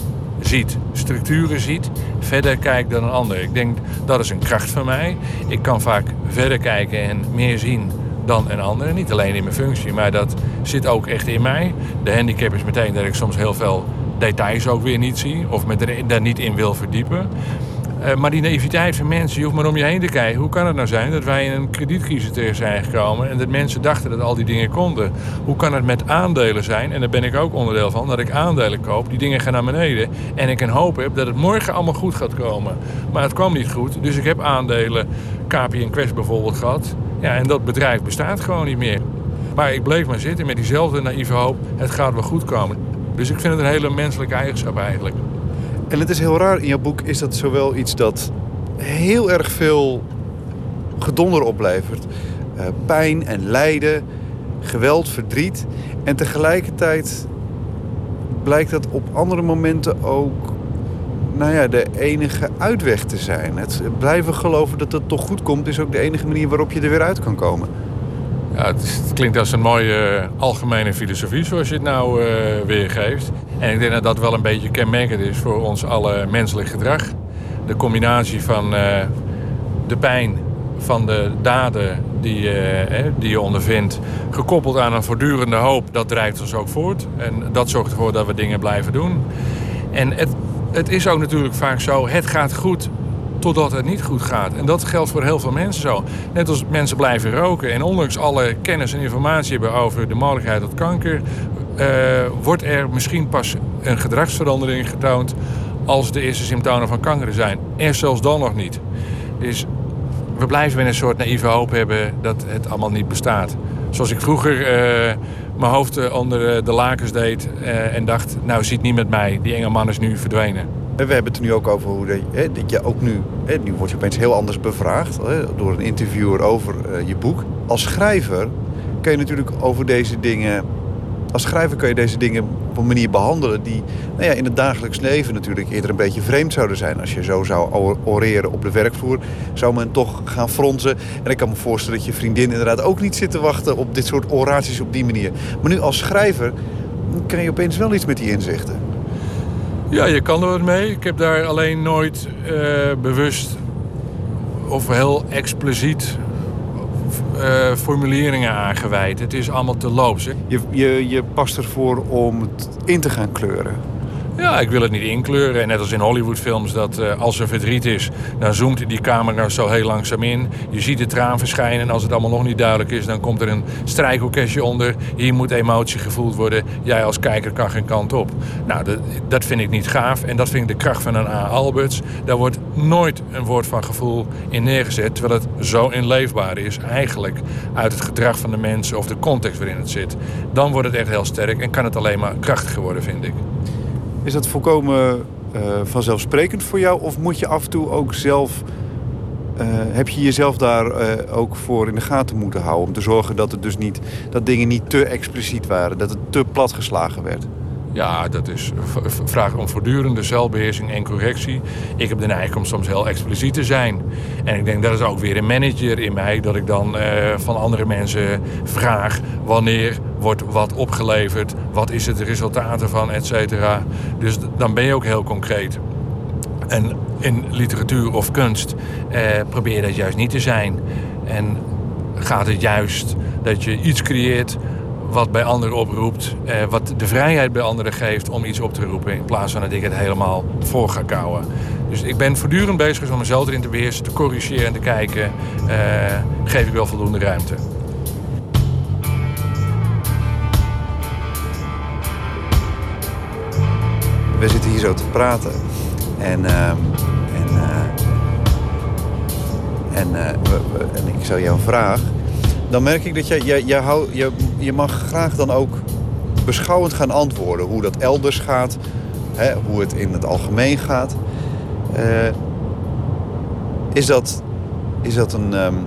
ziet, structuren ziet, verder kijkt dan een ander. Ik denk dat is een kracht van mij. Ik kan vaak verder kijken en meer zien dan een ander. Niet alleen in mijn functie, maar dat zit ook echt in mij. De handicap is meteen dat ik soms heel veel details ook weer niet zie of me daar niet in wil verdiepen. Uh, maar die naïviteit van mensen, je hoeft maar om je heen te kijken. Hoe kan het nou zijn dat wij in een kredietcrisis terecht zijn gekomen en dat mensen dachten dat al die dingen konden? Hoe kan het met aandelen zijn, en daar ben ik ook onderdeel van, dat ik aandelen koop, die dingen gaan naar beneden en ik een hoop heb dat het morgen allemaal goed gaat komen. Maar het kwam niet goed, dus ik heb aandelen, KPN Quest bijvoorbeeld gehad. Ja, en dat bedrijf bestaat gewoon niet meer. Maar ik bleef maar zitten met diezelfde naïeve hoop, het gaat wel goed komen. Dus ik vind het een hele menselijke eigenschap eigenlijk. En het is heel raar, in jouw boek is dat zowel iets dat heel erg veel gedonder oplevert. Uh, pijn en lijden, geweld, verdriet. En tegelijkertijd blijkt dat op andere momenten ook nou ja, de enige uitweg te zijn. Het blijven geloven dat het toch goed komt... is ook de enige manier waarop je er weer uit kan komen. Ja, het, klinkt als een mooie uh, algemene filosofie zoals je het nou uh, weergeeft. En ik denk dat dat wel een beetje kenmerkend is voor ons alle menselijk gedrag. De combinatie van uh, de pijn van de daden die, die je ondervindt... gekoppeld aan een voortdurende hoop, dat drijft ons ook voort. En dat zorgt ervoor dat we dingen blijven doen. En het, het is ook natuurlijk vaak zo, het gaat goed totdat het niet goed gaat. En dat geldt voor heel veel mensen zo. Net als mensen blijven roken en ondanks alle kennis en informatie hebben over de mogelijkheid tot kanker, uh, wordt er misschien pas een gedragsverandering getoond als de eerste symptomen van kanker zijn. En zelfs dan nog niet. Dus we blijven met een soort naïeve hoop hebben dat het allemaal niet bestaat. Zoals ik vroeger uh, mijn hoofd onder de lakens deed en dacht, nou ziet niemand mij, die enge man is nu verdwenen. We hebben het er nu ook over hoe dat je ook nu, hè, nu word je opeens heel anders bevraagd hè, door een interviewer over je boek. Als schrijver kun je natuurlijk over deze dingen, als schrijver kun je deze dingen op een manier behandelen die nou ja, in het dagelijks leven natuurlijk eerder een beetje vreemd zouden zijn. Als je zo zou oreren op de werkvloer, zou men toch gaan fronsen. En ik kan me voorstellen dat je vriendin inderdaad ook niet zit te wachten op dit soort oraties op die manier. Maar nu als schrijver kan je opeens wel iets met die inzichten. Ja, je kan er wat mee. Ik heb daar alleen nooit uh, bewust of heel expliciet uh, formuleringen aangeweid. Het is allemaal te loops. Je, je, je past ervoor om het in te gaan kleuren. Ja, ik wil het niet inkleuren. En net als in Hollywoodfilms, dat uh, als er verdriet is, dan zoomt die camera zo heel langzaam in. Je ziet de traan verschijnen en als het allemaal nog niet duidelijk is, dan komt er een strijkorkestje onder. Hier moet emotie gevoeld worden. Jij als kijker kan geen kant op. Nou, dat, dat vind ik niet gaaf en dat vind ik de kracht van een A. Alberts. Daar wordt nooit een woord van gevoel in neergezet, terwijl het zo inleefbaar is, eigenlijk uit het gedrag van de mensen of de context waarin het zit. Dan wordt het echt heel sterk en kan het alleen maar krachtiger worden, vind ik. Is dat volkomen uh, vanzelfsprekend voor jou? Of moet je af en toe ook zelf... Uh, heb je jezelf daar uh, ook voor in de gaten moeten houden? Om te zorgen dat, het dus niet, dat dingen niet te expliciet waren. Dat het te platgeslagen werd? Ja, dat is vraag om voortdurende zelfbeheersing en correctie. Ik heb de neiging om soms heel expliciet te zijn. En ik denk dat is ook weer een manager in mij, dat ik dan eh, van andere mensen vraag wanneer wordt wat opgeleverd, wat is het resultaat ervan, et cetera. Dus dan ben je ook heel concreet. En in literatuur of kunst eh, probeer dat juist niet te zijn. En gaat het juist dat je iets creëert wat bij anderen oproept, eh, wat de vrijheid bij anderen geeft om iets op te roepen, in plaats van dat ik het helemaal voor ga kouwen. Dus ik ben voortdurend bezig om mezelf erin te beheersen, te corrigeren en te kijken, eh, geef ik wel voldoende ruimte. We zitten hier zo te praten en, ehm, en, uh, en, uh, en ik stel jou vraag dan merk ik dat je, je, je, hou, je, je mag graag dan ook beschouwend gaan antwoorden. Hoe dat elders gaat, hè, hoe het in het algemeen gaat. Uh, is, dat, is dat een... Um,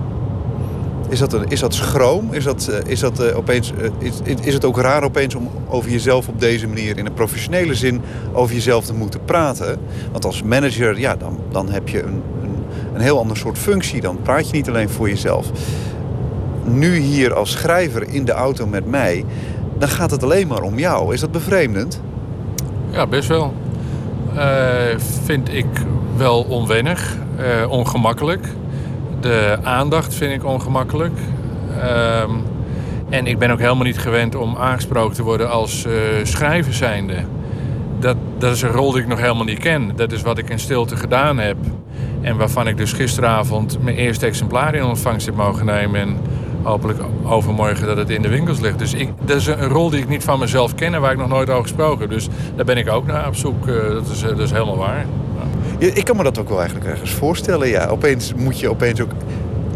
is dat, een, is dat schroom? Is, dat, uh, is, dat, uh, opeens, is, is het ook raar opeens om over jezelf op deze manier... in een professionele zin over jezelf te moeten praten? Want als manager, ja, dan, dan heb je een, een heel ander soort functie. Dan praat je niet alleen voor jezelf nu hier als schrijver in de auto met mij... dan gaat het alleen maar om jou. Is dat bevreemdend? Ja, best wel. Uh, vind ik wel onwennig, uh, ongemakkelijk. De aandacht vind ik ongemakkelijk. Uh, en ik ben ook helemaal niet gewend om aangesproken te worden als uh, schrijver zijnde. Dat, dat is een rol die ik nog helemaal niet ken. Dat is wat ik in stilte gedaan heb. En waarvan ik dus gisteravond mijn eerste exemplaar in ontvangst heb mogen nemen. En hopelijk overmorgen dat het in de winkels ligt. Dus ik, dat is een rol die ik niet van mezelf ken en waar ik nog nooit over gesproken. Dus daar ben ik ook naar op zoek. Eh, dat is, dat is helemaal waar. Ja, ik kan me dat ook wel eigenlijk ergens voorstellen. Ja, opeens moet je opeens ook.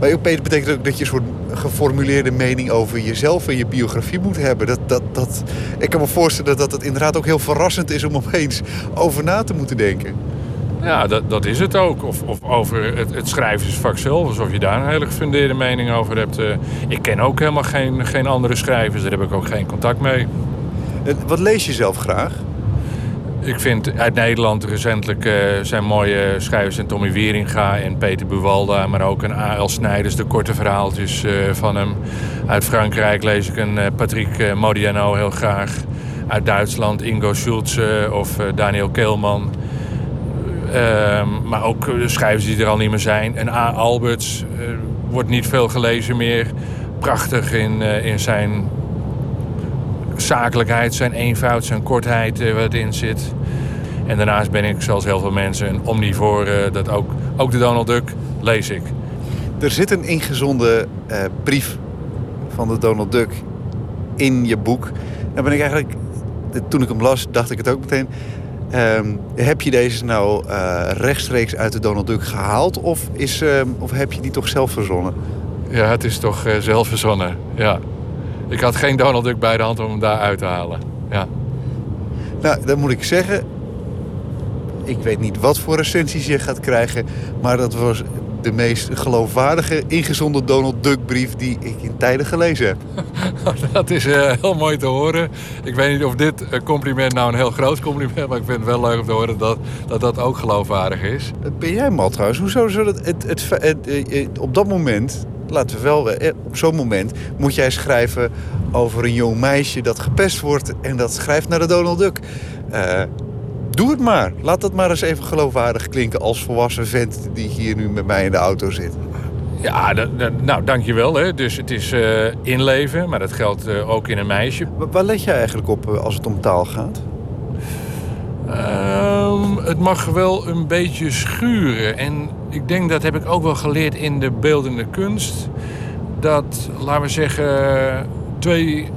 Maar opeens betekent ook dat je een soort geformuleerde mening over jezelf en je biografie moet hebben. Dat, dat, dat, ik kan me voorstellen dat het inderdaad ook heel verrassend is om opeens over na te moeten denken. Ja, dat, dat is het ook. Of, of over het, het schrijversvak zelf, alsof je daar een hele gefundeerde mening over hebt. Uh, ik ken ook helemaal geen, geen andere schrijvers, daar heb ik ook geen contact mee. Wat lees je zelf graag? Ik vind uit Nederland recentelijk uh, zijn mooie schrijvers en Tommy Wieringa en Peter Buwalda, maar ook een A.L. Snijders, de korte verhaaltjes uh, van hem. Uit Frankrijk lees ik een Patrick Modiano heel graag. Uit Duitsland Ingo Schulze of Daniel Keelman. Uh, maar ook schrijvers die er al niet meer zijn. En A. Alberts uh, wordt niet veel gelezen meer. Prachtig in, uh, in zijn zakelijkheid, zijn eenvoud, zijn kortheid uh, wat in zit. En daarnaast ben ik, zoals heel veel mensen, een omnivoor. dat ook, ook de Donald Duck lees ik. Er zit een ingezonden brief van de Donald Duck in je boek. Dan ben ik eigenlijk, toen ik hem las, dacht ik het ook meteen Um, heb je deze nou uh, rechtstreeks uit de Donald Duck gehaald of, is, um, of heb je die toch zelf verzonnen? Ja, het is toch uh, zelf verzonnen, ja. Ik had geen Donald Duck bij de hand om hem daar uit te halen, ja. Nou, dan moet ik zeggen... Ik weet niet wat voor recensies je gaat krijgen... maar dat was de meest geloofwaardige ingezonden Donald Duck brief die ik in tijden gelezen heb. *laughs* Dat is uh, heel mooi te horen. Ik weet niet of dit compliment nou een heel groot compliment is, maar ik vind het wel leuk om te horen dat dat, dat ook geloofwaardig is. Ben jij mal trouwens? Hoezo zou dat het, het, het, op dat moment, laten we wel, eh, op zo'n moment moet jij schrijven over een jong meisje dat gepest wordt en dat schrijft naar de Donald Duck. Uh, Doe het maar. Laat dat maar eens even geloofwaardig klinken als volwassen vent die hier nu met mij in de auto zit. Ja, nou, dankjewel. Hè. Dus het is uh, inleven, maar dat geldt uh, ook in een meisje. waar let jij eigenlijk op uh, als het om taal gaat? Um, het mag wel een beetje schuren. En ik denk dat heb ik ook wel geleerd in de beeldende kunst. Dat, laten we zeggen, twee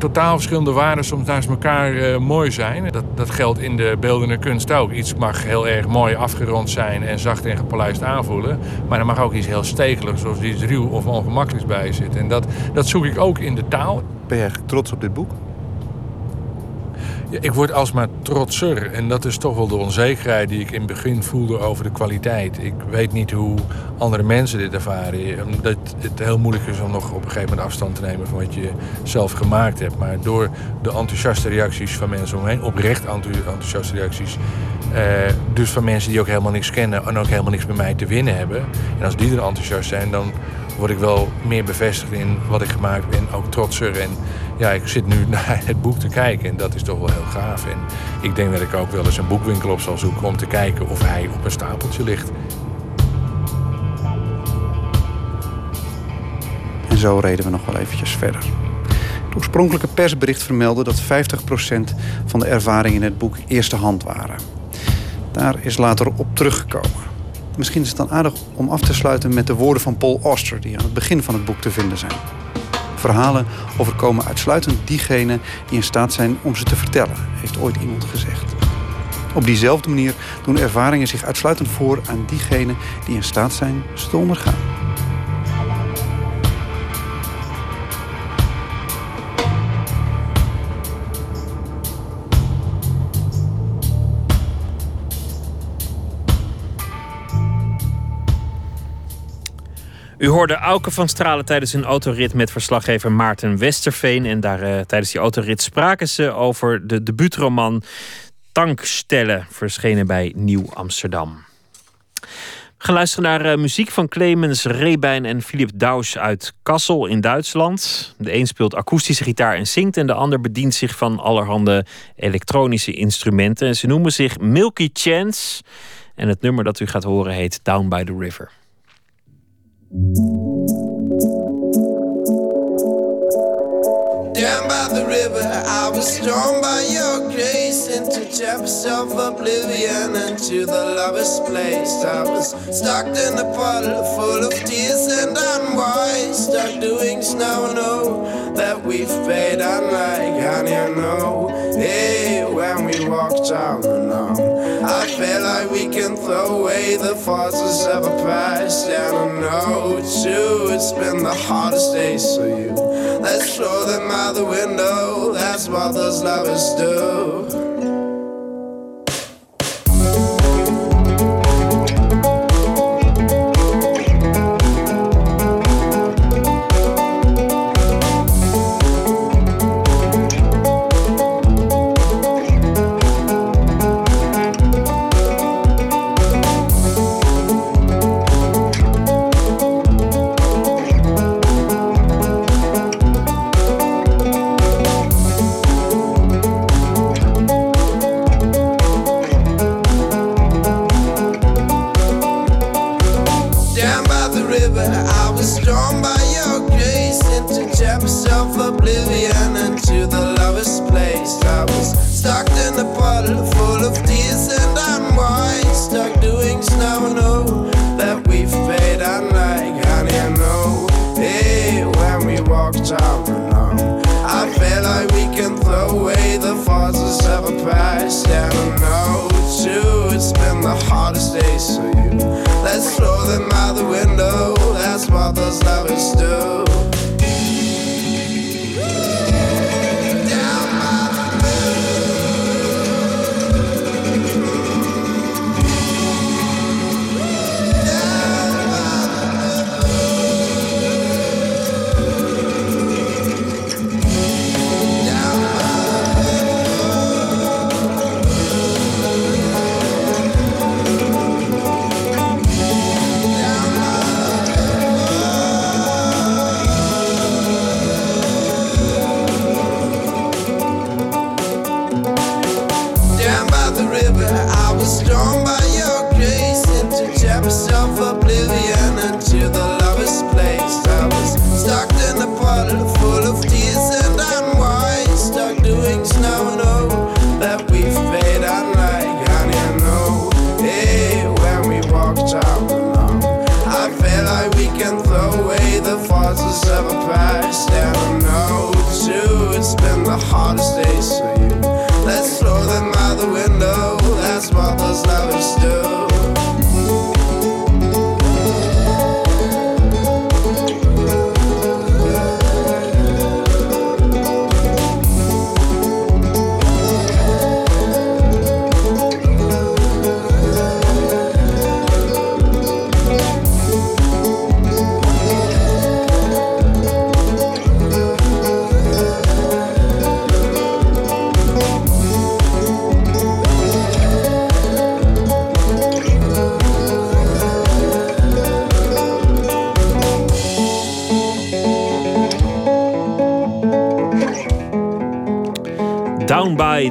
totaal verschillende waarden soms naast elkaar uh, mooi zijn. Dat, dat geldt in de beeldende kunst ook. Iets mag heel erg mooi afgerond zijn en zacht en gepolijst aanvoelen. Maar er mag ook iets heel stekeligs of iets ruw of ongemakkelijks bij zitten. En dat, dat zoek ik ook in de taal. Ben eigenlijk trots op dit boek? Ja, ik word alsmaar trotser. En dat is toch wel de onzekerheid die ik in het begin voelde over de kwaliteit. Ik weet niet hoe andere mensen dit ervaren. Omdat het heel moeilijk is om nog op een gegeven moment afstand te nemen van wat je zelf gemaakt hebt. Maar door de enthousiaste reacties van mensen omheen, oprecht enthousiaste reacties. Eh, dus van mensen die ook helemaal niks kennen en ook helemaal niks met mij te winnen hebben. En als die er enthousiast zijn, dan word ik wel meer bevestigd in wat ik gemaakt ben. Ook trotser. En ja, ik zit nu *laughs* naar het boek te kijken en dat is toch wel heel gaaf. En ik denk dat ik ook wel eens een boekwinkel op zal zoeken om te kijken of hij op een stapeltje ligt. En zo reden we nog wel eventjes verder. Het oorspronkelijke persbericht vermeldde dat 50% van de ervaringen in het boek eerste hand waren. Daar is later op teruggekomen. Misschien is het dan aardig om af te sluiten met de woorden van Paul Auster... die aan het begin van het boek te vinden zijn. Verhalen overkomen uitsluitend diegenen die in staat zijn om ze te vertellen, heeft ooit iemand gezegd. Op diezelfde manier doen ervaringen zich uitsluitend voor aan diegenen die in staat zijn ze te ondergaan. U hoorde Auke van Stralen tijdens een autorit met verslaggever Maarten Westerveen. En daar, uh, tijdens die autorit spraken ze over de debuutroman Tankstellen, verschenen bij Nieuw Amsterdam. We gaan luisteren naar uh, muziek van Clemens Rebijn en Philip Daus uit Kassel in Duitsland. De een speelt akoestische gitaar en zingt en de ander bedient zich van allerhande elektronische instrumenten. Ze noemen zich Milky Chance en het nummer dat u gaat horen heet Down by the River. Thank you. Down by the river, I was drawn by your grace into depths of oblivion, into the lover's place. I was stuck in a puddle full of tears and unwise, stuck doing snow. Know that we've paid unlike honey, I know. Hey, when we walked on and on. I feel like we can throw away the forces of a past. And I know too, it's been the hardest days for you. Let's throw them out the window, that's what those lovers do. doesn't.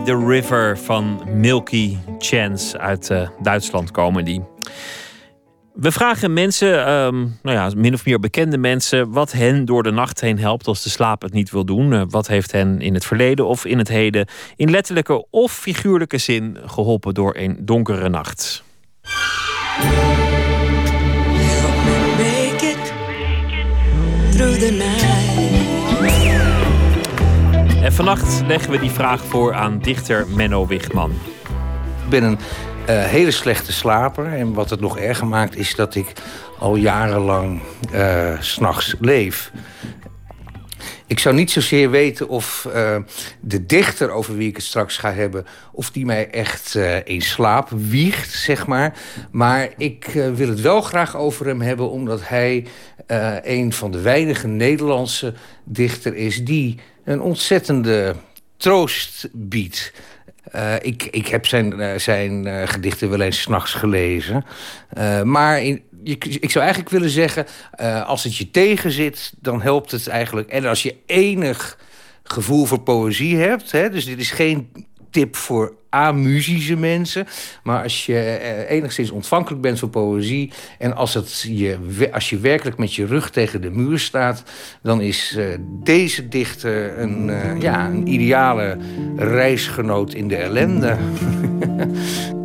The River van Milky Chance uit uh, Duitsland komen die. We vragen mensen, um, nou ja, min of meer bekende mensen, wat hen door de nacht heen helpt als de slaap het niet wil doen. Uh, wat heeft hen in het verleden of in het heden in letterlijke of figuurlijke zin geholpen door een donkere nacht? En vannacht leggen we die vraag voor aan dichter Menno Wichman. Ik ben een uh, hele slechte slaper. En wat het nog erger maakt is dat ik al jarenlang uh, s'nachts leef. Ik zou niet zozeer weten of uh, de dichter over wie ik het straks ga hebben... of die mij echt in slaap wiegt, zeg maar. Maar ik wil het wel graag over hem hebben... omdat hij een van de weinige Nederlandse dichter is... die een ontzettende troost biedt. Uh, ik, ik heb zijn, uh, zijn uh, gedichten wel eens s'nachts gelezen. maar in, ik zou eigenlijk willen zeggen... als het je tegenzit, dan helpt het eigenlijk. En als je enig gevoel voor poëzie hebt... Hè, dus dit is geen tip voor amusische mensen. Maar als je eh, enigszins ontvankelijk bent voor poëzie... en als, het je, als je werkelijk met je rug tegen de muur staat... dan is uh, deze dichter een, uh, ja, een ideale reisgenoot in de ellende. *laughs*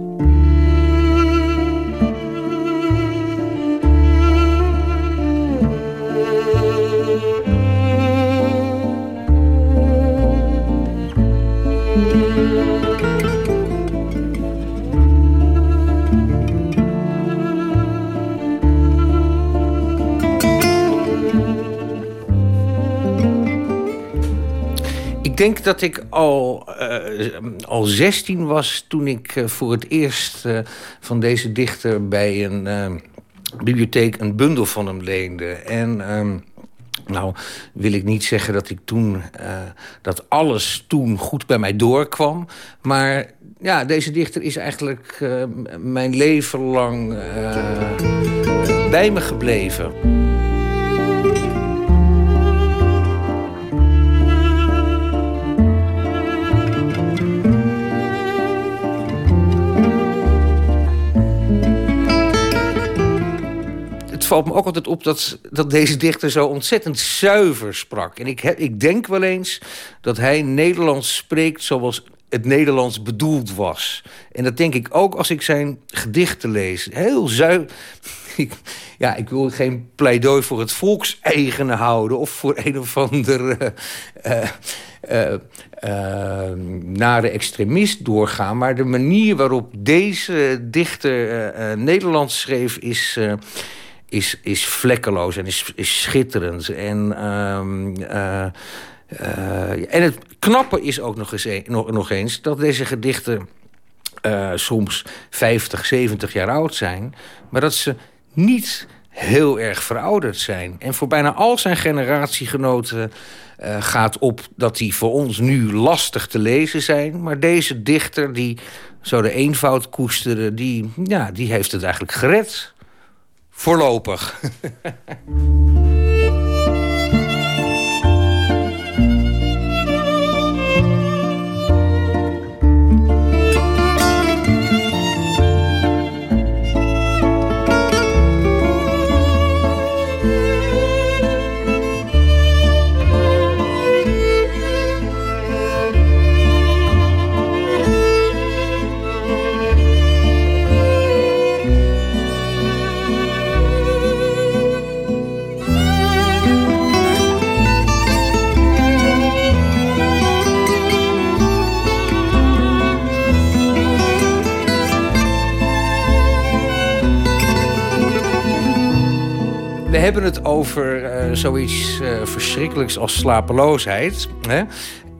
denk dat ik al, uh, al 16 was toen ik uh, voor het eerst uh, van deze dichter bij een bibliotheek een bundel van hem leende. En um, nou wil ik niet zeggen dat ik toen dat alles toen goed bij mij doorkwam, maar ja, deze dichter is eigenlijk mijn leven lang bij me gebleven. Het valt me ook altijd op dat, dat deze dichter zo ontzettend zuiver sprak. En ik, ik denk wel eens dat hij Nederlands spreekt zoals het Nederlands bedoeld was. En dat denk ik ook als ik zijn gedichten lees. Heel zuiver. *laughs* ja, ik wil geen pleidooi voor het volkseigene houden... of voor een of andere uh, uh, uh, nare extremist doorgaan. Maar de manier waarop deze dichter Nederlands schreef... is is, is vlekkeloos en is, is schitterend. En, uh, uh, uh, en het knappe is ook nog eens, een, nog, nog eens dat deze gedichten uh, soms 50, 70 jaar oud zijn, maar dat ze niet heel erg verouderd zijn. En voor bijna al zijn generatiegenoten gaat op dat die voor ons nu lastig te lezen zijn. Maar deze dichter die zo de eenvoud koesterde, die, ja, die heeft het eigenlijk gered. Voorlopig. *laughs* hebben het over uh, zoiets uh, verschrikkelijks als slapeloosheid. Hè?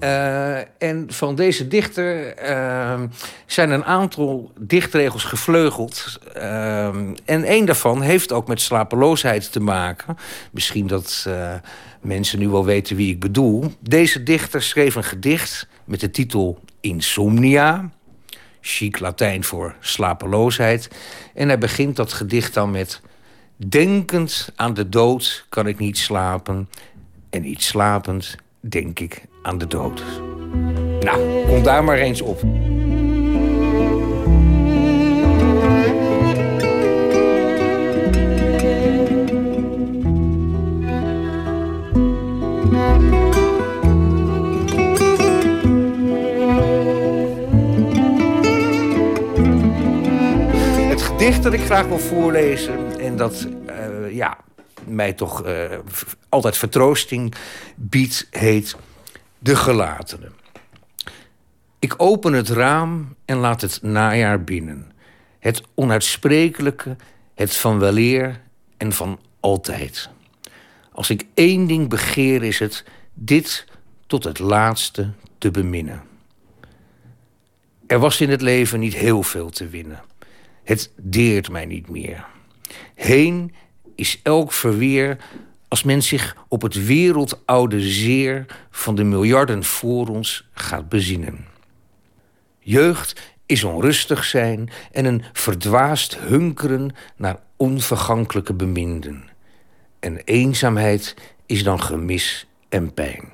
Uh, en van deze dichter zijn een aantal dichtregels gevleugeld. en één daarvan heeft ook met slapeloosheid te maken. Misschien dat mensen nu wel weten wie ik bedoel. Deze dichter schreef een gedicht met de titel Insomnia. Chic Latijn voor slapeloosheid. En hij begint dat gedicht dan met... Denkend aan de dood kan ik niet slapen. En niet slapend denk ik aan de dood. Nou, kom daar maar eens op. Het gedicht dat ik graag wil voorlezen en dat eh, ja, mij toch eh, altijd vertroosting biedt, heet De Gelatene. Ik open het raam en laat het najaar binnen. Het onuitsprekelijke, het van weleer en van altijd. Als ik één ding begeer is het dit tot het laatste te beminnen. Er was in het leven niet heel veel te winnen. Het deert mij niet meer. Heen is elk verweer als men zich op het wereldoude zeer van de miljarden voor ons gaat bezinnen. Jeugd is onrustig zijn en een verdwaasd hunkeren naar onvergankelijke beminden. En eenzaamheid is dan gemis en pijn.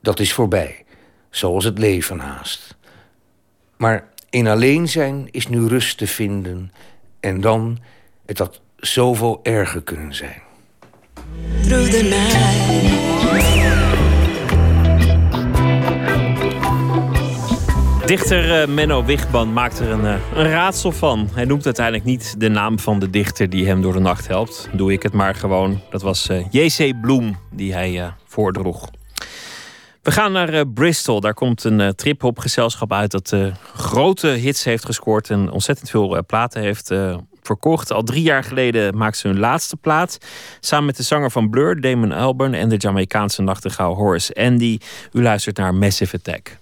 Dat is voorbij, zoals het leven haast. Maar in alleen zijn is nu rust te vinden en dan het had zoveel erger kunnen zijn. Through the night. Dichter eh, Menno Wichman maakt er een, eh, een raadsel van. Hij noemt uiteindelijk niet de naam van de dichter die hem door de nacht helpt. Doe ik het maar gewoon. Dat was eh, J.C. Bloem die hij voordroeg. We gaan naar eh, Bristol. Daar komt een uh, trip-hop gezelschap uit dat uh, grote hits heeft gescoord en ontzettend veel platen heeft verkocht. Al drie jaar geleden maakte ze hun laatste plaat. Samen met de zanger van Blur, Damon Albarn en de Jamaicaanse nachtegaal Horace Andy. U luistert naar Massive Attack.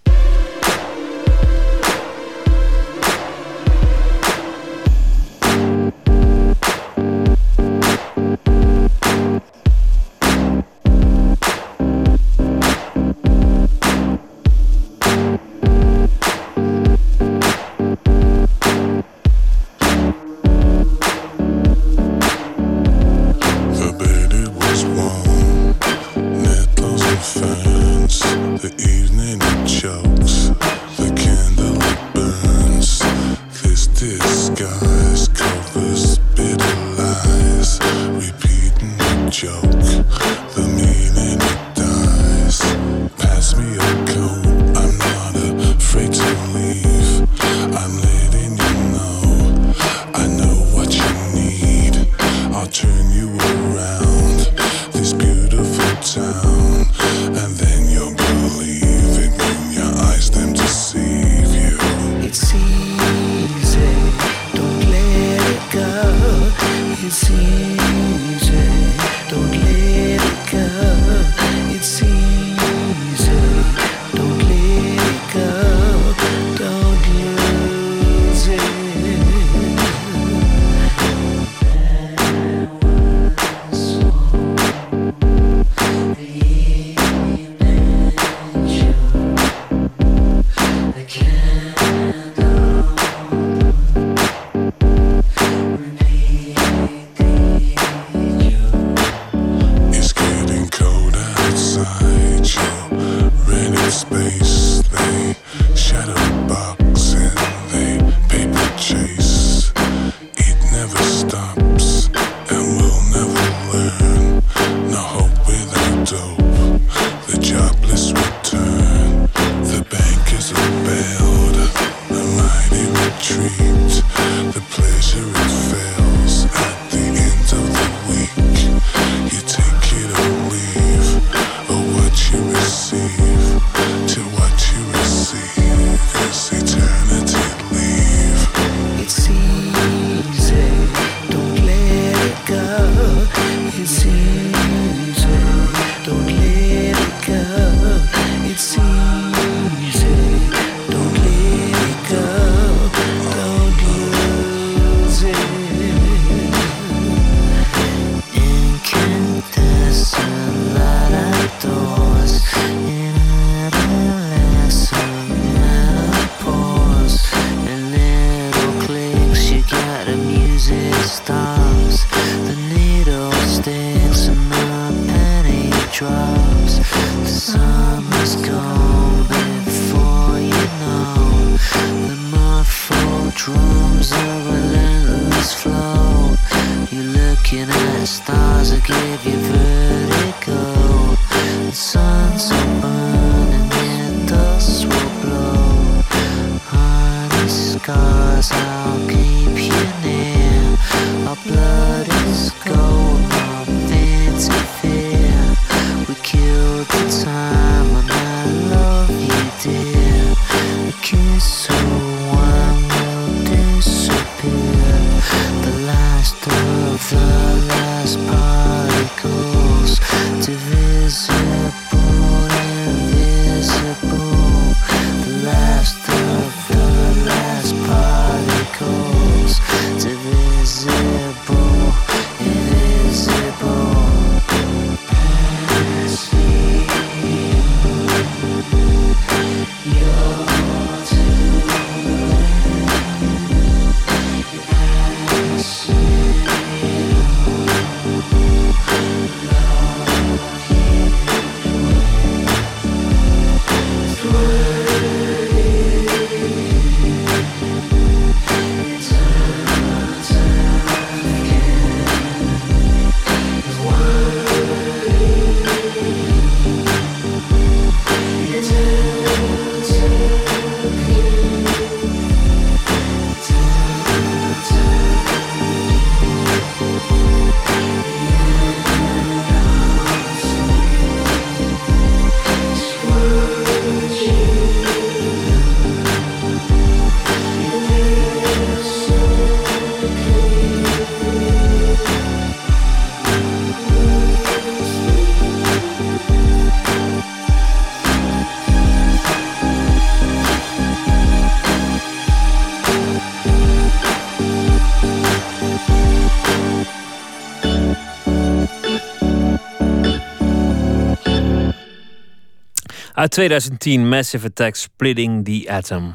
Uit 2010 Massive Attack Splitting the Atom.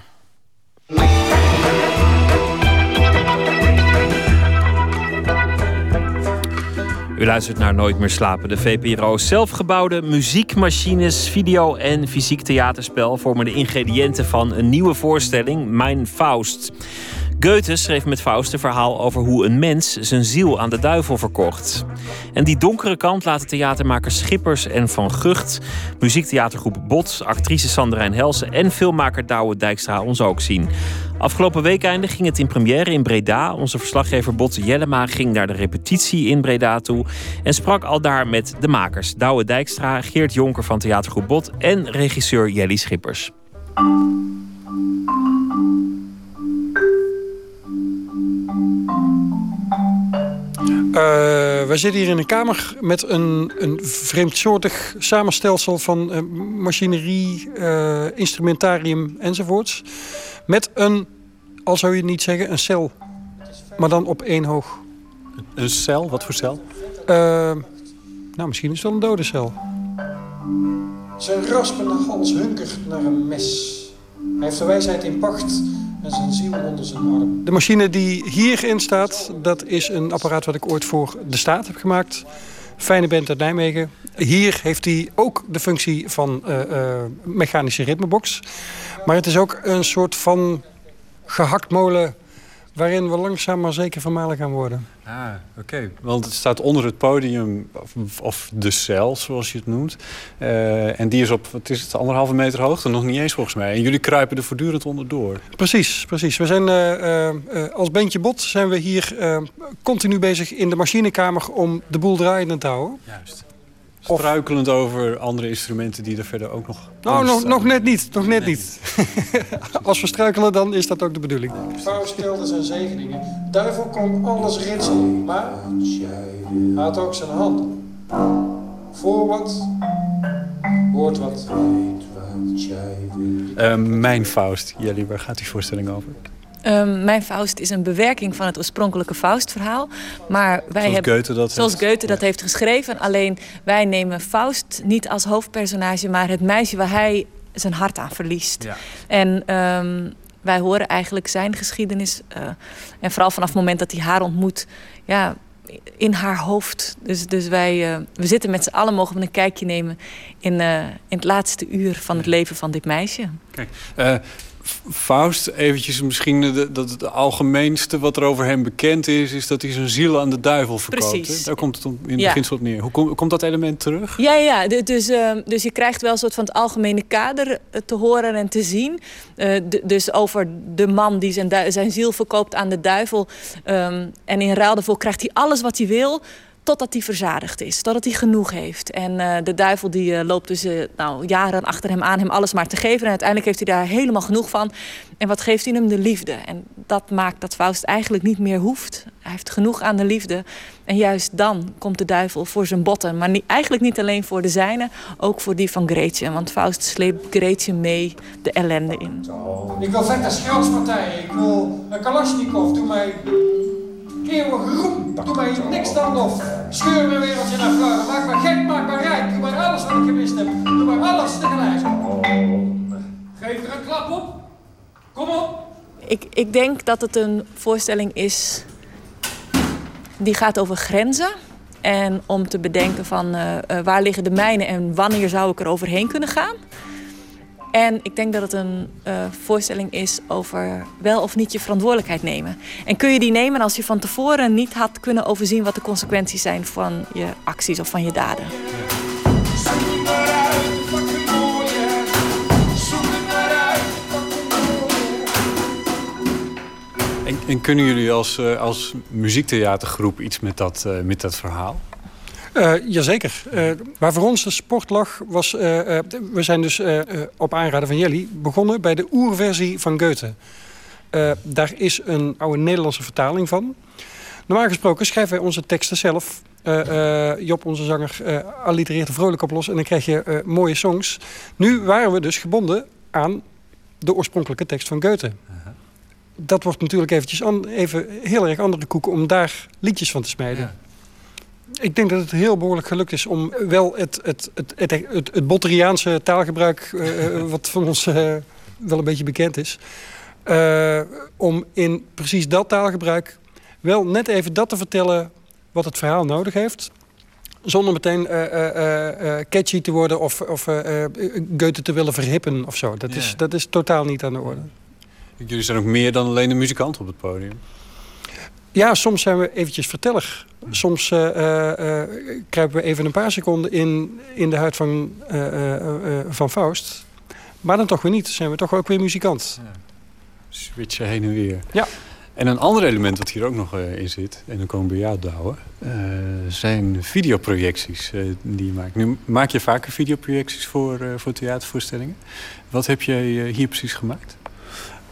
U luistert naar Nooit meer slapen. De VPRO zelfgebouwde muziekmachines, video- en fysiek theaterspel vormen de ingrediënten van een nieuwe voorstelling, Mijn Faust. Goethe schreef met Faust een verhaal over hoe een mens zijn ziel aan de duivel verkocht. En die donkere kant laten theatermakers Schippers en Van Gucht, muziektheatergroep Bot, actrice Sandrijn Helsen en filmmaker Douwe Dijkstra ons ook zien. Afgelopen weekende ging het in première in Breda. Onze verslaggever Bot Jellema ging naar de repetitie in Breda toe en sprak al daar met de makers Douwe Dijkstra, Geert Jonker van theatergroep Bot en regisseur Jelly Schippers. Wij zitten hier in een kamer met een, een vreemdsoortig samenstelsel van uh, machinerie, uh, instrumentarium enzovoorts. Met een, al zou je het niet zeggen, een cel. Maar dan op één hoog. Een cel? Wat voor cel? nou, misschien is het wel een dode cel. Zijn raspende hals hunkert naar een mes. Hij heeft de wijsheid in pacht en zijn ziel onder zijn arm. De machine die hierin staat, dat is een apparaat wat ik ooit voor de staat heb gemaakt. Fijne band uit Nijmegen. Hier heeft hij ook de functie van uh, uh, mechanische ritmebox. Maar het is ook een soort van gehaktmolen waarin we langzaam maar zeker vermalen gaan worden. Ah, oké. Want het staat onder het podium, of, of, de cel, zoals je het noemt. Uh, en die is op, wat is het, anderhalve meter hoogte? Nog niet eens volgens mij. En jullie kruipen er voortdurend onderdoor. Precies, precies. We zijn uh, uh, als bandje Bot zijn we hier continu bezig in de machinekamer om de boel draaiende te houden. Juist. Struikelend over andere instrumenten die er verder ook nog... Nou, nog, nog net niet. Nog net niet. *laughs* Als we struikelen, dan is dat ook de bedoeling. Vrouw stelde zijn zegeningen. Duivel kon alles ritselen, maar hij had ook zijn handen. Voor wat, hoort wat. Uh, mijn Faust. Jelly, waar gaat die voorstelling over? Um, mijn Faust is een bewerking van het oorspronkelijke Faust-verhaal. Maar wij zoals hebben, Goethe dat zoals heeft. Goethe dat heeft geschreven. Alleen wij nemen Faust niet als hoofdpersonage, maar het meisje waar hij zijn hart aan verliest. Ja. En um, wij horen eigenlijk zijn geschiedenis. Uh, en vooral vanaf het moment dat hij haar ontmoet, ja, in haar hoofd. Dus, dus wij uh, we zitten met z'n allen, mogen we een kijkje nemen in, uh, in het laatste uur van het leven van dit meisje. Kijk, Faust, eventjes misschien de, dat het algemeenste wat er over hem bekend is... is dat hij zijn ziel aan de duivel verkoopt. Precies. Hè? Daar komt het om, in het Ja. beginsel op neer. Hoe kom- komt dat element terug? Ja, ja dus, uh, dus je krijgt wel een soort van het algemene kader uh, te horen en te zien. Uh, d- dus over de man die zijn, zijn ziel verkoopt aan de duivel. Um, en in ruil daarvoor krijgt hij alles wat hij wil totdat hij verzadigd is, totdat hij genoeg heeft. En uh, de duivel die uh, loopt dus uh, nou, jaren achter hem aan hem alles maar te geven. En uiteindelijk heeft hij daar helemaal genoeg van. En wat geeft hij hem? De liefde. En dat maakt dat Faust eigenlijk niet meer hoeft. Hij heeft genoeg aan de liefde. En juist dan komt de duivel voor zijn botten. Maar niet, eigenlijk niet alleen voor de zijne, ook voor die van Gretchen. Want Faust sleept Gretchen mee de ellende in. Ik wil vette schranspartijen. Ik wil een Kalashnikov. Doe mij eeuwig roem. Doe mij niks dan of. Scheur mijn wereldje naar vrouwen. Maak me gek, maak me rijk. Doe maar alles wat ik gemist heb. Doe maar alles tegelijk. Geef er een klap op. Kom op. Ik, ik denk dat het een voorstelling is die gaat over grenzen. En om te bedenken van uh, waar liggen de mijnen en wanneer zou ik er overheen kunnen gaan. En ik denk dat het een uh, voorstelling is over wel of niet je verantwoordelijkheid nemen. En kun je die nemen als je van tevoren niet had kunnen overzien wat de consequenties zijn van je acties of van je daden. En, en kunnen jullie als, uh, als muziektheatergroep iets met dat, uh, met dat verhaal? Uh, jazeker. Uh, waar voor ons de sport lag, was... Uh, we zijn dus op aanraden van Jelly begonnen bij de oerversie van Goethe. daar is een oude Nederlandse vertaling van. Normaal gesproken schrijven wij onze teksten zelf. Job, onze zanger, allitereert er vrolijk op los en dan krijg je mooie songs. Nu waren we dus gebonden aan de oorspronkelijke tekst van Goethe. Dat wordt natuurlijk eventjes even heel erg andere koeken om daar liedjes van te smijden. Ja. Ik denk dat het heel behoorlijk gelukt is om wel het, het, het, het, het, het Botteriaanse taalgebruik... Uh, wat van ons uh, wel een beetje bekend is... Uh, om in precies dat taalgebruik wel net even dat te vertellen wat het verhaal nodig heeft... zonder meteen catchy te worden of, of Goethe te willen verhippen of zo. Dat, ja. is, dat is totaal niet aan de orde. Jullie zijn ook meer dan alleen een muzikant op het podium. Ja, soms zijn we eventjes verteller. Soms uh, uh, kruipen we even een paar seconden in, in de huid van, uh, van Faust. Maar dan toch weer niet. Zijn we toch ook weer muzikant. Ja. Switchen heen en weer. Ja. En een ander element wat hier ook nog in zit, en dan komen we bij jou, Douwe, zijn videoprojecties die je maakt. Nu maak je vaker videoprojecties voor, voor theatervoorstellingen. Wat heb jij hier precies gemaakt?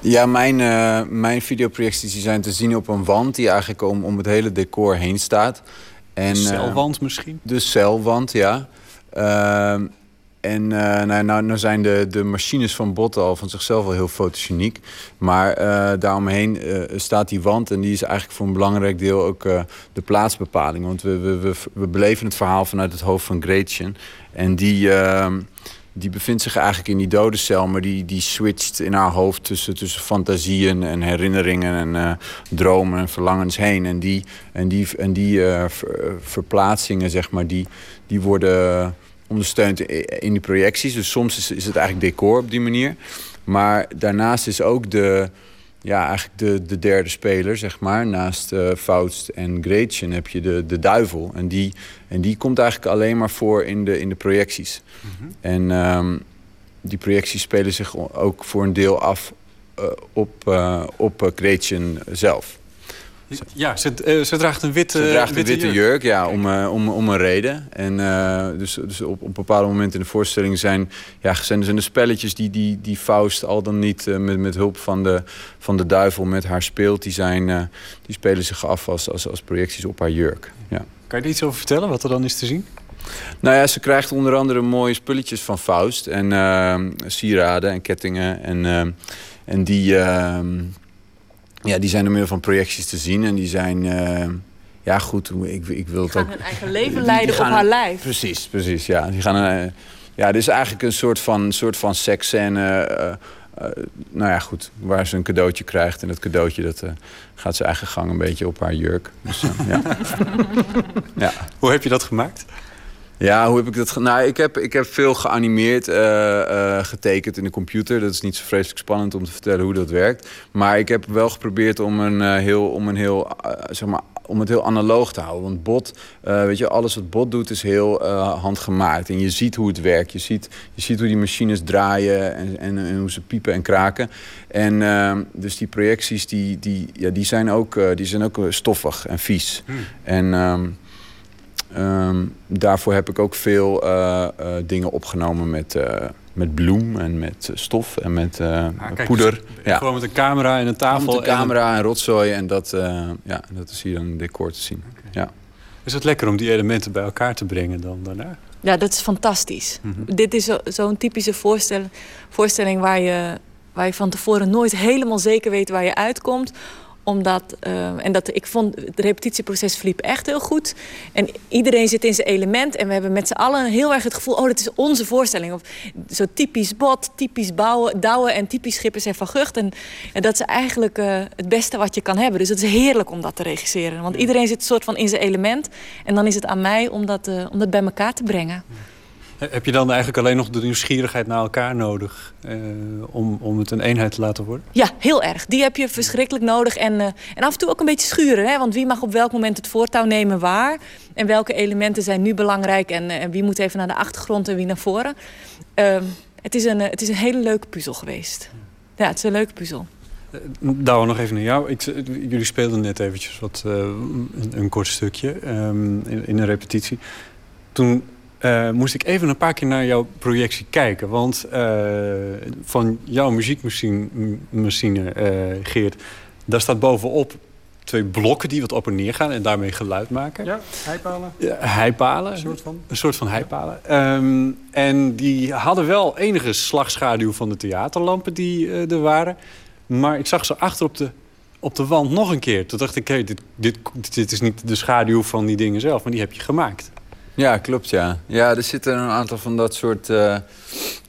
Ja, mijn, uh, mijn videoprojecties die zijn te zien op een wand die eigenlijk om, om het hele decor heen staat. En, de celwand uh, misschien? De celwand, ja. Uh, en nou, nou, nou, zijn de, de machines van Botten al van zichzelf al heel fotogeniek. Maar daaromheen staat die wand en die is eigenlijk voor een belangrijk deel ook de plaatsbepaling. Want we, we, we, we beleven het verhaal vanuit het hoofd van Gretchen. En die ehm, die bevindt zich eigenlijk in die dode cel, maar die, die switcht in haar hoofd tussen, tussen fantasieën en herinneringen en uh, dromen en verlangens heen. En die, en die, en die uh, ver, verplaatsingen, zeg maar, die, die worden ondersteund in die projecties. Dus soms is, is het eigenlijk decor op die manier. Maar daarnaast is ook de, ja, eigenlijk de, de derde speler, zeg maar. Naast uh, Faust en Gretchen heb je de, de duivel. En die, en die komt eigenlijk alleen maar voor in de, in de projecties. Mm -hmm. En um, die projecties spelen zich ook voor een deel af uh, op, uh, op Gretchen zelf. Ja, ze, uh, ze, draagt een witte, ze draagt een witte, witte jurk. jurk, ja, om, uh, om, om een reden. En uh, dus, dus op, op bepaalde momenten in de voorstelling zijn, ja, zijn, zijn de spelletjes die, die, die Faust al dan niet met, met hulp van de, van de duivel met haar speelt, die, zijn, die spelen zich af als, als, als projecties op haar jurk. Ja. Kan je er iets over vertellen, wat er dan is te zien? Nou ja, ze krijgt onder andere mooie spulletjes van Faust. En sieraden en kettingen. En, en die ja, die zijn door middel van projecties te zien. En die zijn, uh, ja goed, ik, ik wil het die gaan ook... hun eigen leven leiden op haar lijf. Precies, precies, ja. Die gaan, uh, ja, dit is eigenlijk een soort van, soort van seksscène... Uh, nou ja, goed, waar ze een cadeautje krijgt. En dat cadeautje dat, gaat zijn eigen gang een beetje op haar jurk. Dus, ja. *laughs* ja. Hoe heb je dat gemaakt? Ja, hoe heb ik dat gedaan? Nou, ik heb, ik heb veel geanimeerd, uh, uh, getekend in de computer. Dat is niet zo vreselijk spannend om te vertellen hoe dat werkt. Maar ik heb wel geprobeerd om, een, uh, heel, om, een heel, zeg maar, om het heel analoog te houden. Want bot, weet je, alles wat bot doet is heel handgemaakt. En je ziet hoe het werkt. Je ziet, je ziet hoe die machines draaien en, en, en hoe ze piepen en kraken. En dus die projecties, die, die, ja, die, zijn, ook, die zijn ook stoffig en vies. Hmm. En... Um, Um, daarvoor heb ik ook veel uh, uh, dingen opgenomen met, uh, met bloem en met stof en met ah, kijk, poeder. Dus ja. Gewoon met een camera en een tafel. Met een camera en, en rotzooi en dat, ja, dat is hier een decor te zien. Okay. Ja. Is het lekker om die elementen bij elkaar te brengen dan daarna? Ja, dat is fantastisch. Mm -hmm. Dit is zo'n zo typische voorstelling, voorstelling waar, je, waar je van tevoren nooit helemaal zeker weet waar je uitkomt omdat, uh, en dat, ik vond het repetitieproces verliep echt heel goed. En iedereen zit in zijn element. En we hebben met z'n allen heel erg het gevoel... oh, dat is onze voorstelling. Of zo typisch bot, typisch bouwen, douwen en typisch Schippers en Van Gucht. En, en dat is eigenlijk uh, het beste wat je kan hebben. Dus het is heerlijk om dat te regisseren. Want iedereen zit een soort van in zijn element. En dan is het aan mij om dat, uh, om dat bij elkaar te brengen. Heb je dan eigenlijk alleen nog de nieuwsgierigheid naar elkaar nodig uh, om, om het een eenheid te laten worden? Ja, heel erg. Die heb je verschrikkelijk nodig. En, uh, en af en toe ook een beetje schuren. Hè? Want wie mag op welk moment het voortouw nemen waar? En welke elementen zijn nu belangrijk? En, uh, en wie moet even naar de achtergrond en wie naar voren? Ehm, het, is een, het is een hele leuke puzzel geweest. Ja, het is een leuke puzzel. Douwe, nog even naar jou. Ik, jullie speelden net eventjes wat, een, een, kort stukje um, in, in een repetitie. Toen uh, moest ik even een paar keer naar jouw projectie kijken. Want uh, van jouw muziekmachine, machine, uh, Geert, daar staat bovenop twee blokken die wat op en neer gaan en daarmee geluid maken. Ja, heipalen. Ja, heipalen. Een soort van. Een soort van heipalen. Um, en die hadden wel enige slagschaduw van de theaterlampen die er waren. Maar ik zag ze achter op de, op de wand nog een keer. Toen dacht ik, hey, dit, dit, dit is niet de schaduw van die dingen zelf, maar die heb je gemaakt. Ja, klopt ja. Ja, er zitten een aantal van dat soort uh,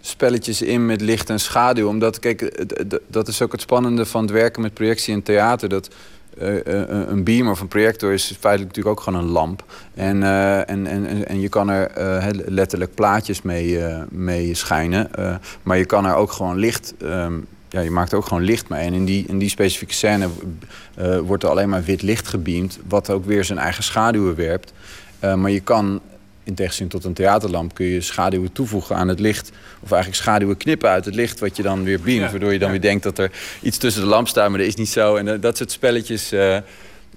spelletjes in met licht en schaduw. Omdat, kijk, dat is ook het spannende van het werken met projectie en theater. Dat uh, een beam of een projector is feitelijk natuurlijk ook gewoon een lamp. En, en, en, en je kan er letterlijk plaatjes mee, mee schijnen. maar je kan er ook gewoon licht... Um, ja, je maakt ook gewoon licht mee. En in die, in die specifieke scène wordt er alleen maar wit licht gebeamd... wat ook weer zijn eigen schaduwen werpt. maar je kan in tegenstelling tot een theaterlamp kun je schaduwen toevoegen aan het licht. Of eigenlijk schaduwen knippen uit het licht wat je dan weer beamt. Ja, waardoor je dan ja. weer denkt dat er iets tussen de lamp staat, maar dat is niet zo. En uh, dat soort spelletjes uh,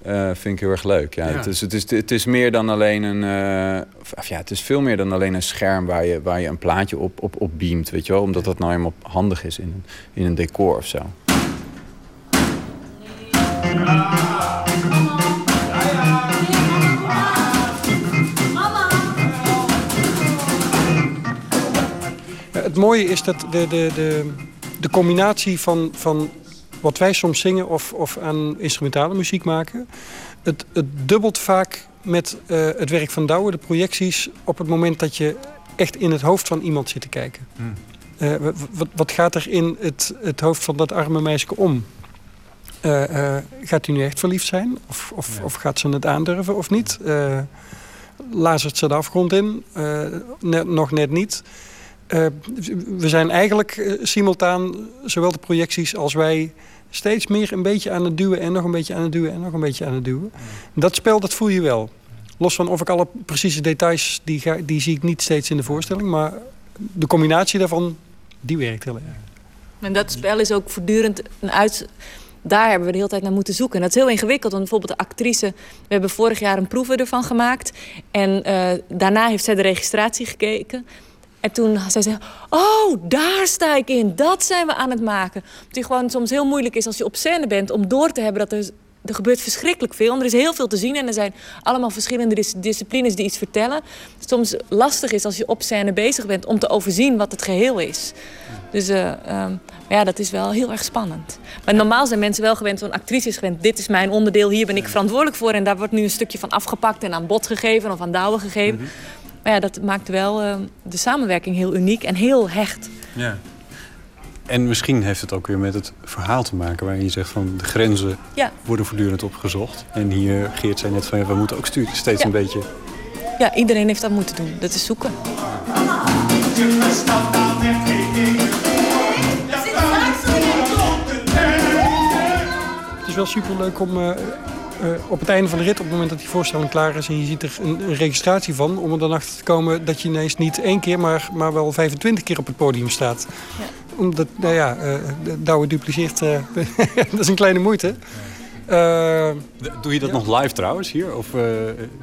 uh, vind ik heel erg leuk. Ja. ja. Het, is, het, is, het is meer dan alleen een. Of, ja, het is veel meer dan alleen een scherm waar je, waar je een plaatje op, op, op beamt. Weet je wel? Omdat dat nou helemaal handig is in een, in een decor of zo. Het mooie is dat de, de, de, de combinatie van, van wat wij soms zingen of, of aan instrumentale muziek maken... het, het dubbelt vaak met uh, het werk van Douwe, de projecties... op het moment dat je echt in het hoofd van iemand zit te kijken. Hmm. Uh, wat, wat gaat er in het, het hoofd van dat arme meisje om? Uh, gaat hij nu echt verliefd zijn? Of, of, ja. of gaat ze het aandurven of niet? lazert ze de afgrond in? net, nog net niet. Uh, we zijn eigenlijk uh, simultaan, zowel de projecties als wij... steeds meer een beetje aan het duwen en nog een beetje aan het duwen... en nog een beetje aan het duwen. Dat spel, dat voel je wel. Los van of ik alle precieze details, die, die zie ik niet steeds in de voorstelling... maar de combinatie daarvan, die werkt heel erg. En dat spel is ook voortdurend een uit... Daar hebben we de hele tijd naar moeten zoeken. En dat is heel ingewikkeld, want bijvoorbeeld de actrice... we hebben vorig jaar een proeven ervan gemaakt... en daarna heeft zij de registratie gekeken... En toen zei ze, oh, daar sta ik in. Dat zijn we aan het maken. Het gewoon soms heel moeilijk is als je op scène bent... om door te hebben dat er, er gebeurt verschrikkelijk veel. En er is heel veel te zien en er zijn allemaal verschillende dis disciplines die iets vertellen. Soms lastig is als je op scène bezig bent om te overzien wat het geheel is. Dus uh, um, ja, dat is wel heel erg spannend. Maar normaal zijn mensen wel gewend, zo'n actrice is gewend... dit is mijn onderdeel, hier ben ik verantwoordelijk voor... en daar wordt nu een stukje van afgepakt en aan bod gegeven of aan douwen gegeven... Mm -hmm. Maar ja, dat maakt wel uh, de samenwerking heel uniek en heel hecht. Ja. En misschien heeft het ook weer met het verhaal te maken... waarin je zegt van de grenzen ja. worden voortdurend opgezocht. En hier, Geert zei net van ja, we moeten ook steeds ja. een beetje... Ja, iedereen heeft dat moeten doen. Dat is zoeken. Het is wel superleuk om... Uh uh, op het einde van de rit, op het moment dat die voorstelling klaar is... en je ziet er een, een, registratie van... om er dan achter te komen dat je ineens niet één keer... maar, maar wel 25 keer op het podium staat. Ja. Omdat, nou ja, uh, Douwe dupliceert... Uh, *laughs* dat is een kleine moeite. Uh, Doe je dat ja. nog live trouwens hier? Of uh,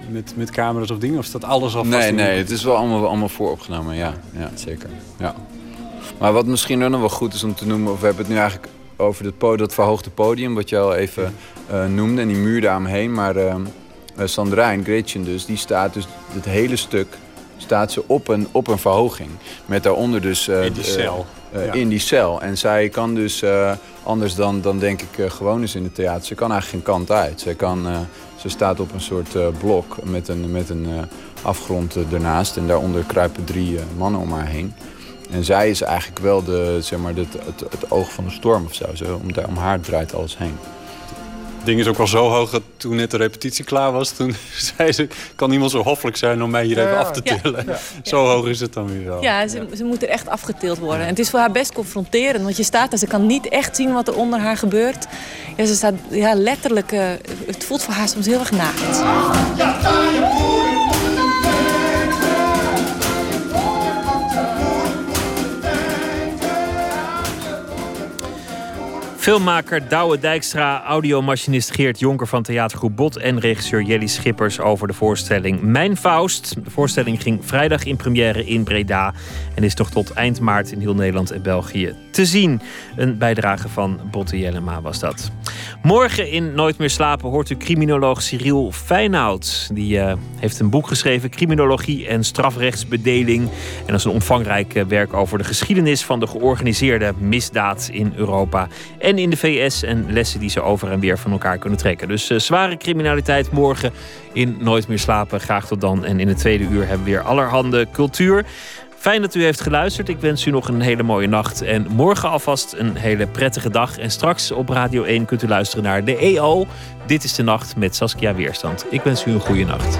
met, met camera's of dingen? Of staat alles al Nee, nee, het is wel allemaal, allemaal vooropgenomen, ja. ja zeker. Ja. Maar wat misschien nog wel goed is om te noemen... of we hebben het nu eigenlijk over dat, podium, dat verhoogde podium... wat je al even uh, noemde en die muur daaromheen. Maar uh, Sandrijn, Gretchen dus, die staat dus het hele stuk staat ze op een, op een verhoging. Met daaronder dus... in die cel. eh, in die cel. En zij kan dus, eh, anders dan, dan denk ik eh, gewoon is in het theater... ze kan eigenlijk geen kant uit. Zij kan, eh, ze staat op een soort eh, blok met een, met een eh, afgrond eh, ernaast... en daaronder kruipen drie eh, mannen om haar heen. En zij is eigenlijk wel de, zeg maar, het, het, het oog van de storm of zo. zo om, daar- om haar draait alles heen. Het ding is ook wel zo hoog dat toen net de repetitie klaar was... toen *laughs* zei ze, kan iemand zo hoffelijk zijn om mij hier even af te tillen. Ja. *laughs* Zo hoog is het dan weer wel. Ja, ze, ze moet er echt afgetild worden. En het is voor haar best confronterend, want je staat daar, ze kan niet echt zien wat er onder haar gebeurt. Ja, ze staat ja, letterlijk, eh, het voelt voor haar soms heel erg naakt. Filmmaker Douwe Dijkstra, audiomachinist Geert Jonker van theatergroep Bot en regisseur Jelly Schippers over de voorstelling Mijn Faust. De voorstelling ging vrijdag in première in Breda en is nog tot eind maart in heel Nederland en België te zien. Een bijdrage van Botte Jellema was dat. Morgen in Nooit meer slapen hoort u criminoloog Cyril Feyenoud. Die eh, heeft een boek geschreven, Criminologie en strafrechtsbedeling. En dat is een omvangrijk werk over de geschiedenis van de georganiseerde misdaad in Europa in de VS. En lessen die ze over en weer van elkaar kunnen trekken. Dus eh, zware criminaliteit morgen in Nooit meer slapen. Graag tot dan. En in het tweede uur hebben we weer allerhande cultuur. Fijn dat u heeft geluisterd. Ik wens u nog een hele mooie nacht. En morgen alvast een hele prettige dag. En straks op Radio 1 kunt u luisteren naar de EO. Dit is de nacht met Saskia Weerstand. Ik wens u een goede nacht.